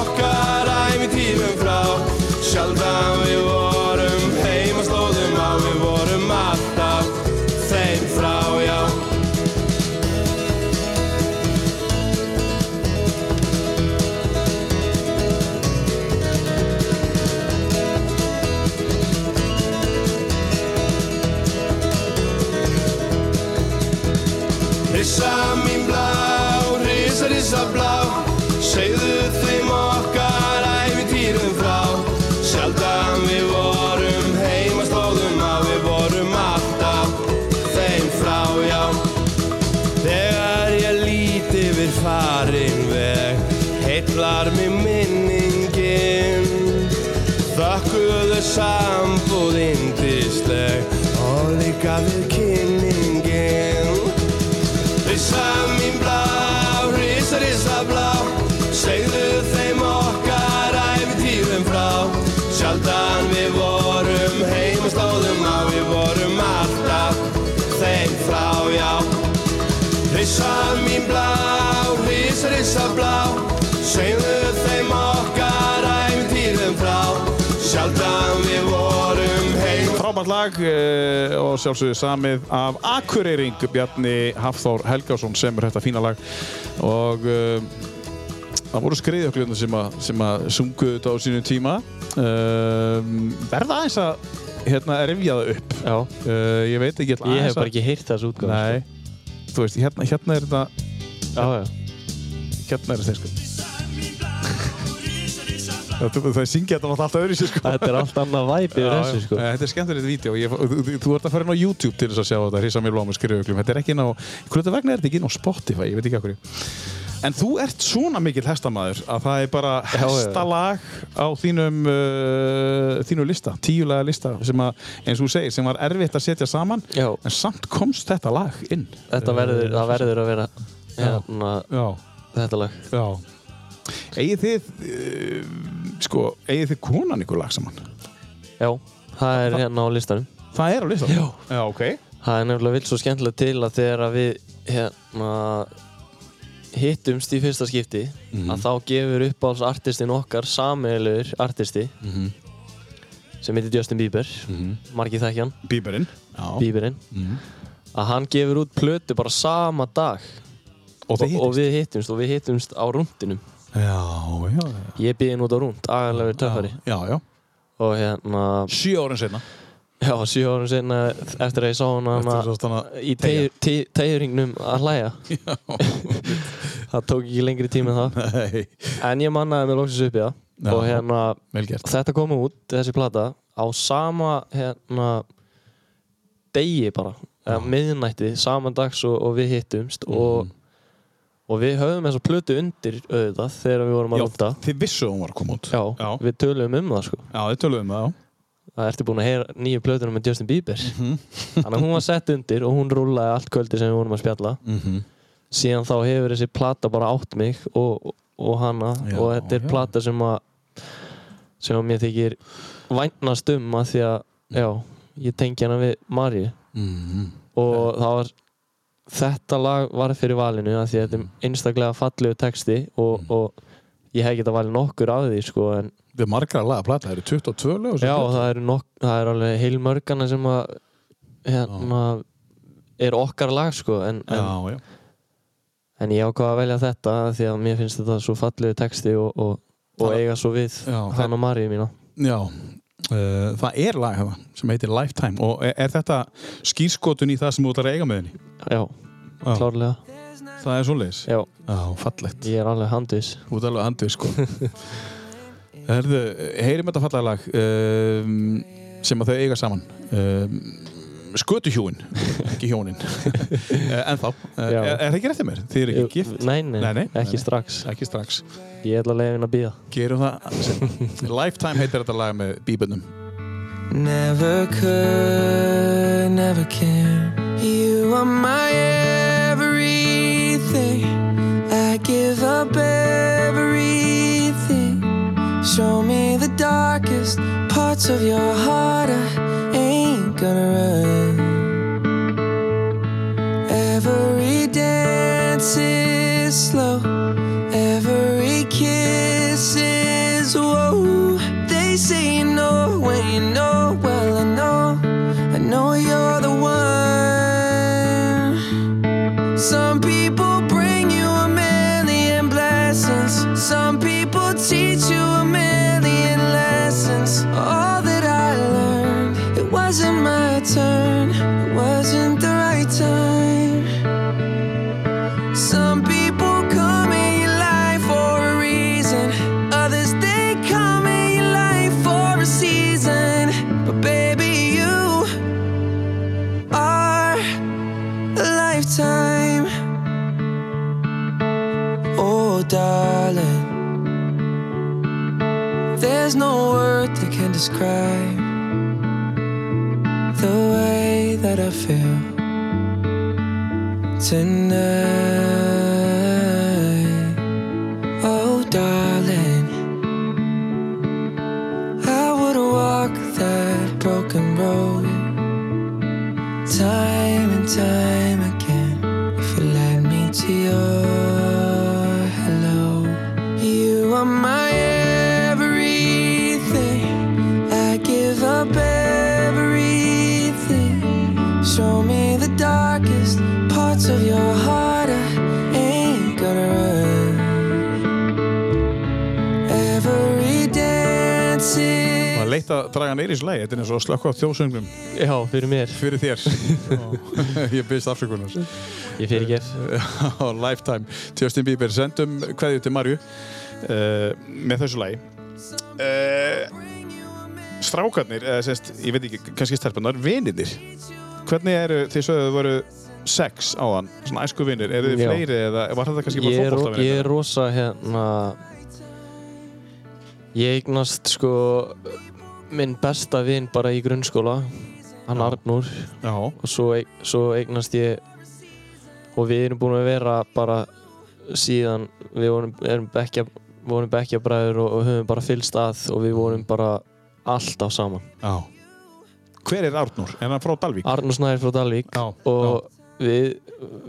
Og lag uh, og sjálfsögðu samið af Akureyring Bjarni Hafþór Helgásson semur þetta fína lag. Og uh, það voru skriðjöklunum sem, að- sem að sungu þetta á sínum tíma. Uh, verða aðeins að hérna rifja það upp. Ég veit ekki ætla ég hef bara ekki heyrt þessu útgáð veist, hérna, hérna er þetta hérna er þetta sko Það, syngja þetta alltaf öðru sér sko. Þetta er allt annað væp yfir þessu sko. Þetta er skemmtilegt vídeo. Ég, þú, ert að fara inn á YouTube til þess að sjá þetta, Hrissa mér blóma skrifuglum. Þetta er ekki inn á, hvernig vegna er þetta ekki inn á Spotify, ég veit ekki okkur. En þú ert svona mikill hestamæður að það er bara hestalag á þínum, uh, þínu lista, tíulega lista sem að, eins og þú segir, sem var erfitt að setja saman Já, en samt komst þetta lag inn. þetta verður, það verður að vera hérna, þetta lag. já. Egið þið, uh, sko, eigið þið konan ykkur lag saman? Já, það er hérna á listanum. Það er á listanum? Já. Já, ok. Það er nefnilega vilt svo skemmtilegt til að þegar að við hérna, hittumst í fyrsta skipti Mhm. að þá gefur uppáhalds artistin okkar sameigilegur artisti Mhm. sem heitir Justin Bieber margir þekkjan, Bíberinn. Já. Bieberinn Mhm. að hann gefur út plötu bara sama dag Og og hittist? við hittumst og við hittumst á rúndinum Já, já, já. ég býði út á rúnd, aðalegur töffari Já, já. og hérna, Sjö árin setna. já, sjö árum sinna eftir að ég sá hana hana í tegjuringnum að hlæja. Það tók ekki lengri tíma en það. Nei, en ég mannaði mig loksins upp í það. Og hérna, þetta kom út þessi plata á sama hérna degi bara, miðnætti saman dags og, og við hittumst og, Mhm. Og við höfum þessa plötu undir auðvitað þegar við vorum að Já, rúnda þið vissu að hún var að koma út. já, Já. við töluðum um það sko Já, þið töluðum það, já. það ertu búin að heyra nýju plötunum með Justin Bieber Mhm. þannig að hún var sett undir og hún rúlaði allt kvöldi sem við vorum að spjalla Mhm. síðan þá hefur þessi plata bara átt mig og, og hana Já, og þetta er já. plata sem að sem að mér þykir væntnast um að því að já, ég tengi hana við Marju Mhm. og það var þetta lag var fyrir valinu að því að þetta er einstaklega fallegu texti og, Mm. og ég hef getað valið nokkur af því sko en Við margra laga plata, það eru 22 lög. já það eru nokk, það er alveg heilmörgana sem að hérna er okkar lag sko en, en Já, já. En ég ákvaða að velja þetta því að mér finnst þetta svo fallegu texti og, og, og eiga svo við Já, hann og Maríu mína. Já, uh, það er lag hérna sem heitir Lifetime og er, er þetta skýrskotun í það sem þú ætlar að eiga með henni? Já, Já. klárlega. Það er svoleiðis? Já, Já, fallegt. ég er alveg handvis. Þú ert alveg handið, sko. Herðu, heyrim þetta fallega lag um, sem að þau eiga saman. Um, Skötuhjúin, ekki hjónin. Eh, en þá, Já. er, er það ekki réttið mér? Þið eru ekki gift? Nei, nei, Nei, nei, ekki nei, strax. Ekki strax. Ég leiða henn að býða. Gerum það. Lifetime heitir þetta lag með bíbunum. Never could, never can. You are my everything. I give up everything. Show me the darkest parts of your heart. I ain't gonna run. Every dance is slow. Every kiss is whoa. They say you know when you know. Well, I there's no word that can describe the way that I feel tonight. Oh, darling, I would walk that broken road time and time draga neyri í slægi, þetta er eins og að slökka á þjóðsöngnum Já, fyrir mér. fyrir þér. ég byrst afsökunar. Ég fyrir ekki. Lifetime Justin Bieber, sendum kveðju til Marju uh, með þessu lagi uh, strákarnir, eða sérst, ég veit ekki, kannski stelpunar, vinirnir. Hvernig eru, þið sögðu þau voru sex á hann, svona æsku vinir, eru þið fleiri eða var þetta kannski bara fótboltavinir? ég er rosa hérna ég eignast sko minn besta vin bara í grunnskóla hann Arnúr Já, og svo, svo eignast ég og við erum búin að vera bara síðan við vorum, bekkja, vorum bekkja bræður og, og höfum bara fylgst að og við vorum bara alltaf saman já. Hver er Árnúr? Er hann frá Dalvík? Arnúr Snæður frá Dalvík Já, og við,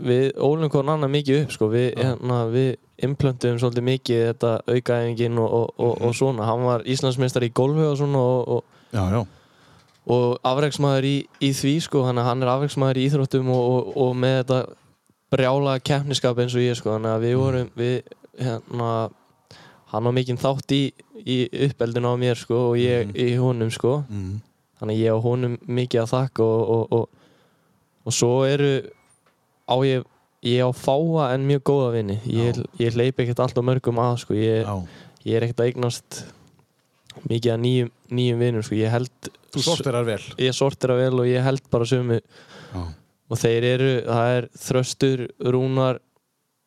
við ólum hvern annan mikið upp sko. við, hérna, við implöntum svolítið mikið þetta aukaæfingin og, og, og, Mhm. og svona hann var Íslandsmeistar í golfi og svona og, og, já, já. og afreiksmaður í, í því sko, hann, er afreiksmaður í íþróttum og, og, og með þetta brjála keppniskap eins og ég sko, þannig að við vorum við, hérna, hann var mikinn þátt í, í uppeldinu á mér sko, og ég Mhm. í honum sko. Mm. þannig að ég á honum mikið að þakka og, og, og, og svo eru á ég ég á fáa en mjög góða vini ég, ég hleyp ekkert alltaf mörgum að sko. ég, ég er ekkert að eignast mikið að nýjum, nýjum vinum sko. ég held Þú sortirar vel. ég sortira vel og ég held bara sömu Já. og þeir eru, það er Þröstur, Rúnar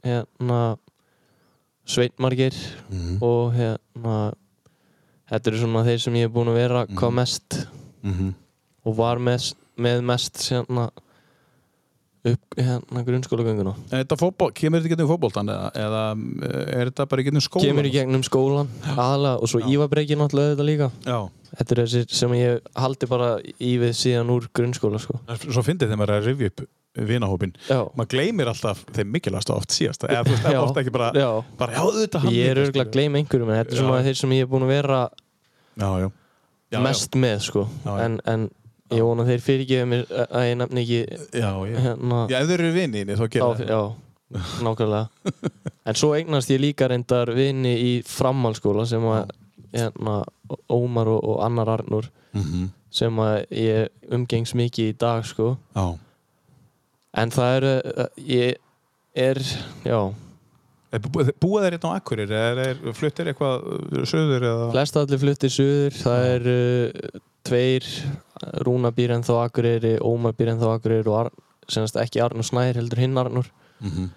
hérna Sveitmargir Mm. og hérna þetta eru svona þeir sem ég hef búin að vera hvað mest Mm og var með, með mest hérna upp hérna grunnskólagönguna En þetta fótból, kemur þetta gegnum fótboltan eða, eða eh, er þetta bara í gegnum skólan? kemur í gegnum skólan aðalega og svo Ívabreki náttúrulega þetta líka Já. þetta er þessir sem ég haldi bara í við síðan úr grunnskóla sko. Svo fyndið þegar maður er að rifja upp vinahópin. já, Maður gleymir alltaf þeim mikilvægast oft síðast. Eða þú veist, Já. eða ofta ekki bara, já. bara já, þetta ég er örgulega að gleyma einhverjum en þetta er svona þeir sem ég er búin að vera Já, mest með sko. En, en ég vona þeir fyrirgefa mér að ég nefni ekki Já, já. hérna Já, ef þeir eru vinninni, þá gerir það. já, nákvæmlega en svo eignast ég líka reyndar vini í framhalskóla sem að hérna, Ómar og, og Annar Arnur Mhm. sem að ég umgengs mikið í dag sko. Já. en það eru ég er, já bú- Búa þeir hérna á Akkurir? Er, er, fluttir eitthvað uh, söður eða? flest allir fluttir suður það er tveir Rúna býr en þá Akureyri Ómar býr en þá Akureyri og Ar semast ekki Arnur Snær heldur hinn Arnur Mhm.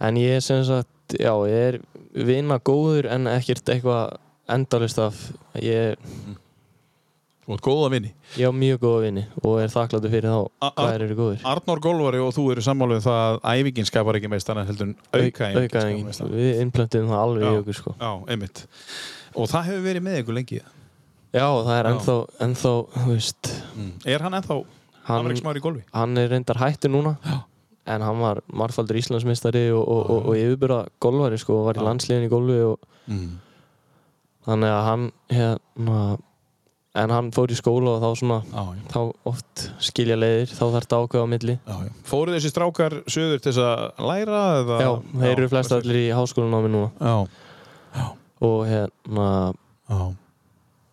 en ég er sem sagt já, ég er vinna góður en ekkert eitthvað endalist af ég, Þú ert góða vinni. ég á mjög góða vini og er þakkláttur fyrir þá hvað þeir eru góður Arnór Golvari og þú eru sammáluð það að æfingin skapar ekki meist annað heldur en aukaæfingin skapar meist við innplöntum það alveg Já. í okkur sko. Já, einmitt. Og það hefur verið með ykkur lengi. Já, það er Já. ennþá, ennþá þú veist, Er hann ennþá afreiksmaður í golfi? hann er reyndar hættur núna Já. en hann var margfaldur Íslandsmeistari og, og, og, og yfirbyrða golvari sko, og var í Já. landsliðin í golfi og Mm. þannig að hann hérna, en hann fór í skóla og þá svona Já, já. þá oft skilja leiðir þá þarf þetta ákveða á milli Já, já. Fóru þessi strákar söður til þess að læra? Eða? já, þeir eru flest allir í háskólanámi núna Já, og hérna já.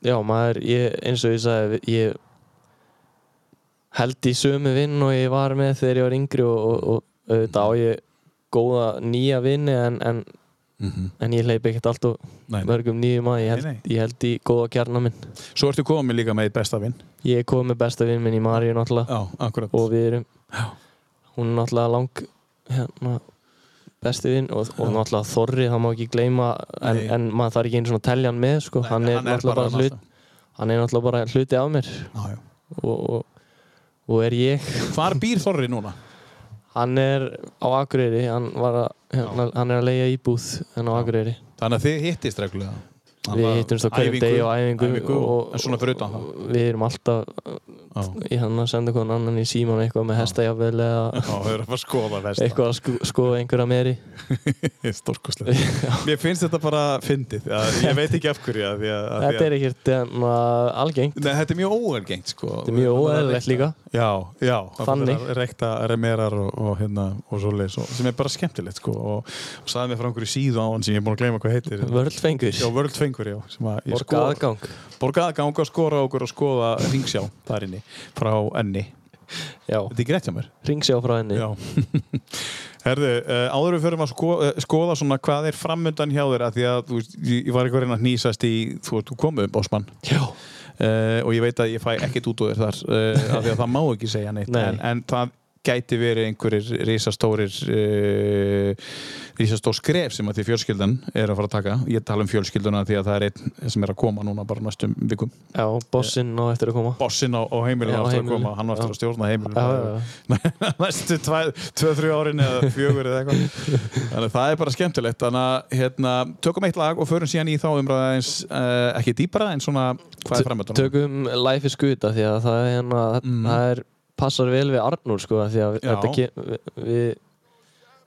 Já, maður, ég, eins og ég sagði ég held í sömu vinn og ég var með þegar ég var yngri og, og, og auðvitað á ég góða nýja vinni en, en, Mm en ég hleyp ekkert alltaf Nei, nei. mörgum nýjum að ég held, Nei, ég held í góða kjarna minn Svo ertu komið líka með besta vinn. ég kom með besta vinn minn í Maríu náttúrulega Já, og við erum Já. hún er náttúrulega lang hérna, besti vinn og, og náttúrulega Þorri, það má ekki gleyma en, en maður þarf ekki einu svona að telja hann með sko. Nei, hann, er náttúrulega bara þarna hlut, hann er náttúrulega bara hluti af mér já. og, og, og er ég Hvar býr Þorri núna? hann er á Akureyri hann, að, hérna, hann er að leiða íbúð en á Akureyri Þannig að þið hittist reglulega. Við hittumst á hverjum degi á æfingu, æfingu og, það. og við erum alltaf Já, í hann að senda hvernig annan í síman eitthvað með hestajafvel eða eitthvað að sko, skoða einhverja meiri Stórkoslega. Mér finnst þetta bara fyndið. Ég veit ekki af hverju. þetta er ekkert hérna, algengt Nei, þetta er mjög óergengt sko. þetta er mjög óeðlilegt líka Já, já. Þannig. Rekta remerar og, og, hérna, og svoleiðis. og- Sem er bara skemmtilegt sko. Og, og saði mér frá einhverju síðu á hann sem ég er búin að gleyma hvað heitir. vörlfengur, Já, World Fengur, já. sem að ég borga skoða- aðgang Borga aðgang að skora okkur og skoða ringsjá þar inni frá enni. já, Þetta er rétt hjá mér. ringsjá frá henni Já. Herðu, uh, áður við förum að sko, uh, skoða svona hvað er framöndan hjá þér að því að þú veist, ég, var eitthvað að reyna að hnýsast í þú þú komum, Bósmann Já. Uh, og ég veit að ég fæ ekkert út úr þar uh, af því að það má ekki segja neitt Nei. en, en það gæti verið einhverjir risastórir uh, risastór skref sem að því fjölskyldan er að fara að taka. Ég tala um fjölskylduna því að það er einn sem er að koma núna bara næstum vikum. Já, bossinn á eftir að koma. Bossinn á, á heimilinu eftir að koma. Hann á eftir að stjórna heimilinu. Já, já, næstu 2-3 árin eða fjögur eða eitthvað. Þannig að það er bara skemmtilegt. Þannig að hérna, tökum eitt lag og förum síðan í þá umræða eins uh, ekki dýpara en svona hvað er framöndan Tökum Life is Good af því að það er, hérna, það er passar vel við Arnur sko því að þetta við,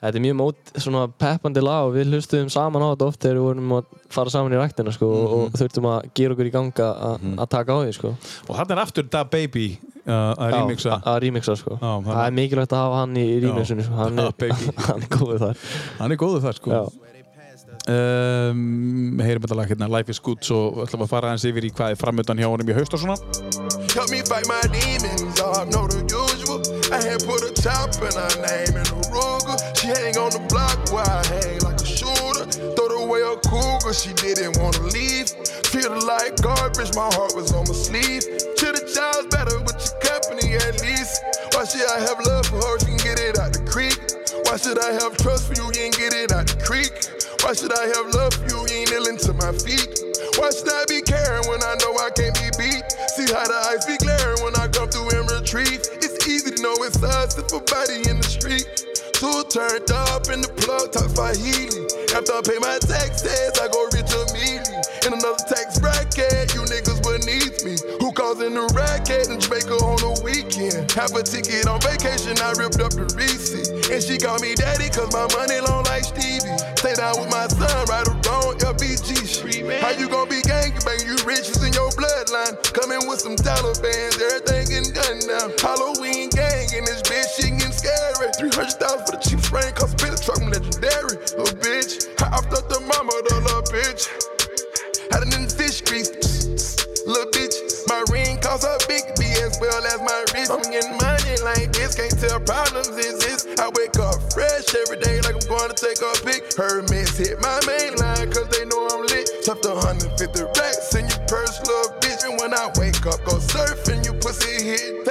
Þetta er mjög mót, svona peppandi lag og við hlustuðum saman á þetta oft þegar við vorum að fara saman í ræktina sko og þurftum að gera okkur í ganga að að taka á því sko. og hann er aftur Da Baby uh, að remixa að remixa sko. Já, það- er mikilvægt að hafa hann í remixinu sko. hann, er, hann er góður þar. hann er góður þar sko Já. Um, heyrum þetta lag hérna Life is Good svo ætlum við að fara hans yfir í hvað er framöndan hjá honum í haust og svona Help me fight my demons, I know the usual. I had put a top in her name in a Ruger. She hang on the block where I hang like a shooter. Throw away a cougar, she didn't wanna leave. Feel like garbage, my heart was on my sleeve. Should've chose better company at least. Why should I have love for her, she can get it out the creek? Why should I have trust for you, you ain't get it out the creek? Why should I have love for you, you ain't kneeling to my feet? Why should I be caring when I know I can't be beat? See how the ice be glaring when I come through and retrieve. It's easy to know it's us if a body in the street. Two turned up in the plug, talk Swahili. After I pay my taxes, I go rich immediately. In another tax bracket, you niggas beneath me. Who causing the racket in Jamaica on the weekend? Have a ticket on vacation, I ripped up the receipt. And she called me daddy, cause my money long like Stevie. Stay down with my son, right or wrong, LBG shit. How you gonna be gangbang? You riches in your bloodline. Coming with some Taliban's, everything getting done now. Halloween gang in this bitch, shit getting scary. 300,000 for the cheap spray, cause the truck, legendary. Little bitch, I upped the mama, the little bitch. Had in the grease. Little bitch, my ring costs a big B as well as my wrist. I'm getting money like this, can't tell problems exist. I wake up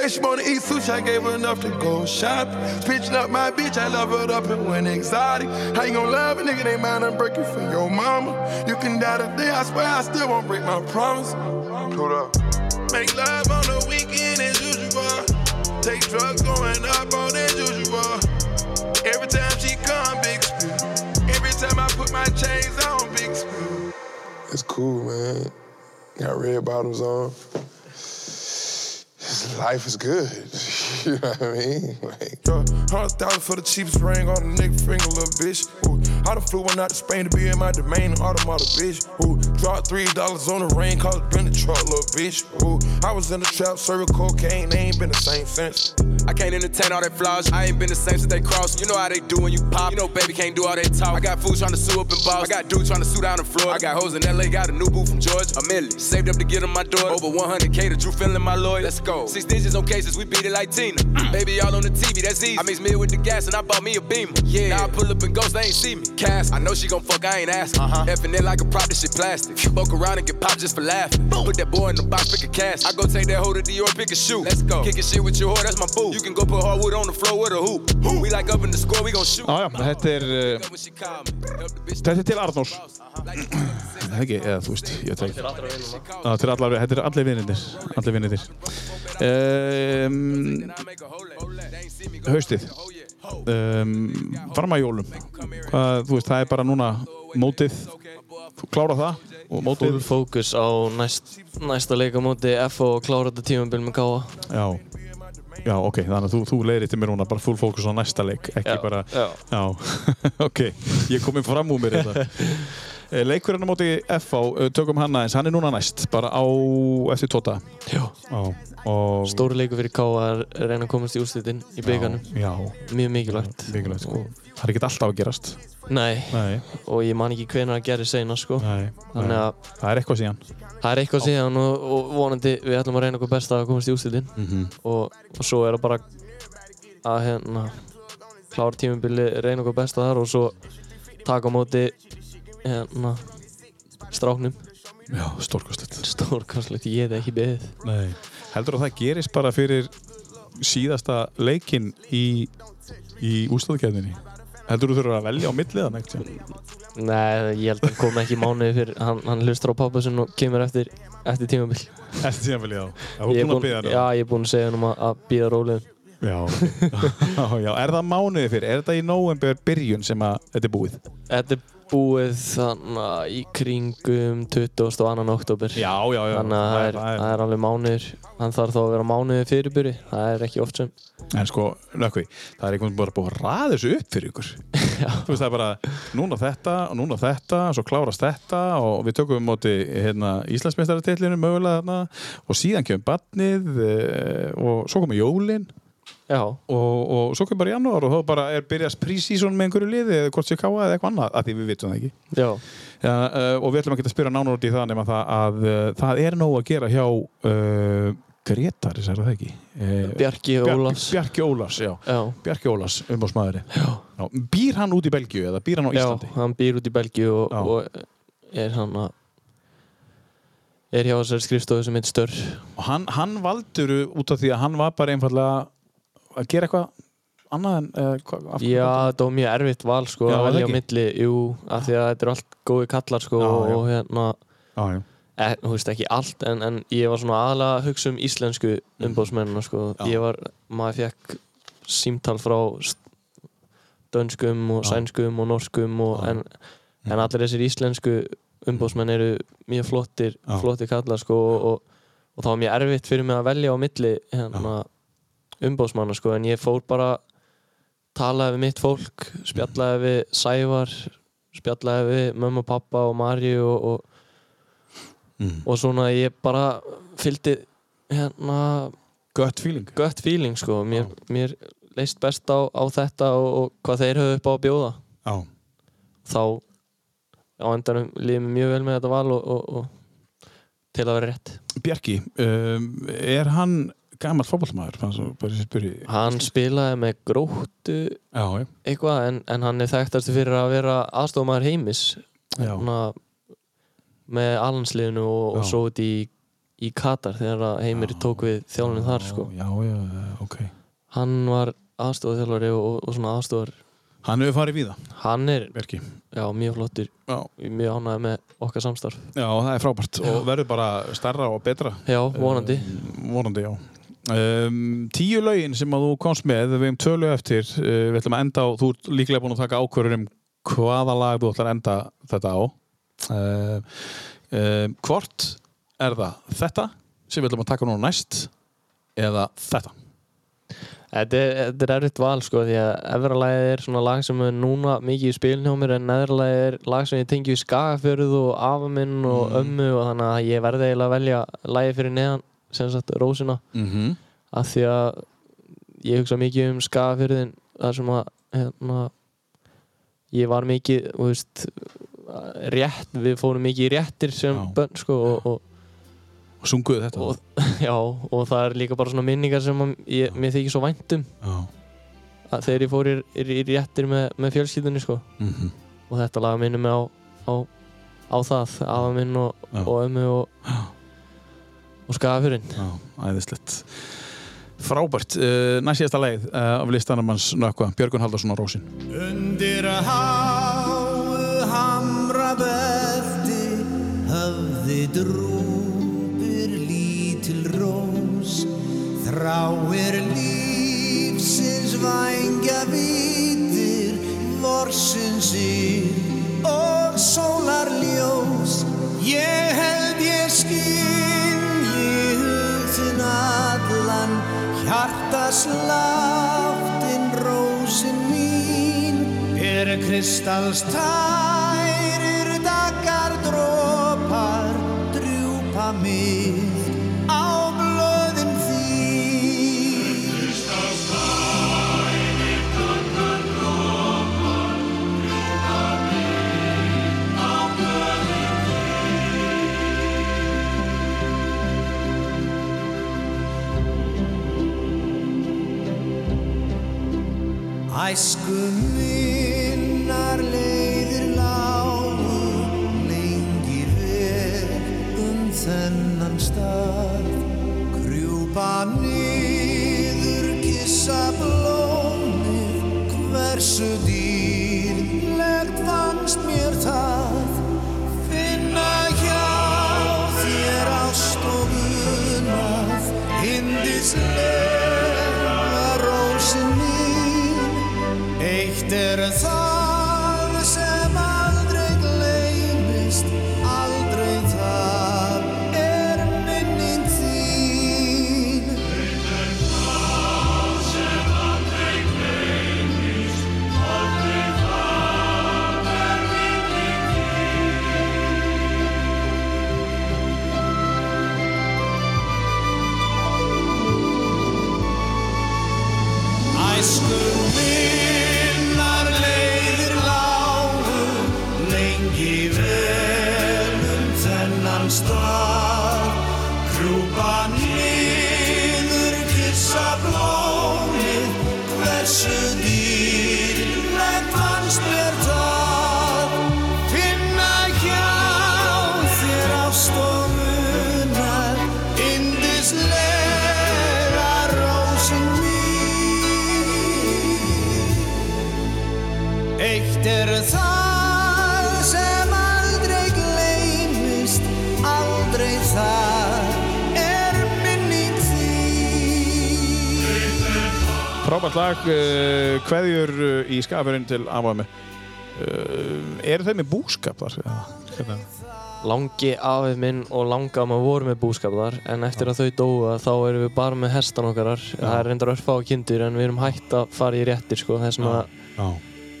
Say she wanna eat sushi, I gave her enough to go shopping. Pitching up my bitch, I love it up and went exotic. How you gonna love a nigga, they mind I'm breaking for your mama. You can die today, I swear I still won't break my promise. Hold up. Make love on the weekend as usual. Take drugs going up on as usual. Every time she come, big spill. Every time I put my chains on, big spill. It's cool, man. Got red bottoms on. Life is good. you know what I mean? Like, Yeah, Hundred thousand for the cheapest ring on a nigga finger, little bitch. Ooh, I done flew one out to Spain to be in my domain, automata, bitch. Ooh, dropped three dollars on the ring, cause it been the truck, little bitch. Ooh, I was in the trap, serving cocaine, they ain't been the same since. I can't entertain all that flaws. I ain't been the same since they crossed. You know how they do when you pop. You know, baby can't do all that talk. I got fools trying to sue up in Boston. I got dudes trying to sue down in Florida. I got hoes in LA, got a new boo from Georgia. A million. Saved up to get on my door. Over 100K to Drew feeling my lawyer. Let's go. Six digits on cases, we beat it like Tina. baby, all on the TV, that's easy. I mix meal with the gas and I bought me a beamer. Yeah. Now I pull up and ghost, they ain't see me. Cass, I know she gon' fuck, I ain't asking. Uh-huh. Effing it like a prop, this shit plastic. Fuck around and get popped just for laughing. Put that boy in the box, pick a cash. I go take that hoe to Dior, pick a shoe. Let's go. Kicking shit with your whore, that's my boo. You can go put hardwood on the floor with a hoop. We like up in the score, we gon' shoot. Já, já, þetta er, uh, When she call me, help the bitch þetta er til Arnórs. Það er ekki, eða þú veist, ég veit ekki. Já, Þetta er allar, þetta er allir vinninir, allir vinninir. Um, haustið, um, fram að jólum. Hvað, þú veist, það er bara núna mótið, þú klára það og mótið. Full focus á næst, næsta leikamóti F og klára þetta tímabil með Káa. Já, já, ok, þannig að þú, þú leiðir til mér núna bara full focus á næsta leik, ekki Já, bara, já. ok, ég kom inn fram úr mér þetta. Eh, Leikurinn á móti FH, eh, tökum hann aðeins, hann er núna næst, bara á, eftir tóta. Já. Og... Stóri leiku fyrir Káa að reyna að komast í úrslitin í byggarnum. Já, Mjög mikilvægt. mikilvægt, sko. Það er ekki alltaf að gerast. Nei, Nei, og ég man ekki hvenær að gera sena sko. nei, Þannig að Það er eitthvað síðan. það er eitthvað síðan og, og vonandi við ætlum að reyna okkur best að komast í úrslitin. Mm og, og svo er það bara að hérna klára tímubili, reyna okkur besta þar og svo taka á móti hérna stráknum Já, stórkostlegt. stórkostlegt, ég hef ekki beðið Nei. Heldur að það gerist bara fyrir síðasta leikinn í, í ústöðukefninni? Heldur þú þurfa að velja á milliðan ekkert? Nei, ég held að hann kom ekki mánuði fyrir hann, hann hlustar á pappa sinn og kemur eftir eftir tímabil Eftir tíðanfili, já. Það Ég var búin er að búinn- byggja Já, ég er búinn að segja hann um að, að býða rólegum Já. já, er það mánuði fyrir? Er þetta í nóvember byrjun sem að þetta er búið? Þetta er búið þannig að í kringum 22. oktober Já, já, já. Þannig að það er, það er alveg mánuður Hann þarf þá að vera mánuði fyrirbyrði Það er ekki oft sem En sko, nökkvi, það er einhvern veginn bara búið að ræða þessu upp fyrir ykkur. Þú veist, það er bara núna þetta og núna þetta, svo klárast þetta og við tökum um móti hérna, Íslandsmeistarartillinu mögulega þarna og síðan kemur barnið e, og svo komur jólin Já. Og, og svo kemur bara janúar og þá bara er byrjast prísísón með einhverju liði eða hvort sé káa eða eitthvað annað, af því við vitum það ekki. Já. Ja, uh, og við ætlum að geta að spyrja nánar út í það nema það að uh, það er nóg að gera hjá uh, Gretaris, er það ekki? Bjarki Ólafs. Bjarki Ólafs, já. Já. Bjarki Ólafs, umbásmaðurinn. Býr hann út í Belgíu eða býr hann á Íslandi? Já, hann býr út í Belgíu og, og er hann að er hjá þessari skrifstofu sem heitir Störr Og hann, hann valdur út af því að hann var bara einfallega að gera eitthvað annað en uh, Já, þetta var mjög erfitt val sko Já, að velja á milli, jú, af því að þetta er allt góði kallar sko Já, og hérna Já, já. e, þú veist ekki allt en, en ég var svona aðalega að hugsa um íslensku umbóðsmennina sko. Mhm. Ég var, maður fekk símtal frá dönskum og sænskum og norskum og, en, en allir þessir íslensku umbóðsmenn eru mjög flottir flottir kallar sko og, og, og það var mjög erfitt fyrir mig að velja á milli hérna, umbóðsmanna sko en ég fór bara talaði við mitt fólk spjallaði við Sævar spjallaði við mömmu og pappa og Marju og, og, Mm. og svona ég bara fylgdi hérna Gött feeling Gött feeling sko mér, mér leist best á, á þetta og, og hvað þeir höfðu upp á að bjóða Já. þá á endanum mér mjög vel með þetta val og, og, og til að vera rétt Bjarki, um, er hann gammal spyrji. Hann spilaði með gróttu Já, já. eitthvað en, en hann er þekktastu fyrir að vera aðstofamæður heimis Já. Svona, með alansliðinu og, og Já. svo út í, í Katar þegar heimir tók við þjálfunni þar sko. Já, já, já, ok. Hann var aðstofaþjálfari og, og, og svona aðstofar Hann hefur farið víða Hann er já, mjög flottur Já. mjög ánægð með okkar samstarf Já, það er frábært og verður bara starra og betra. Já, vonandi. Um, vonandi, já. Um, tíu lögin sem að þú komst með, við hefum tölu eftir, uh, við ætlum að enda á, þú ert líklega búin að taka ákvörður um hvaða lag þú ætlar að enda þetta á. Uh, uh, hvort er það þetta sem við ætlum að taka núna næst eða þetta? Þetta er, þetta er erfitt val sko því að efralagið er svona lag sem er núna mikið í spilin hjá mér en neðralagið er lag sem ég tengi við skagafjörð og afa minn og Mm. ömmu og þannig að ég verði eiginlega að velja lagið fyrir neðan sem sagt Rósina Mhm. af því að ég hugsa mikið um skagafjörðin þar sem að hérna, ég var mikið veist, rétt, við fórum mikið í réttir sem bönn sko og, og Og sunguðu þetta? og, já, og það er líka bara svona minningar sem að ég, mér þykir svo væntum Já. að þegar ég fór í, í, í réttir með, með fjölskyldunni sko. Mhm. og þetta lag minnum á, á, á það, afa minn og, Já. og ömmu og, og skafurinn Já, æðislegt. Frábært. Uh, næst síðasta leið uh, af listanum hans nökkva, Björgun Haldarsson á Rósin. Undir háu hamrabelti höfði drúpir lítil rós þráir lífsins vængja vitir vorsins yl og sólarljós ég held ég skinn hjartasláttin rósin mín er kristallstærir dagar drópar drjúpa mig Æsku minnar leiðir lágu lengi vel um þennan stað. Krjúpa niður, kissa blómið Hversu dýrlegt Frábært lag, uh, kveðjur uh, í skapurinn til. Uh, eru þeir með búskap þar? hvernig? Langi afið minn og langa maður voru með búskap þar en eftir að þau dóa þá erum við bara með hestan okkarar það er reyndar örfá kindur en við erum hægt að fara í réttir sko þess Já.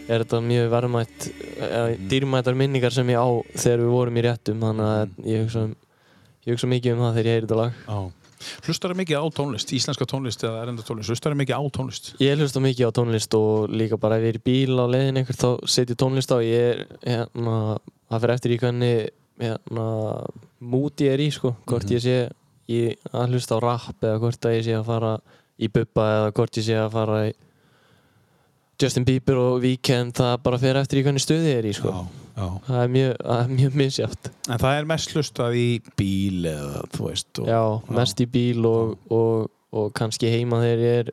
er þetta mjög verðmætt eða, dýrmættar minningar sem ég á þegar við vorum í réttum þannig að ég hugsa, um, ég hugsa mikið um það þegar ég heyri þetta lag Já. Hlustar það mikið á tónlist, íslenska tónlist eða erenda tónlist? Hlustar það mikið á tónlist? Ég hlusta mikið á tónlist og líka bara ef ég er í bíl á leiðin einhver þá setjum tónlist á ég er, hérna, það fyrir eftir í hvernig hérna, mood ég er í sko, hvort Mhm. ég sé í, að hlusta á rap eða hvort að ég sé að fara í bubba eða hvort ég sé að fara í Justin Bieber og Weekend það bara fyrir eftir í hvernig stuði ég er í sko. já. það er mjög, mjög misjátt En það er mest hlustað í bíl eða þú veist og, Já, mest í bíl og, og, og kannski heima þegar ég er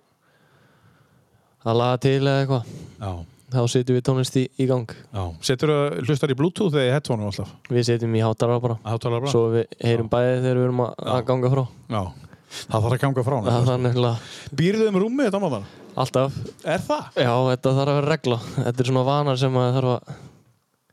að laga til eða eitthvað Já. þá setjum við tónlist í, í gang Já. Setur það hlustar í bluetooth eða í headphone alltaf? við setjum í hátara bara Hátalara bara? svo við heyrum bæði þegar við erum að, ganga frá Já. Það þarf að ganga frá Býrðu um rúmið þetta máðan? Alltaf. Er það? já, þetta þarf að vera regla. Þetta er svona vanar sem að þarf að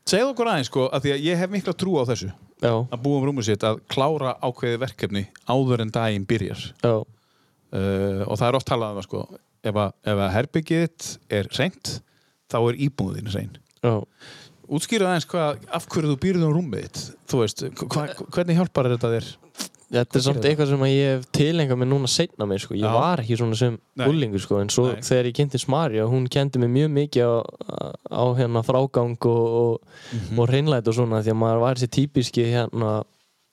Segðu okkur aðeins sko, að því að ég hef mikla trú á þessu. Já, að búa um rúmið sitt að klára ákveði verkefni áður en daginn byrjar. Já, uh, og það er oft talað um það sko ef að, ef að herbyggið þitt er reynt þá er íbúðin reyn já. Útskýra aðeins hvað, af hverju þú býrðu um rúmið þitt? Þú veist, hva, hvernig hjálpar þetta þér? Þetta er samt eitthvað sem ég hef tilengað mér núna setna mér sko. Ég Já. var ekki svona sem Nei. ullingur sko. en svo Nei. þegar ég kynnti Smarja hún kendi mér mjög mikið á, á hérna frágang og, og, Mhm. og hreinlæt og svona því að maður var þessi típiski hérna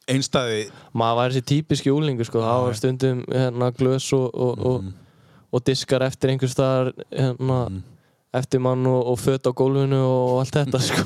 Einstæði maður var þessi típiski úlingur sko. það var stundum hérna, glös og, og, Mhm. og, og diskar eftir einhver staðar hérna, Mhm. eftir mann og, og fött á gólfinu og allt þetta sko.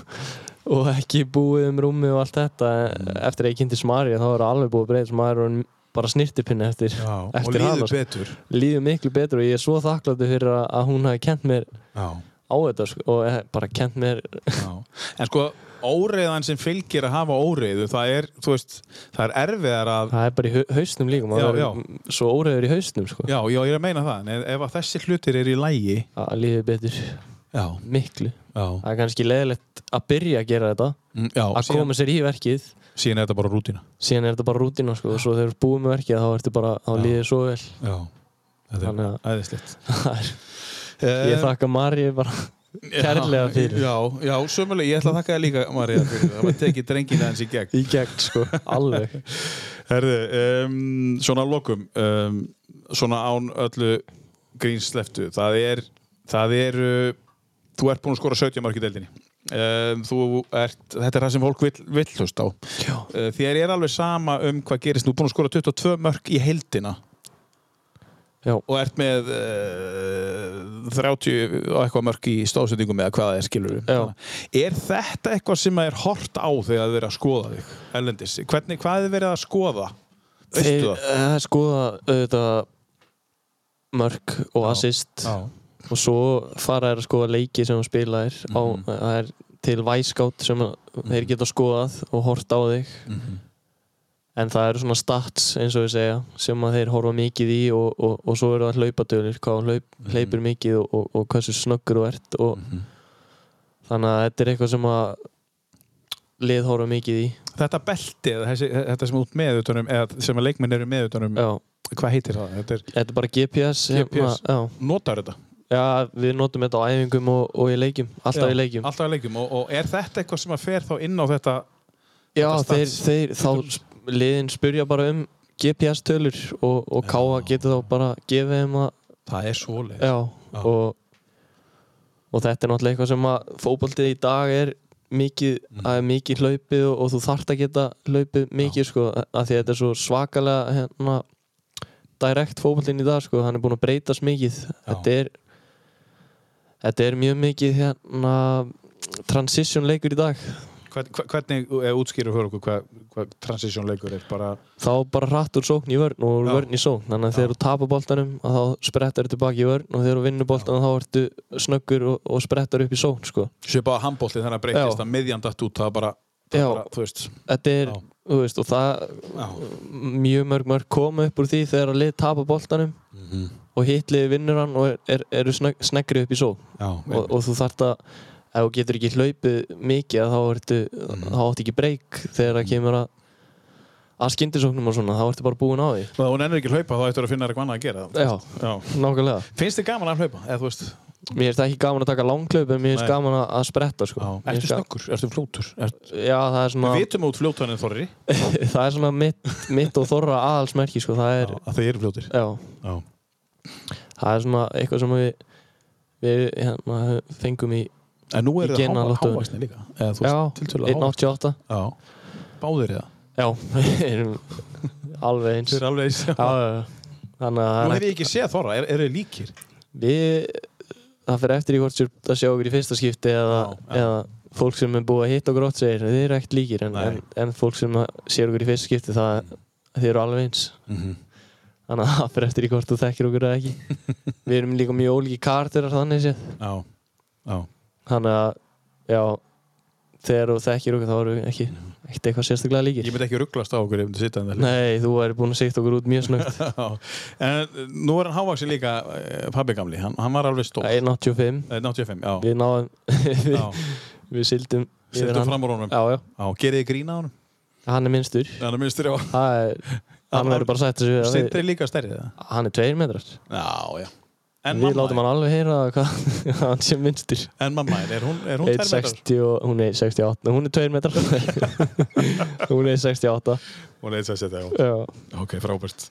Og ekki búið um rúmi og allt þetta Mhm. eftir að ég kynnti Smarja þá var það alveg búið breyð er orðinn bara snirtipinni eftir, Já, og eftir líður hana, sko. betur líður miklu betur og ég er svo þakkláttur fyrir að, hún hafi kent mér Já, á þetta sko, og eh, bara kent mér já En sko, óreiðan sem fylgir að hafa óreiðu það er, þú veist, það er erfiðar að það er bara í hau- hausnum líka já. er svo óreiður í hausnum sko. Já, ég er að meina það, en ef að þessi hlutir er í lægi að líður betur Já, miklu það er kannski leðilegt að byrja að gera þetta mm, já að síðan, koma sér í verkið. síðan er þetta bara rútina síðan er þetta bara rútina sko, og svo þegar þú búið með verkið þá ertu bara, Já. líður svo vel. Já, þetta er að- æðislegt. Það er- ég þakka Marji bara kærlega fyrir. Já, já, sömulega, ég ætla að þakka þér líka, Marja, fyrir það. Var tekið drengina hans í gegn. Í gegn sko, alveg. Herðu, um, svona lokum um, svona án öllu grínsleftu það er, það er uh, þú ert búinn að skora 17 mark í deildinni. Ert, þetta er það sem fólk vill, vill hlust á. Já. uh, þér er alveg sama um hvað gerist, þú ert búinn að skora 22 mörk í heildina. Já. og ert með uh, 30 og eitthvað mörg í stóðsendingum eða hvað það er skilur er þetta eitthvað sem er hort á þegar þið er að skoða þig ellendis, hvernig, hvað er þið verið að skoða? Þeir uh, skoða auðvitað mörg og assist. Já. Og svo fara þær að skoða leiki sem þú spilaðir á, Mhm. það er til Væskátt sem að þeir geta skoðað og hort á þig Mhm. en það eru svona stats eins og við segja sem að þeir horfa mikið í og, og, og svo eru það hlaupadölir hvað þú hlaup, Mhm. hleypur mikið og, og, og hversu snöggur þú ert og þannig að þetta er eitthvað sem að lið horfa mikið í þetta belti, eða þessi, þetta sem út með utanum, eða sem að leikminn eru með utanum Já. hvað heitir það? Þetta er, Þetta er bara GPS, GPS. Hérna, já. notar þetta? Já, við notum þetta á æfingum og, og í leikjum, alltaf Já, í leikjum. alltaf í leikjum. Og, og er þetta eitthvað sem að fer þá inn á þetta Já, þetta þeir, þeir, þá liðin spurja bara um GPS-tölur og, og Káa getur þá bara gefið þeim að það er svoleið Já, Og, og þetta er náttúrulega eitthvað sem að fótboltið í dag er mikið, það er mikið hlaupið og, og þú þarft að geta hlaupið mikið sko, af því að þetta er svo svakalega hérna, direkt fótboltinn í dag sko, hann er búinn að breytast mikið. Þetta er þetta er mjög mikið hérna transition leikur í dag Hvern- hver- hvernig er útskýru fyrir okkur hvað, hvað transition leikur er bara þá bara hratt úr sókn í vörn og Já. vörn í sókn þannig að þegar þú tapar boltanum að þá sprettar þú tilbaki í vörn og þegar þú vinnur boltanum þá ertu snöggur og, og sprettar upp í sókn sko. á handbólti þannig að breytist Já. að miðjan datt út það bara, það Já. bara þetta er, þú veist, og það mjög mörg mörg koma upp úr því þegar að lið tapar boltanum. Mhm. og hitt liði vinnur hann og er, er, eru snögg, sneggri upp í sókn. Já, og, og þú þarft að ef þú getur ekki hlaupið mikið þá ertu, þá áttu ekki breyk þegar það kemur að að skyndisóknum og svona, þá ertu bara búin á því. Og hún ennur ekki hlaupa þá ættur að finna eitthvað annað að gera Já, Já. nákvæmlega. Finnst þið gaman að hlaupa eða þú veist Mér finnst ekki gaman að taka langklaup en mér finnst gaman að, spretta sko. Ertu finnst ga- snöggur, ertu Já, það er svona við vitum út fljótaninn þorri það er svona mitt, mitt og þorra aðalsmerki sko. það er að þið eru fljótir já. Já. það er svona eitthvað sem við við hérna, fengum í en nú eru það gena há- lottóinu. hávaxnir líka eða þú Já, veist, tiltölulega hávaxnir. 1.88 Já, báðir í það Já, við erum alveg eins Þið eru alveg eins. já, já. Þannig að Nú það hef ég ekki séð þorra, er- eru þið líkir? við það fyrir eftir í hvort sér að sjá okkur í fyrsta skipti eða, eða fólk sem er búið að hitta okkur ótt segir þið eru ekkert líkir en, en, en fólk sem sér okkur í fyrsta skipti það þið eru alveg eins. Mhm. þannig að það fyrir eftir í hvort þú þekkir okkur eða ekki. Við erum líka mjög ólíki kartir þannig séð. Já, já. Þannig að já þegar þú þekkir okkur þá við ekki ekkert eitthvað sérstaklega líkir. Ég myndi ekki rugglast á okkur ef þú sitta en það Nei, þú væri búin að sýtt okkur út mjög snögt En nú er hann hávaxin líka eh, pabbi gamli, hann, hann var alveg stór. 1.85 Eh, 85, já. Við náðum við, við sildum Sildum fram úr honum. Já, já. Já, gerið þið grína á honum? Hann er minnstur. Hann er minnstur, já. Það er, Hann verður bara við að Sindri er líka stærrið það? Hann er tveir metrar. Já, já En Við látum hann alveg heyra hvað hann sé minnstur En mamma, er hún, er hún tveir metrar? 1.60 og hún er 68 Hún er tveir metrar. Hún er 68 Hún er eitthvað að setja, já. Já. Ok, frábært.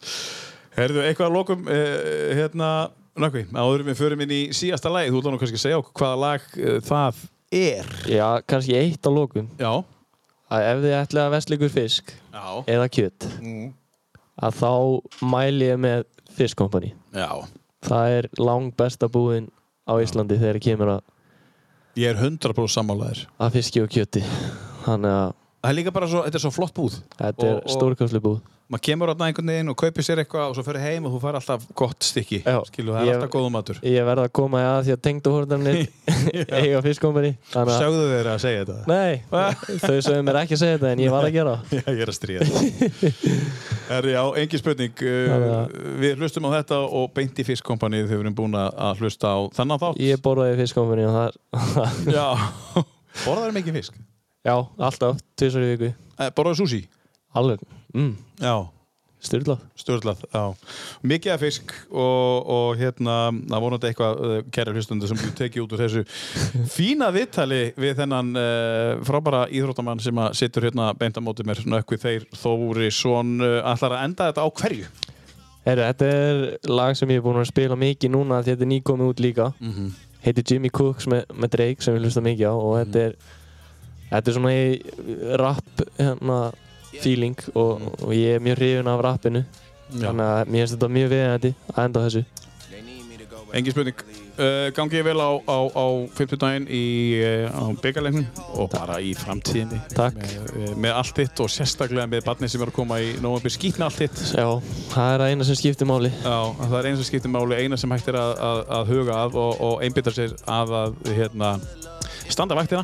Herðu, eitthvað að lokum eh, hérna, Nökkvi, áður en við förum inn í síðasta lagi Þú nú kannski að segja okkur hvaða lag eh, það er. Já, kannski eitt á lókum Já. Að ef þið ætlaði að vesla ykkur fisk Já. eða kjöt Mm. að þá mæli ég með Fish Company. Já það er lang besta búðin á Íslandi þegar kemur að, Ég er 100% sammálaðir að fiski og kjöti. Þannig að Það er líka bara svo, þetta er svo flott búð. Þetta er stórkastlu búð Maður kemur átna einhvern veginn og kaupir sér eitthvað og svo fyrir heim og þú fær alltaf gott stykki Skilu, það er ég- alltaf góðum matur ég verð að koma að því að tengdu hórnarnir eiga að Sögðu þeir að segja þetta? Nei, þau sögðu mér ekki að segja þetta en ég var að gera það. Já, ég er að stríða Er, já, engin spurning uh, Við hlustum á þetta og beint í Fisk Company þegar við erum búin að hlusta á þennan þátt Ég borðaði Fish Company og það Já Borðar mikið fisk? Já, alltaf, tvisar í viku Eh, Borðar sushi? Alveg, mm. Já Styrlað Stjórnlað, já. Mikið af fisk og, og hérna, það vonandi eitthvað uh, kæra hlustundu sem við tekið út úr þessu fína viðtali við þennan uh, frábæra íþróttamann sem að situr hérna beint á móti mér nökkvi þeir Þóri Svon uh, ætlar að enda þetta á hverju? Heru, Þetta er lag sem ég er búin að spila mikið núna því þetta er nýkomið út líka Mhm. heitir Jimmy Cooks með, með Drake sem við hlusta mikið á og þetta er þetta er svona í rap hérna, feeling og, og ég er mjög hrifin af rappinu þannig að mér finnst þetta mjög viðeigandi að enda á þessu Engin spurning. Uh, gangi ég vel á, á, á 50 daginn í, uh, á byggarleiknum og bara í framtíðinni. Takk. Með, uh, með allt þitt og sérstaklega með barnið sem er að koma í nógum skýtna allt þitt. Já, það er eina sem skiptir máli Já, það er eina sem skiptir máli, eina sem hægt er að, að, að huga að og, og einbytta sér að að hérna, standa vaktina.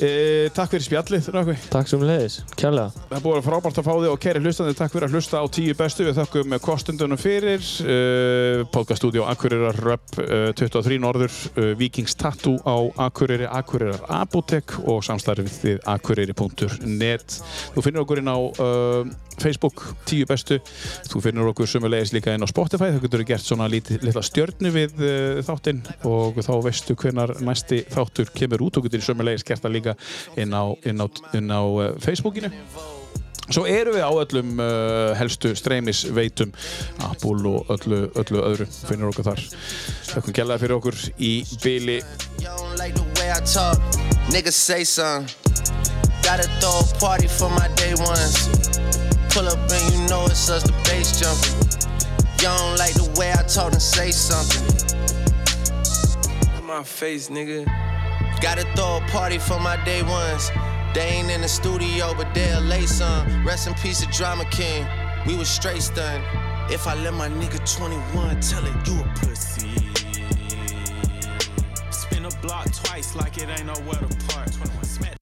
E, takk fyrir spjallið, Rökkvi. Takk sem leiðis, kærlega Það búið að frábært að fá þig og kæri hlustandi, takk fyrir að hlusta á tíu bestu. Við þökkum kostundunum fyrir, uh, podcaststudio Akureyrar Röpp uh, 23 Norður, uh, Vikings Tattoo á Akureyri, Akureyrar Apotek og samstarfið við akureyri.net. Þú finnir okkur inn á Facebook, tíu bestu. Þú finnir okkur sömulegis líka inn á Spotify. Það getur gert svona litla stjörnu við þáttinn og þá veistu hvenar næsti þáttur kemur út og getur sömulegis gert það líka inn á, inn á, inn á uh, Facebookinu. Svo erum við á öllum uh, helstu streymisveitum, Apple og öllu, öllu öðru, finnir okkur þar. Þakkum gælaði fyrir okkur í byli. Like the way I talk, niggas say something. Gotta throw a party for my day ones. Pull up and you know it's us, the bass jumping. You don't like the way I talk and say something. In my face, nigga. Gotta throw a party for my day ones. They ain't in the studio, but they'll lay some. Rest in peace, the drama king. We was straight stunned. If I let my nigga 21 tell it, you a pussy. Spin a block twice like it ain't nowhere to park. 21 smack